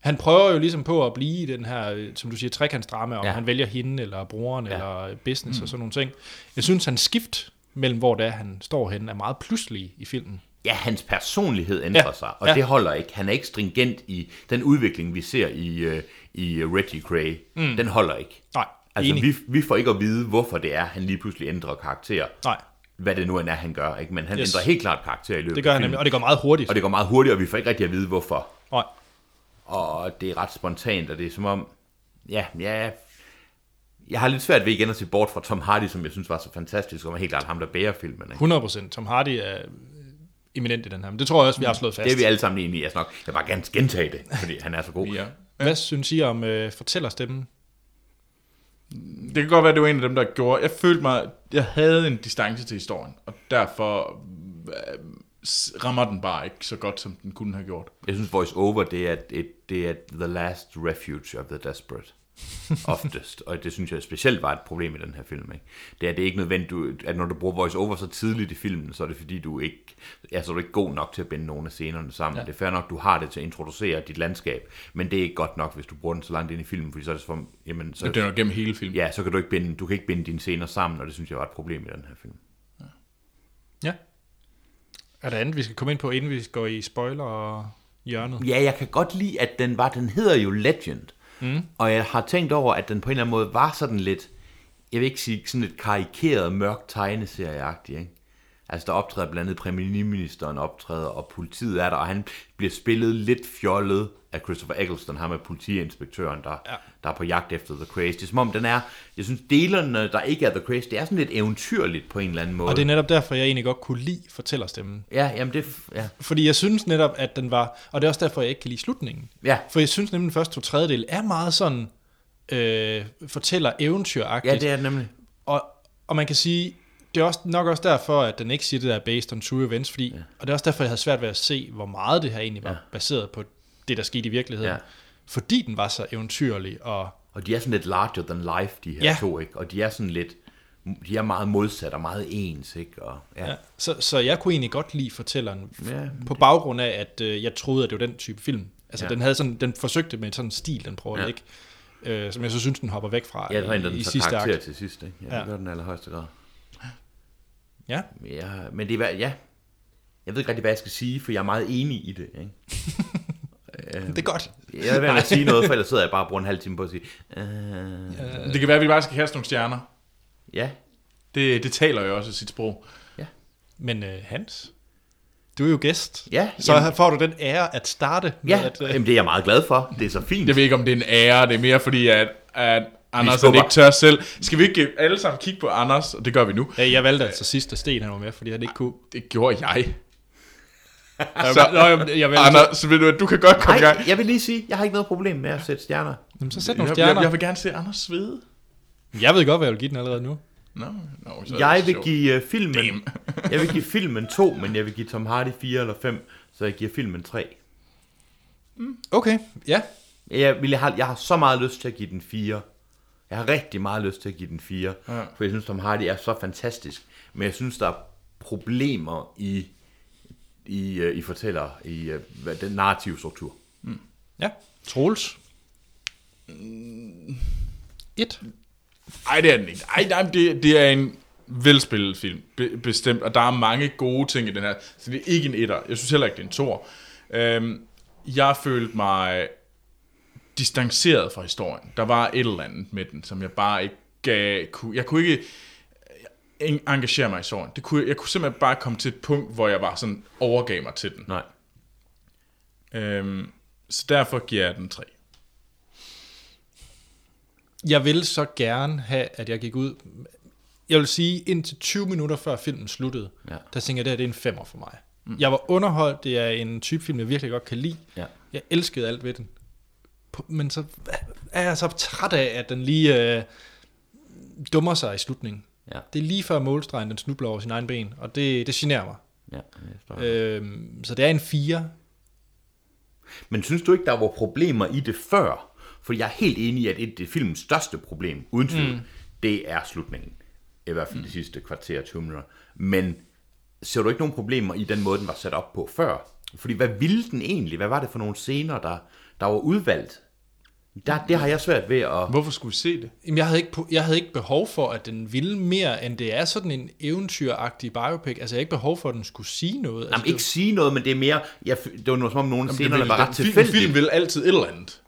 han prøver jo ligesom på at blive den her, øh, som du siger, trekantsdrama, om Ja. han vælger hende, eller broren, ja. eller business mm. og sådan nogle ting. Jeg synes, han skift mellem, hvor det er, han står henne, er meget pludselig i filmen. Ja, hans personlighed ændrer Ja, sig, og ja. det holder ikke. Han er ikke stringent i den udvikling, vi ser i, uh, i uh, Reggie Cray. Mm. Den holder ikke. Nej, Altså, enig. vi, vi får ikke at vide, hvorfor det er, han lige pludselig ændrer karakter. Nej, Hvad det nu end er, han gør. Ikke? Men han Yes. ændrer helt klart karakter i løbet det gør han nemlig, og det går meget hurtigt. Og det går meget hurtigt, og vi får ikke rigtig at vide, hvorfor. Nej. Og det er ret spontant, og det er som om... Ja, ja... Jeg har lidt svært ved igen at se bort fra Tom Hardy, som jeg synes var så fantastisk, og var helt klart ham, der bærer filmen. Ikke? 100 procent. Tom Hardy er øh, eminent i den her, men det tror jeg også, vi har slået fast. Det er vi alle sammen enige i. Jeg, skal nok, jeg vil bare gerne gentage det, fordi han er så god. Ja. Hvad synes I om øh, fortællerstemmen? Det kan godt være, det var en af dem, der gjorde... Jeg følte mig... Jeg havde en distance til historien, og derfor... øh, rammer den bare ikke så godt, som den kunne have gjort. Jeg synes, voice over, det er, et, det er the last refuge of the desperate. [laughs] Oftest. Og det synes jeg specielt var et problem i den her film. Ikke? Det er det er ikke nødvendigt, du, at når du bruger voice over så tidligt i filmen, så er det fordi, du ikke, ja, så er du ikke god nok til at binde nogle af scenerne sammen. Ja. Det er fair nok, du har det til at introducere dit landskab, men det er ikke godt nok, hvis du bruger den så langt ind i filmen, fordi så er det som, jamen, så, Det er jo gennem hele filmen. ja, så kan du ikke binde, du kan ikke binde dine scener sammen, og det synes jeg var et problem i den her film. Ja. Er der andet, vi skal komme ind på, inden vi går i spoiler og hjørnet? Ja, jeg kan godt lide, at den var, den hedder jo Legend. Mm. Og jeg har tænkt over, at den på en eller anden måde var sådan lidt, jeg vil ikke sige sådan lidt karikeret, mørk tegneserieagtig, ikke? Altså der optræder blandt andet premierministeren optræder, og politiet er der, og han bliver spillet lidt fjollet af Christopher Eccleston, ham er politiinspektøren, der, ja. der er på jagt efter The Craze. Det er som om den er, jeg synes delerne, der ikke er The Craze, det er sådan lidt eventyrligt på en eller anden måde. Og det er netop derfor, jeg egentlig godt kunne lide fortællerstemmen. Ja, jamen det, ja. Fordi jeg synes netop, at den var... Og det er også derfor, jeg ikke kan lide slutningen. Ja. For jeg synes nemlig, den første to tredjedel er meget sådan... Øh, fortæller eventyragtigt. ja, det er det nemlig. Og, og man kan sige, det er også, nok også derfor, at den ikke siger, det der er based on true events, fordi, ja. og det er også derfor, jeg havde svært ved at se, hvor meget det her egentlig var ja. baseret på det, der skete i virkeligheden. Ja. Fordi den var så eventyrlig, og Og de er sådan lidt larger than life, de her Ja. ja. to, ikke? Og de er sådan lidt, de er meget modsat og meget ens, ikke? Og, ja. ja, ja. så, så jeg kunne egentlig godt lide fortælleren, Ja, på baggrund af, at øh, jeg troede, at det var den type film. Altså, ja. Ja. den, havde sådan, den forsøgte med sådan en stil, den prøver ja. Ja. ikke, øh, som jeg så synes, den hopper væk fra Jeg tror, i, den i sidste akt. til sidst, ikke? Ja, Ja. det gør den allerhøjeste grad. Ja, Ja, men det er, ja. Jeg ved ikke rigtig, hvad jeg skal sige, for jeg er meget enig i det, ikke? [laughs] det er godt. Jeg vil ikke sige noget, for ellers sidder jeg bare og bruger en halv time på at sige, øh, Det kan være, at vi bare skal kaste nogle stjerner. ja, Det, det taler jo også sit sprog. Men øh, Hans, du er jo gæst. Ja, så jamen- får du den ære at starte med ja. at... Øh, Jamen, det er jeg meget glad for. Det er så fint. Jeg ved ikke, om det er en ære. Det er mere fordi, at, at Anders han ikke tør selv. Skal vi ikke alle sammen kigge på Anders? Og det gør vi nu. Ja, jeg valgte altså sidst, at Sten han var med, fordi han ikke kunne. Det gjorde jeg. [laughs] Så, Nå, jeg, jeg valgte, Anders, så ved du, at du kan godt komme i gang. Jeg vil lige sige, jeg har ikke noget problem med at sætte stjerner. Jamen, så sæt nogle Jeg, stjerner. jeg, jeg vil gerne se Anders svede. Jeg ved godt, hvad jeg vil give den allerede nu. Nå, no, så er Jeg vil sjovt. give uh, filmen, jeg vil give [laughs] filmen 2, men jeg vil give Tom Hardy 4 eller 5, så jeg giver filmen 3. Okay, ja. Jeg, vil, jeg, har, jeg har så meget lyst til at give den 4. Jeg har rigtig meget lyst til at give den 4, ja. for jeg synes, Tom Hardy er så fantastisk. Men jeg synes, der er problemer i, i, uh, i fortæller, i uh, hvad- den narrative struktur. Ja. Troels. Et. Ej, det er den ikke. Ej, nej, det, det er en velspillet film, be, bestemt. Og der er mange gode ting i den her. Så det er ikke en etter. Jeg synes heller ikke, det er en toer. Øhm, jeg følte mig distanceret fra historien. Der var et eller andet med den, som jeg bare ikke gav, kunne, jeg kunne ikke engagere mig i historien. Det kunne, jeg kunne simpelthen bare komme til et punkt, hvor jeg var sådan overgav mig til den. Nej. Øhm, så derfor giver jeg den 3. Jeg vil så gerne have, at jeg gik ud... Jeg vil sige, indtil 20 minutter før filmen sluttede, Ja. der tænker jeg, det her det er en femmer for mig. Mm. Jeg var underholdt. Det er en type film, jeg virkelig godt kan lide. Ja. Jeg elskede alt ved den. Men så er jeg så træt af, at den lige øh, dummer sig i slutningen. Ja. Det er lige før målstregen, den snubler over sin egen ben, og det, det generer mig. Ja. Øhm, så det er en 4. Men synes du ikke, der var problemer i det før? For jeg er helt enig i, at et af filmens største problem, uden tvivl, mm. det er slutningen. I hvert fald mm. de sidste kvarter 20 minutter. Men ser du ikke nogen problemer i den måde, den var sat op på før? Fordi hvad ville den egentlig? Hvad var det for nogle scener, der, der var udvalgt? Der, det har jeg svært ved at... Hvorfor skulle vi se det? Jamen, jeg havde, ikke, jeg havde ikke behov for, at den ville mere, end det er sådan en eventyragtig biopic. Altså, jeg havde ikke behov for, at den skulle sige noget. Altså, Jamen, ikke sige noget, men det er mere... Jeg, det var noget, som om scenerne vil, var ret film, tilfældige. film vil altid et eller andet.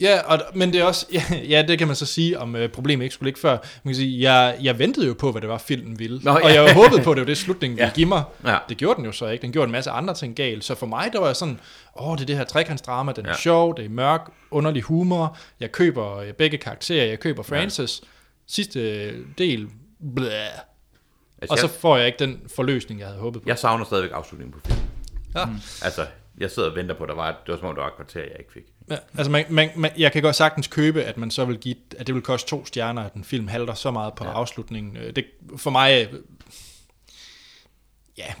Ja, og, men det er også, [laughs] ja, ja, det kan man så sige, om øh, problemet ikke skulle ligge før. Man kan sige, jeg, jeg ventede jo på, hvad det var, filmen ville. Nå, og ja. jeg håbede på, at det var det, slutningen ville Ja. give mig. Ja. Det gjorde den jo så ikke. Den gjorde en masse andre ting galt. Så for mig, der var jeg sådan, åh, det er det her trekantsdrama, den er Ja. sjov, det er mørk, underlig humor. Jeg køber øh, begge karakterer, jeg køber Francis. Sidste del, blæh. Altså, Og så får jeg ikke den forløsning, jeg havde håbet på. jeg savner stadigvæk afslutningen på filmen. Ja. Altså, jeg sidder og venter på, at der var, det var som om, der var et kvarter, jeg ikke fik. Ja, altså man, man, man, jeg kan godt sagtens købe, at man så vil give, at det vil koste to stjerner, at en film halter så meget på ja. afslutningen. Øh, Det, for mig, øh, ja,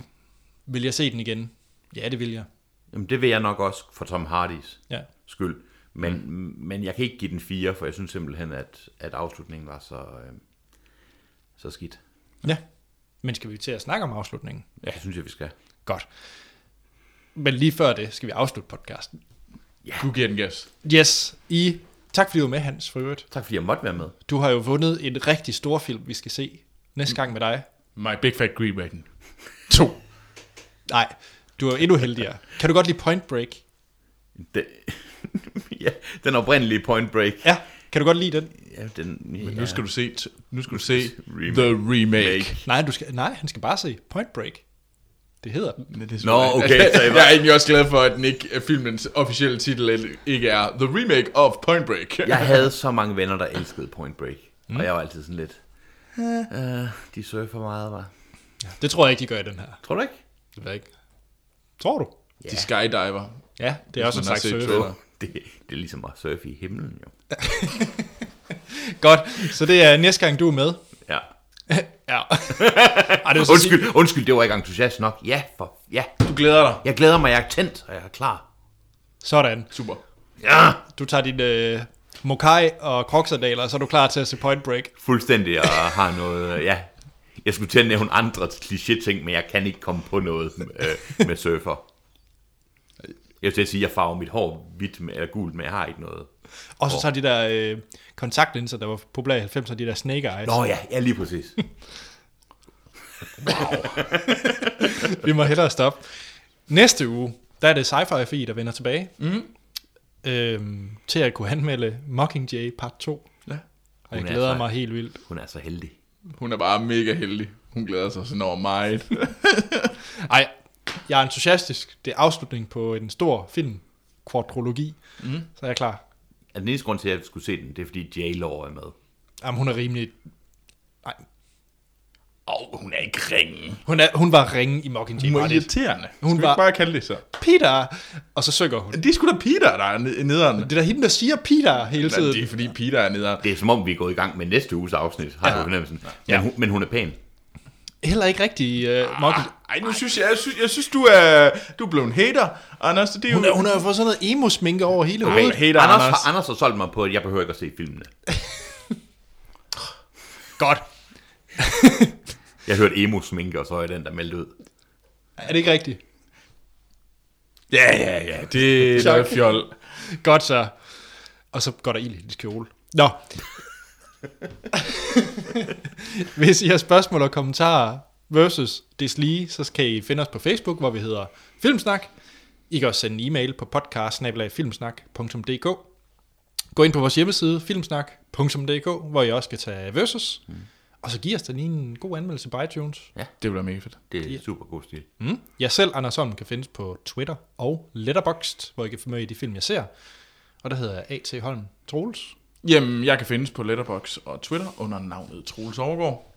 Vil jeg se den igen? Ja, det vil jeg. Jamen, det vil jeg nok også for Tom Hardys Ja. skyld. Men, mm. men jeg kan ikke give den fire, for jeg synes simpelthen, at, at afslutningen var så, øh, så skidt. Ja. Men skal vi til at snakke om afslutningen? Ja, det synes jeg, vi skal. Godt. Men lige før det skal vi afslutte podcasten. Du giver den gas. Yes, I... Tak fordi du var med, Hans, for øvrigt. Tak fordi jeg måtte være med. Du har jo vundet en rigtig stor film, vi skal se næste gang med dig. My Big Fat Greek Wedding. 2. Nej, du er endnu heldigere. Kan du godt lide Point Break? Det, [laughs] ja, den oprindelige Point Break. Ja. Kan du godt lide den? Ja, den, Men nu skal du se, nu skal du se Remake. The Remake. Nej, du skal, nej, han skal bare se Point Break. Det hedder den. Det Nå, okay, [laughs] så I var- jeg er egentlig også glad for, at den ikke, filmens officielle titel ikke er The Remake of Point Break. [laughs] Jeg havde så mange venner, der elskede Point Break. Mm. Og jeg var altid sådan lidt... Uh, de surfer meget, var. Det tror jeg ikke, de gør i den her. Tror du ikke? Det ved jeg ikke. Tror du? De skydiver. Ja, det er også en slags set surf. trailer. [laughs] Det, det er ligesom at surfe i himlen, jo. Godt, så det er næste gang, du er med. Ja. Ja. Ej, det vil [laughs] så Undskyld, undskyld, det var ikke entusiast nok. Ja, for, ja. Du glæder dig. Jeg glæder mig, jeg er tændt, og jeg er klar. Sådan. Super. Ja! Du tager din øh, mokai og kroksandaler, og så er du klar til at se Point Break. Fuldstændig, og har noget... øh, Ja, jeg skulle til at nævne andre kliché-ting, men jeg kan ikke komme på noget øh, med surfer. Jeg vil til at sige, at jeg farver mit hår hvidt med, eller gult, men jeg har ikke noget. Og så tager de der øh, kontaktlinser, der var populære i 90'erne, de der snake eyes. Nå ja, ja lige præcis. [laughs] Vi må hellere stoppe. Næste uge, der er det Sci-Fi FI, der vender tilbage. Mm. Øhm, til at kunne anmelde Mockingjay part 2. Ja. Og jeg er glæder så- mig helt vildt. Hun er så heldig. Hun er bare mega heldig. Hun glæder sig sådan over meget. [laughs] Ej, jeg er entusiastisk. Det er afslutning på en stor film, kvartrologi. Mm. Så er jeg klar. Altså, den eneste grund til, at jeg skulle se den, det er, fordi J-Law er med. Jamen, hun er rimelig... Nej, Åh, oh, hun er ikke ringe. hun, er, hun var ringe i Mockingjay. Hun var irriterende. Hun Skal var- var... ikke bare kalde det så? Peter! Og så synger hun. Det er sgu da Peter, der er ned- nederen. Det er da hende, der siger Peter hele Men tiden. det er fordi Peter er nederen. Det er som om, vi er gået i gang med næste uges afsnit, har jeg fornemmelsen. Men, hun, men hun er pæn. Heller ikke rigtig uh, Mockingjay. Ej, nu synes jeg, jeg synes, jeg synes du er, du er blevet en hater, Anders. Det er jo... Hun, er, hun har jo fået sådan noget emo-sminke over hele Okay, hovedet. hater Anders, Anders. Anders. Anders har solgt mig på, at jeg behøver ikke at se filmene. [laughs] Godt. Jeg hørte emo-sminke, og så er den, der meldte ud. Er det ikke rigtigt? Ja, ja, ja. Det [laughs] er noget fjol. Godt så. Og så går der ild i hendes kjole. Nå. [laughs] Hvis I har spørgsmål og kommentarer versus deslige, så kan I finde os på Facebook, hvor vi hedder Filmsnak. I kan også sende en e-mail på podcast Gå ind på vores hjemmeside, filmsnak.dk, hvor I også kan tage versus. Mm. Og så giv os da lige en god anmeldelse på iTunes. Det vil være mega fedt. Det er super god stil. Mm. Jeg selv, Anders Holm, kan findes på Twitter og Letterboxd, hvor I kan få med i de film, jeg ser. Og der hedder jeg A.T. Holm Troels. Jamen, jeg kan findes på Letterbox og Twitter under navnet Troels Overgaard.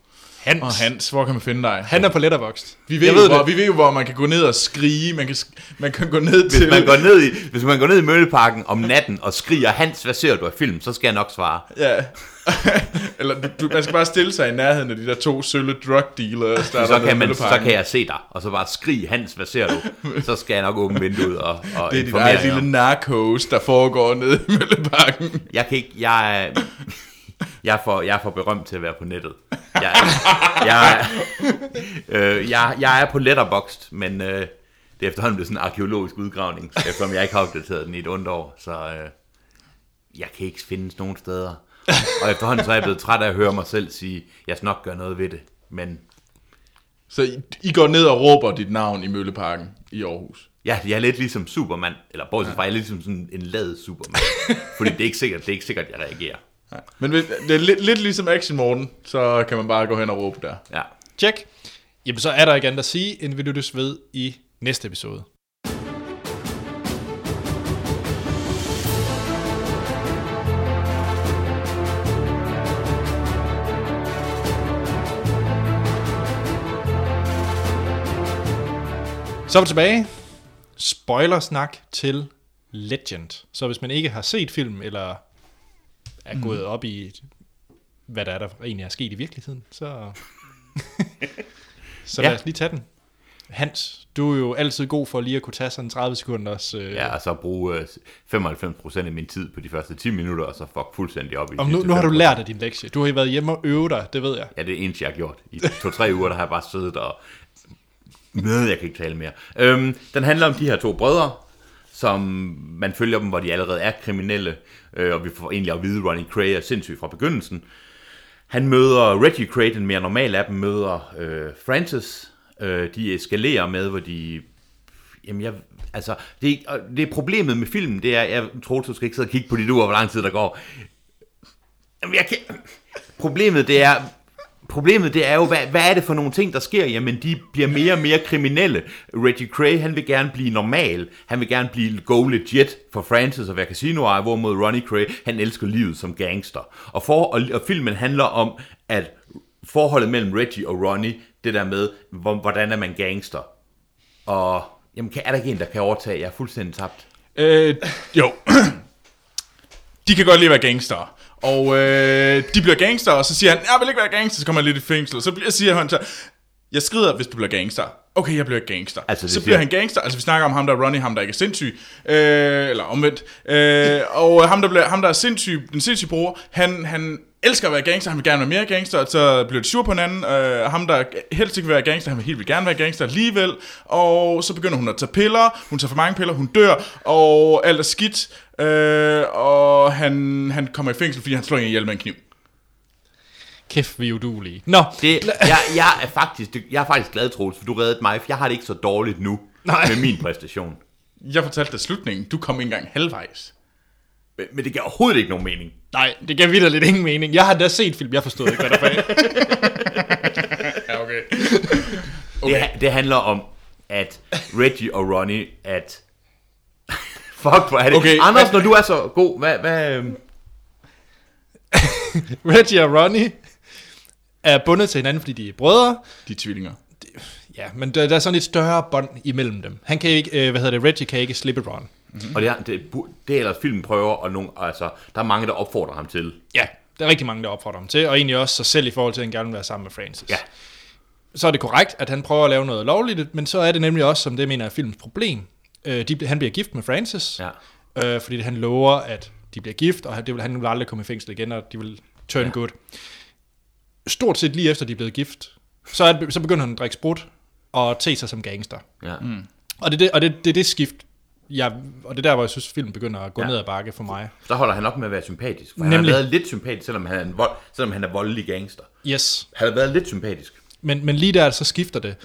Hans. Og Hans, hvor kan man finde dig? Han er på Letterboxd. Vi ved, jeg jo, ved hvor, det. vi ved jo, hvor man kan gå ned og skrige. Man kan, man kan gå ned Hvis til... man, går ned i, hvis man går ned i Mølleparken om natten og skriger, Hans, hvad ser du af film? Så skal jeg nok svare. Ja. [laughs] Eller du, du, man skal bare stille sig i nærheden af de der to sølle drug dealers, der er Så dernede kan, man, så kan jeg se dig, og så bare skrige, Hans, hvad ser du? [laughs] Så skal jeg nok åbne vinduet og, og Det er dit eget lille narkos, der foregår nede i Mølleparken. Jeg kan ikke, jeg jeg er, for, jeg for berømt til at være på nettet. Jeg, jeg, øh, jeg, jeg er på Letterboxd, men øh, det er efterhånden blevet sådan en arkeologisk udgravning, eftersom jeg ikke har opdateret den i et ondt år, så øh, jeg kan ikke findes nogen steder. Og efterhånden så er jeg blevet træt af at høre mig selv sige, jeg skal nok gøre noget ved det, men Så I, I går ned og råber dit navn i Mølleparken i Aarhus. Ja, jeg er lidt ligesom Superman, eller bortset fra, jeg er lidt ligesom sådan en lad Superman. Fordi det er ikke sikkert, det er ikke sikkert, jeg reagerer. Men det er lidt, lidt ligesom Action Morten, så kan man bare gå hen og råbe der. Ja. Check. Jamen, så er der ikke andet at sige, end vi lyttes ved i næste episode. Så er vi tilbage. Spoilersnak til Legend. Så hvis man ikke har set film, eller er Mm. gået op i, hvad der er, der egentlig er sket i virkeligheden, så, [laughs] så lad Ja. os lige tage den. Hans, du er jo altid god for lige at kunne tage sådan 30 sekunders... Øh, Ja, og så bruge øh, 95% af min tid på de første 10 minutter, og så fuck fuldstændig op i og nu, nu har du 5%. lært af din lektie. Du har jo været hjemme og øve dig, det ved jeg. Ja, det er eneste, jeg har gjort. I to-tre uger, der har jeg bare siddet og... Med, jeg kan ikke tale mere. Øhm, den handler om de her to brødre, som man følger dem, hvor de allerede er kriminelle, øh, og vi får egentlig at vide, at Ronnie Cray er sindssyg fra begyndelsen. Han møder Reggie Cray, den mere normale af dem, møder øh, Francis. Øh, de eskalerer med, hvor de... Jamen, jeg, altså, det, det er problemet med filmen, det er, jeg tror, du skal ikke sidde og kigge på dit ur, hvor lang tid der går. Jamen, jeg kan... Problemet, det er, Problemet det er jo, hvad, hvad er det for nogle ting, der sker? Jamen, de bliver mere og mere kriminelle. Reggie Cray, han vil gerne blive normal. Han vil gerne blive go legit for Francis og være casino hvorimod Ronnie Cray, han elsker livet som gangster. Og, for, og, og filmen handler om, at forholdet mellem Reggie og Ronnie, det der med, hvordan er man gangster. Og jamen, kan, er der ikke en, der kan overtage? Jeg er fuldstændig tabt. Øh, jo. [clears throat] de kan godt lide at være gangster. Og øh, de bliver gangster, og så siger han, jeg vil ikke være gangster, så kommer han lidt i fængsel. Og så bliver, siger han så, jeg skrider, hvis du bliver gangster. Okay, jeg bliver gangster. Altså, det så bliver han gangster. Altså, vi snakker om ham, der er Ronnie, ham, der ikke er sindssyg. Øh, eller omvendt. Øh, og ham der, bliver, ham, der er sindssyg, den sindssyge bror, han, han elsker at være gangster, han vil gerne være mere gangster, så bliver de sur på hinanden. Øh, ham, der helst ikke vil være gangster, han vil helt vil gerne være gangster alligevel. Og så begynder hun at tage piller, hun tager for mange piller, hun dør, og alt er skidt. Øh, og han, han kommer i fængsel, fordi han slår en ihjel med en kniv. Kæft, vi er udulige. Nå, Det, jeg, jeg, er faktisk, jeg er faktisk glad, Troels, for du reddede mig, for jeg har det ikke så dårligt nu Nej. med min præstation. Jeg fortalte dig slutningen, du kom ikke engang halvvejs. Men, men det giver overhovedet ikke nogen mening. nej, det gav videre lidt ingen mening. Jeg har da set film, jeg forstod ikke, hvad der var. [laughs] Ja, okay. Okay. Det, det handler om, at Reggie og Ronnie, at... [laughs] Fuck, hvor er det. Okay, Anders, når du er så god, hvad... hvad øhm, [laughs] Reggie og Ronnie er bundet til hinanden, fordi de er brødre. De er tvillinger. Ja, men der, der er sådan et større bånd imellem dem. Han kan ikke, øh, hvad hedder det, Reggie kan ikke slippe Ron. og det er, det, det er ellers filmen prøver, og nogle, altså, der er mange, der opfordrer ham til. Ja, der er rigtig mange, der opfordrer ham til, og egentlig også sig selv i forhold til, at han gerne vil være sammen med Francis. Ja. Så er det korrekt, at han prøver at lave noget lovligt, men så er det nemlig også, som det mener er filmens problem. Øh, de, han bliver gift med Francis, Ja. øh, fordi han lover, at de bliver gift, og det vil, han vil aldrig komme i fængsel igen, og de vil turn ja. good. Stort set lige efter de er blevet gift, så, er det, så begynder han at drikke sprut og te sig som gangster. Ja. Mm. Og det er det, og det, det, det skift, jeg, og det er der, hvor jeg synes, filmen begynder at gå ja. Ned ad bakke for mig. Der holder han op med at være sympatisk. For han Nemlig. har været lidt sympatisk, selvom han er en, vold, selvom han er voldelig gangster. Yes. Han har været lidt sympatisk. Men, men lige der, så skifter det.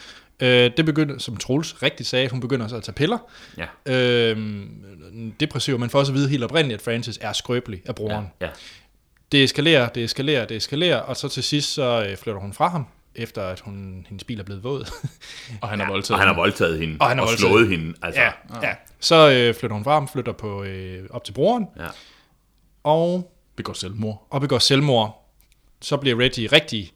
Øh, det begynder, som Troels rigtig sagde, hun begynder så at tage piller. Ja. Øh, depressiv, men for også at vide helt oprindeligt, at Francis er skrøbelig af broren. Ja. Ja. Det eskalerer, det eskalerer, det eskalerer, og så til sidst så øh, flytter hun fra ham, efter at hun, hendes bil er blevet våd. [laughs] Og han er voldtaget. Og han har voldtaget hende. Og han har og voldtaget slået hende. Altså, ja, ja. Så øh, flytter hun fra ham, flytter på, øh, op til broren, ja. og, Begår selvmord. og begår selvmord. Så bliver Reggie rigtig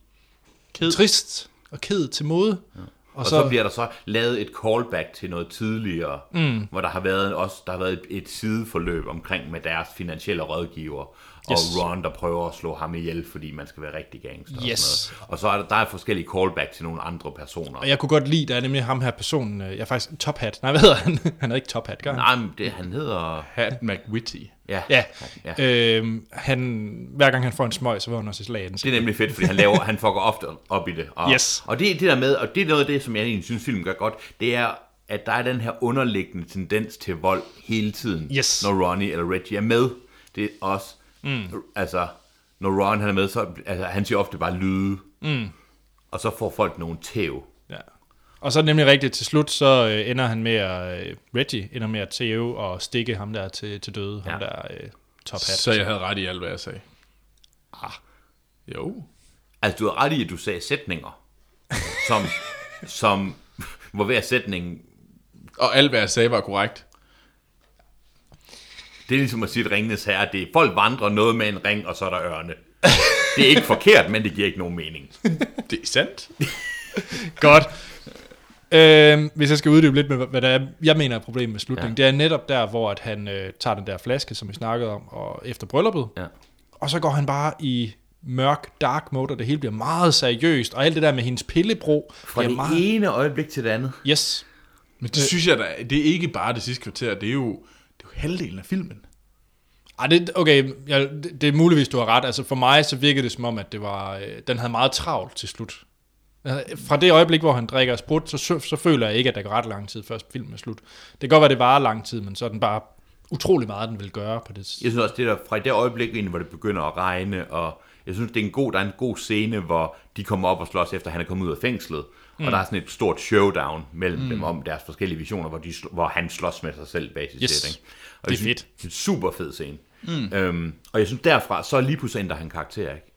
ked. trist og ked til mode. Ja. Og så, så bliver der så lavet et callback til noget tidligere, mm. hvor der har været også der har været et, et sideforløb omkring med deres finansielle rådgiver, og Yes. Ron, der prøver at slå ham ihjel, fordi man skal være rigtig gangster. Og, Yes. sådan noget. og så er der, der er forskellige callback til nogle andre personer. Og jeg kunne godt lide, der er nemlig ham her personen, øh, jeg er faktisk Top Hat. Nej, hvad hedder han? [laughs] han er ikke Top Hat, gør han? Nej, men det, han hedder... Hat McWitty. Ja, Ja, ja. Øhm, han, hver gang han får en smøg, så vil han også i slag Det er nemlig fedt, fordi han laver, han fucker ofte op i det. Og, Yes. og det, det der med, og det er noget af det, som jeg egentlig synes, filmen gør godt, det er, at der er den her underliggende tendens til vold hele tiden, Yes. når Ronnie eller Reggie er med. Det er også, mm. altså, når Ron han er med, så altså, han siger ofte bare lyde, mm. og så får folk nogle tæv. Ja. Og så er det nemlig rigtigt, til slut så øh, ender han med at, øh, Reggie ender med at tæve og stikke ham der til, til døde, ja. ham der øh, Top Hat. Så jeg havde ret i alt, hvad jeg sagde. Ah. Jo. Altså, du har ret i, at du sagde sætninger, som, som [laughs] hvor hver sætning, Og alt, hvad jeg sagde, var korrekt. Det er ligesom at sige, at ringenes herre, det er folk vandrer noget med en ring, og så er der ørne. [laughs] Det er ikke forkert, men det giver ikke nogen mening. [laughs] Det er sandt. [laughs] Godt. Øhm, hvis jeg skal uddybe lidt med, hvad der er, jeg mener er problemet med slutningen, ja. Det er netop der, hvor at han øh, tager den der flaske, som vi snakkede om, og efter brylluppet, Ja. og så går han bare i mørk, dark mode, og det hele bliver meget seriøst, og alt det der med hendes pillebro Fra bliver det meget... ene øjeblik til det andet. Yes. Men det synes jeg da, det er ikke bare det sidste kvarter, det er det er jo halvdelen af filmen. Ej, det, okay, ja, det, det er muligvis, du har ret. Altså for mig, så virkede det som om, at det var, øh, den havde meget travlt til slut. Altså, Fra det øjeblik, hvor han drikker sprut, så, så, så føler jeg ikke, at der går ret lang tid, før filmen er slut. Det kan godt være, det varer lang tid, men så er den bare utrolig meget, den vil gøre på det. Jeg synes også, det der fra det øjeblik, hvor det begynder at regne, og jeg synes, det er en god, der er en god scene, hvor de kommer op og slås efter, han er kommet ud af fængslet. Mm. Og der er sådan et stort showdown mellem mm. dem om deres forskellige visioner, hvor, de, hvor han slås med sig selv basis Yes. set, ikke? Og Det er fedt. Det er en super fed scene. Mm. Øhm, og jeg synes derfra, så lige pludselig ændrer han karakter, ikke?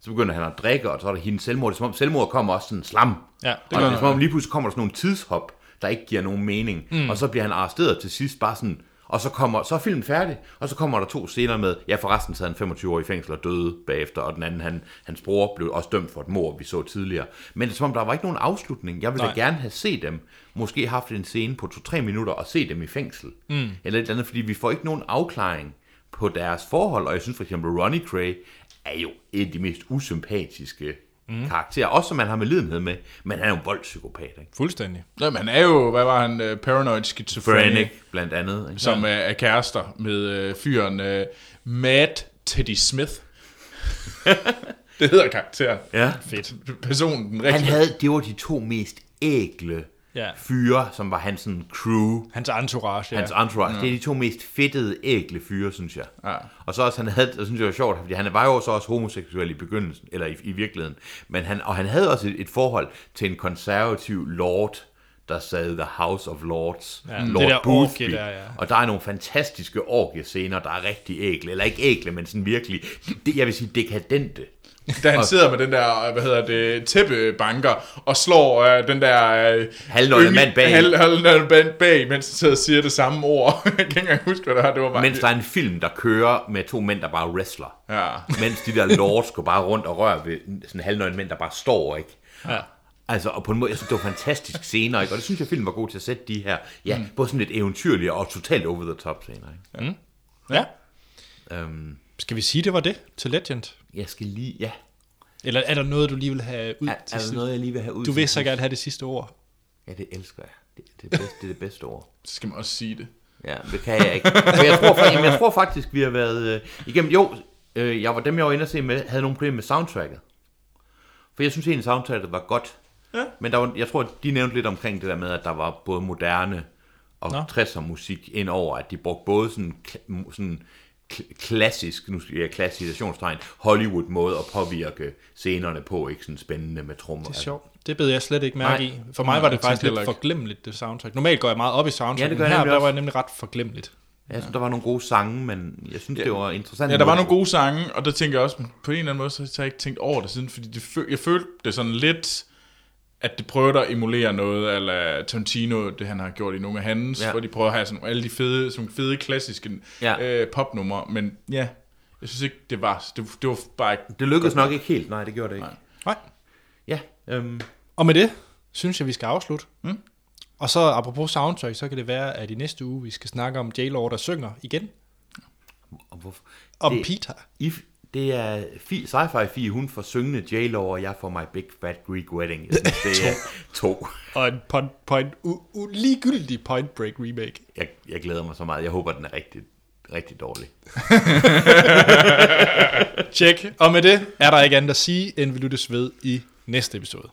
Så begynder han at drikke, og så er der hendes selvmord. Det er som om selvmord kommer også sådan slam. Ja, det og det er som om lige pludselig kommer der sådan nogle tidshop, der ikke giver nogen mening. Mm. Og så bliver han arresteret til sidst bare sådan, og så, kommer, så er filmen færdig, og så kommer der to scener med, ja forresten sad han 25 år i fængsel og døde bagefter, og den anden, han, hans bror, blev også dømt for et mord, vi så tidligere. Men det er som om, der var ikke nogen afslutning. Jeg ville da Nej. gerne have set dem, måske haft en scene på 2-3 minutter, og se dem i fængsel. Mm. Eller et eller andet, fordi vi får ikke nogen afklaring på deres forhold, og jeg synes for eksempel, Ronnie Cray er jo et af de mest usympatiske mm. karakterer, også som man har med lidenhed med, men han er jo en voldspsykopat, ikke? Fuldstændig. Jamen, han er jo, hvad var han, uh, paranoid Brannick, blandt andet. Ikke? som uh, er kærester med uh, fyren uh, Matt Teddy Smith. [laughs] det hedder karakteren. Ja. Fedt. Personen, den Han rigtige. havde, det var de to mest ægle Ja. fyre, som var hans sådan, crew, Hans entourage, ja. hans entourage. Det er de to mest fedtede, ægle fyre, synes jeg. Ja. Og så også, han havde, det synes jeg var sjovt, fordi han var jo så også homoseksuel i begyndelsen, eller i, i virkeligheden. Men han, og han havde også et, et forhold til en konservativ lord, der sad The House of Lords, Ja, Lord det der Boothby. der, ja. Og der er nogle fantastiske orgiescener, der er rigtig ægle, eller ikke ægle, men sådan virkelig, det, jeg vil sige, dekadente. Da han sidder med den der, hvad hedder det, tæppebanker, og slår uh, den der... Uh, Halvnøgne mand bag. Halv, halvnøgne mand bag, mens han sidder og siger det samme ord. [laughs] jeg kan ikke engang huske, hvad det var. Det var bare... Mens der er en film, der kører med to mænd, der bare wrestler. Ja. Mens de der lords går bare rundt og rører ved sådan en halvnøgen mænd, der bare står, ikke? Ja. Altså, og på en måde, jeg synes, det var fantastisk scener, ikke? Og det synes jeg, filmen var god til at sætte de her, ja, mm. både sådan lidt eventyrlige og totalt over the top scener, ikke? ja. Øhm, Skal vi sige, det var det til Legend? Jeg skal lige, ja, Eller er der noget, du lige vil have ud er, til er der noget, jeg lige vil have ud Du vil så gerne have det sidste ord. Ja, det elsker jeg. Det, det, er, bedst, det er det bedste ord. [laughs] Så skal man også sige det. Ja, det kan jeg ikke. Men jeg tror, faktisk, jamen, jeg tror faktisk, vi har været øh, igennem... Jo, øh, jeg var dem, jeg var inde og se med, havde nogle problemer med soundtracket. For jeg synes egentlig, soundtracket var godt. Ja. Men der var, jeg tror, de nævnte lidt omkring det der med, at der var både moderne og Nå. 60'er musik ind over, at de brugte både sådan, sådan klassisk, nu skal jeg klassifikationstegn, Hollywood måde at påvirke scenerne på, ikke sådan spændende med trommer. Det er sjovt. Det bed jeg slet ikke mærke Nej. i. For mig Nej, var det faktisk lidt forglemmeligt, det soundtrack. Normalt går jeg meget op i soundtrack, Ja, det gør men jeg her nemlig der var jeg nemlig ret forglemmeligt. Jeg synes, der var nogle gode sange, men jeg synes, det var interessant. Ja, der var nogle gode sange, og der tænker jeg også, på en eller anden måde, så har jeg ikke tænkt over det siden, fordi det, jeg følte det sådan lidt, at det prøvede at emulere noget, eller Tarantino, det han har gjort i nogle af hans, Ja. hvor de prøver at have sådan alle de fede, sådan fede klassiske Ja. ja. øh, popnumre, men ja, jeg synes ikke, det var, det, det var bare ikke, Det lykkedes nok ikke helt. Nej, det gjorde det ikke. Nej. Nej. Ja, øhm, Og med det, synes jeg, vi skal afslutte. Mm. Og så apropos soundtrack, så kan det være, at i næste uge, vi skal snakke om J-Lord, der synger igen. og hvorfor? Om Det- Peter. I, det er fi, sci-fi 4, hun får syngende j og jeg får my big fat Greek wedding. Jeg synes, det er [laughs] to. Og en point, point, u, u, ligegyldig Point Break remake. Jeg, jeg glæder mig så meget. Jeg håber, den er rigtig, rigtig dårlig. [laughs] Tjek. Og med det er der ikke andet at sige, end vi lyttes ved i næste episode.